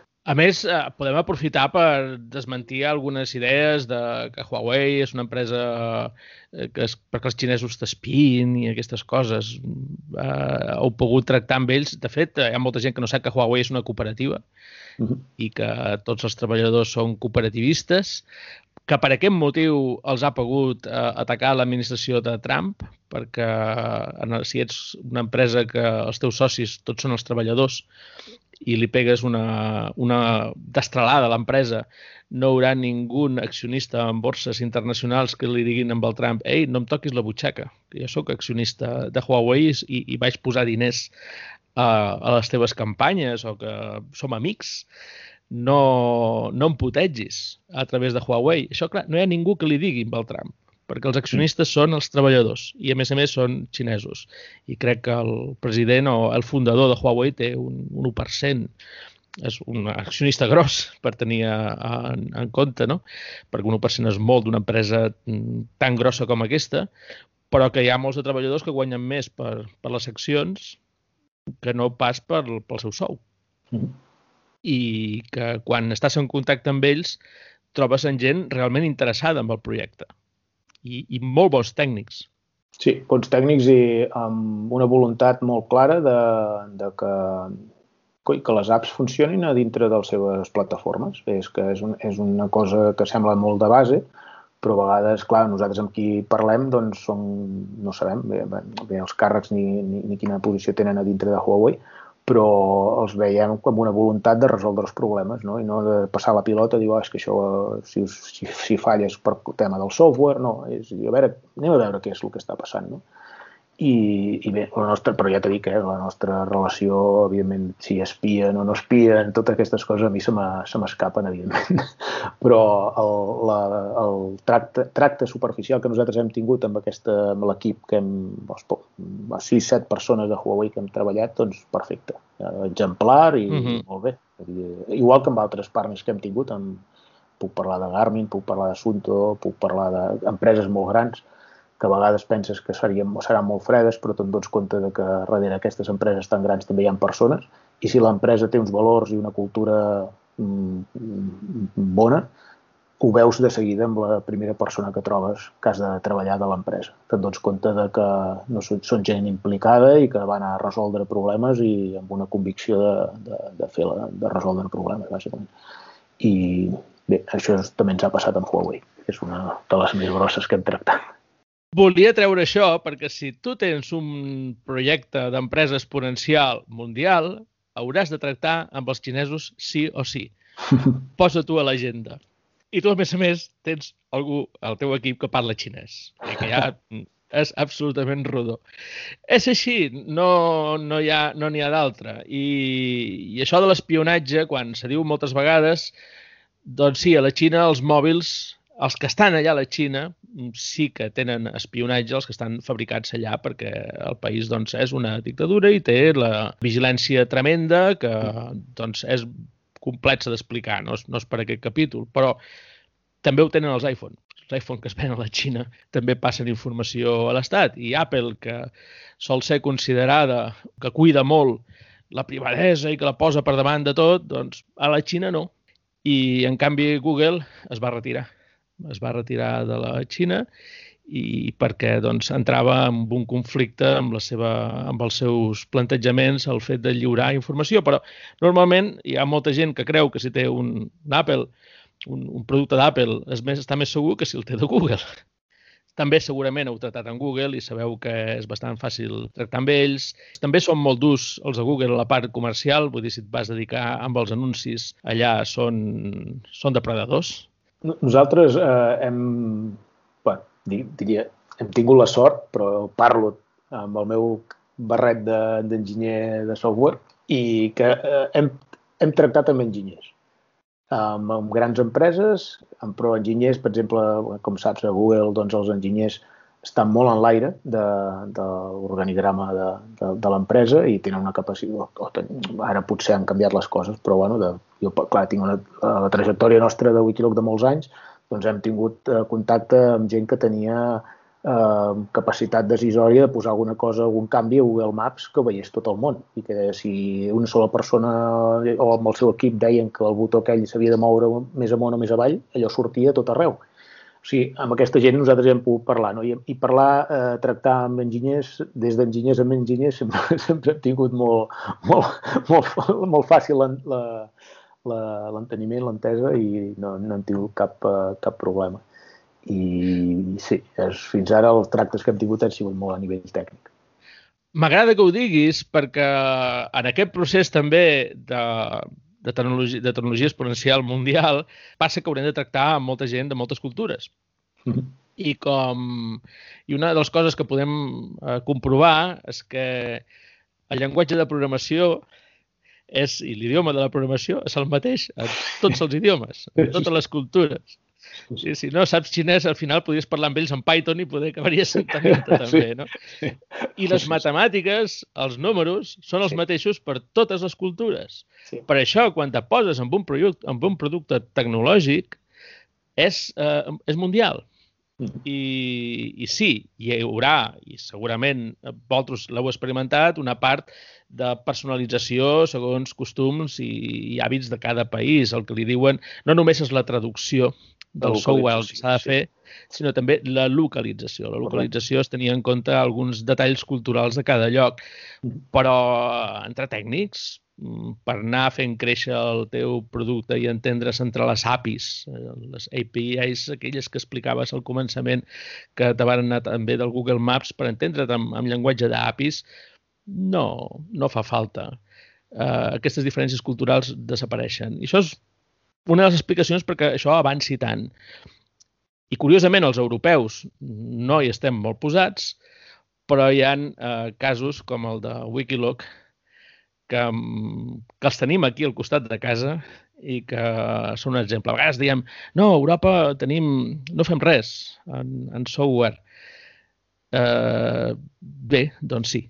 [SPEAKER 1] A més, eh, podem aprofitar per desmentir algunes idees de que Huawei és una empresa eh, que és perquè els xinesos t'espin i aquestes coses. Eh, heu pogut tractar amb ells. De fet, hi ha molta gent que no sap que Huawei és una cooperativa uh -huh. i que tots els treballadors són cooperativistes, que per aquest motiu els ha pogut eh, atacar l'administració de Trump, perquè eh, si ets una empresa que els teus socis tots són els treballadors i li pegues una, una destralada a l'empresa, no hi haurà ningú accionista en borses internacionals que li diguin amb el Trump ei, no em toquis la butxaca, que jo sóc accionista de Huawei i, i vaig posar diners a, a les teves campanyes o que som amics no, no em putegis a través de Huawei. Això, clar, no hi ha ningú que li digui amb el Trump perquè els accionistes són els treballadors i a més a més són xinesos i crec que el president o el fundador de Huawei té un, un 1% és un accionista gros per tenir en, en compte, no? perquè un 1% és molt d'una empresa mm, tan grossa com aquesta, però que hi ha molts de treballadors que guanyen més per, per les accions que no pas per, pel seu sou. Mm -hmm. I que quan estàs en contacte amb ells trobes en gent realment interessada en el projecte i, i molt bons tècnics.
[SPEAKER 2] Sí, bons tècnics i amb una voluntat molt clara de, de que, que les apps funcionin a dintre de les seves plataformes. És que és, un, és una cosa que sembla molt de base, però a vegades, clar, nosaltres amb qui parlem doncs som, no sabem bé, bé els càrrecs ni, ni, ni quina posició tenen a dintre de Huawei, però els veiem com una voluntat de resoldre els problemes no? i no de passar la pilota i dir, oh, és que això, si, si, si falles per tema del software, no, és, a veure, anem a veure què és el que està passant. No? I, i bé, la nostra, però ja t'he dit que eh, la nostra relació, evidentment, si espien o no espien, totes aquestes coses a mi se m'escapen, evidentment. però el, la, el tracte, tracte superficial que nosaltres hem tingut amb, aquesta, amb l'equip que hem, les 6-7 persones de Huawei que hem treballat, doncs perfecte. Exemplar i uh -huh. molt bé. Igual que amb altres partners que hem tingut, amb, puc parlar de Garmin, puc parlar de Sunto, puc parlar d'empreses molt grans, que a vegades penses que serien, seran molt fredes, però te'n dones compte de que darrere aquestes empreses tan grans també hi ha persones, i si l'empresa té uns valors i una cultura mm, bona, ho veus de seguida amb la primera persona que trobes que has de treballar de l'empresa. Te'n dones compte de que no són, són gent implicada i que van a resoldre problemes i amb una convicció de, de, de, fer la, de resoldre problemes, bàsicament. I bé, això també ens ha passat amb Huawei, que és una de les més grosses que hem tractat.
[SPEAKER 1] Volia treure això perquè si tu tens un projecte d'empresa exponencial mundial, hauràs de tractar amb els xinesos sí o sí. Posa tu a l'agenda i tu, a més a més, tens algú al teu equip que parla xinès. I que ja és absolutament rodó. És així, no n'hi no hi ha, no ha d'altra. I, I això de l'espionatge, quan se diu moltes vegades, doncs sí, a la Xina els mòbils, els que estan allà a la Xina, sí que tenen espionatge, els que estan fabricats allà, perquè el país doncs, és una dictadura i té la vigilància tremenda que doncs, és complexa d'explicar, no, és, no és per aquest capítol, però també ho tenen els iPhone. Els iPhone que es venen a la Xina també passen informació a l'Estat i Apple, que sol ser considerada, que cuida molt la privadesa i que la posa per davant de tot, doncs a la Xina no. I en canvi Google es va retirar. Es va retirar de la Xina i perquè doncs, entrava en un conflicte amb, la seva, amb els seus plantejaments el fet de lliurar informació, però normalment hi ha molta gent que creu que si té un, un Apple, un, un producte d'Apple, és més, està més segur que si el té de Google. També segurament heu tratat amb Google i sabeu que és bastant fàcil tractar amb ells. També són molt durs els de Google a la part comercial, vull dir, si et vas dedicar amb els anuncis, allà són, són depredadors.
[SPEAKER 2] Nosaltres eh, hem diria, hem tingut la sort, però parlo amb el meu barret d'enginyer de, de software i que eh, hem, hem tractat amb enginyers. Amb, amb grans empreses, amb pro enginyers, per exemple, com saps, a Google, doncs els enginyers estan molt en l'aire de, de l'organigrama de, de, de l'empresa i tenen una capacitat, ara potser han canviat les coses, però bueno, de, jo, clar, tinc una, la trajectòria nostra de Wikiloc de molts anys, doncs hem tingut eh, contacte amb gent que tenia eh, capacitat decisòria de posar alguna cosa, algun canvi a Google Maps que veiés tot el món i que si una sola persona o amb el seu equip deien que el botó aquell s'havia de moure més amunt o més avall, allò sortia tot arreu. O sigui, amb aquesta gent nosaltres hem pogut parlar, no? I, i parlar, eh, tractar amb enginyers, des d'enginyers amb enginyers, sempre, sempre hem tingut molt, molt, molt, molt fàcil la, la, l'enteniment, l'entesa i no, no han tingut cap, uh, cap problema. I sí, és, fins ara els tractes que hem tingut han sigut molt a nivell tècnic.
[SPEAKER 1] M'agrada que ho diguis perquè en aquest procés també de, de, tecnologia, de tecnologia exponencial mundial passa que haurem de tractar amb molta gent de moltes cultures. Mm -hmm. I com i una de les coses que podem eh, comprovar és que el llenguatge de programació és, i l'idioma de la programació és el mateix a tots els idiomes, a totes les cultures. Sí, si no saps xinès, al final podries parlar amb ells en Python i poder acabaries entenent també, no? I les matemàtiques, els números, són els mateixos per totes les cultures. Per això, quan te poses amb un, producte, amb un producte tecnològic, és, eh, és mundial. I, I sí, hi haurà, i segurament vosaltres l'heu experimentat, una part de personalització segons costums i, i hàbits de cada país. El que li diuen no només és la traducció del software que s'ha de fer, sinó també la localització. La localització es tenia en compte alguns detalls culturals de cada lloc, mm-hmm. però entre tècnics, mm, per anar fent créixer el teu producte i entendre's entre les APIs, eh, les APIs, aquelles que explicaves al començament, que te van anar també del Google Maps, per entendre't amb, amb llenguatge d'APIs, no, no fa falta. Uh, aquestes diferències culturals desapareixen. I això és una de les explicacions perquè això avanci tant. I curiosament els europeus no hi estem molt posats, però hi ha uh, casos com el de Wikiloc que, que els tenim aquí al costat de casa i que són un exemple. A vegades diem, no, a Europa tenim, no fem res en, en software. Uh, bé, doncs sí,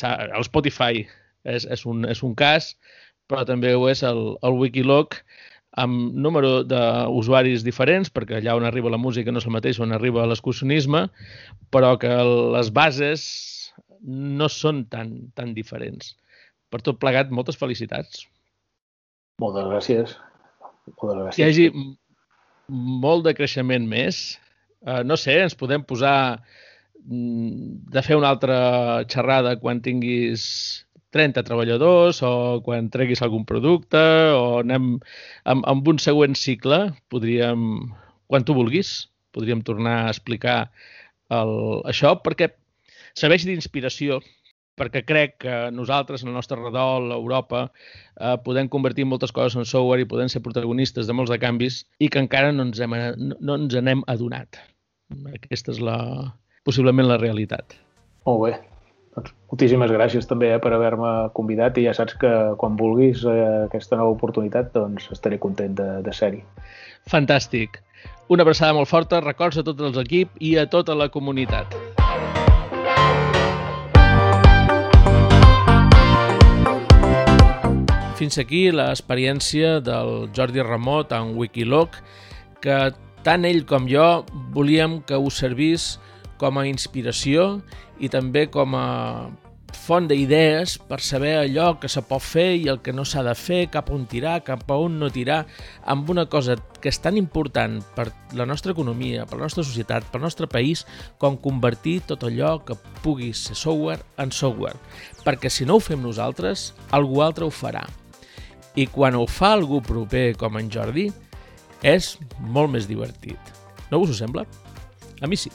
[SPEAKER 1] el Spotify és, és, un, és un cas, però també ho és el, el Wikiloc amb número d'usuaris diferents, perquè allà on arriba la música no és el mateix on arriba l'excursionisme, però que les bases no són tan, tan diferents. Per tot plegat, moltes felicitats.
[SPEAKER 2] Moltes gràcies. Moltes gràcies.
[SPEAKER 1] Que hi hagi molt de creixement més. Uh, no sé, ens podem posar mm, de fer una altra xerrada quan tinguis 30 treballadors o quan treguis algun producte o anem amb, amb un següent cicle, podríem, quan tu vulguis, podríem tornar a explicar el, això, perquè serveix d'inspiració perquè crec que nosaltres, en el nostre redol, a Europa, eh, podem convertir moltes coses en software i podem ser protagonistes de molts de canvis i que encara no ens hem, no, ens n'hem adonat. Aquesta és la, possiblement la realitat.
[SPEAKER 2] Molt bé. Doncs moltíssimes gràcies també eh, per haver-me convidat i ja saps que quan vulguis eh, aquesta nova oportunitat doncs estaré content de, de ser-hi.
[SPEAKER 1] Fantàstic. Una abraçada molt forta, records a tot l'equip i a tota la comunitat. Fins aquí l'experiència del Jordi Ramot en Wikiloc, que tant ell com jo volíem que us servís com a inspiració i també com a font d'idees per saber allò que se pot fer i el que no s'ha de fer, cap on tirar, cap a on no tirar, amb una cosa que és tan important per la nostra economia, per la nostra societat, per al nostre país, com convertir tot allò que pugui ser software en software. Perquè si no ho fem nosaltres, algú altre ho farà i quan ho fa algú proper com en Jordi, és molt més divertit. No us ho sembla? A mi sí.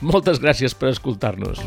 [SPEAKER 1] Moltes gràcies per escoltar-nos.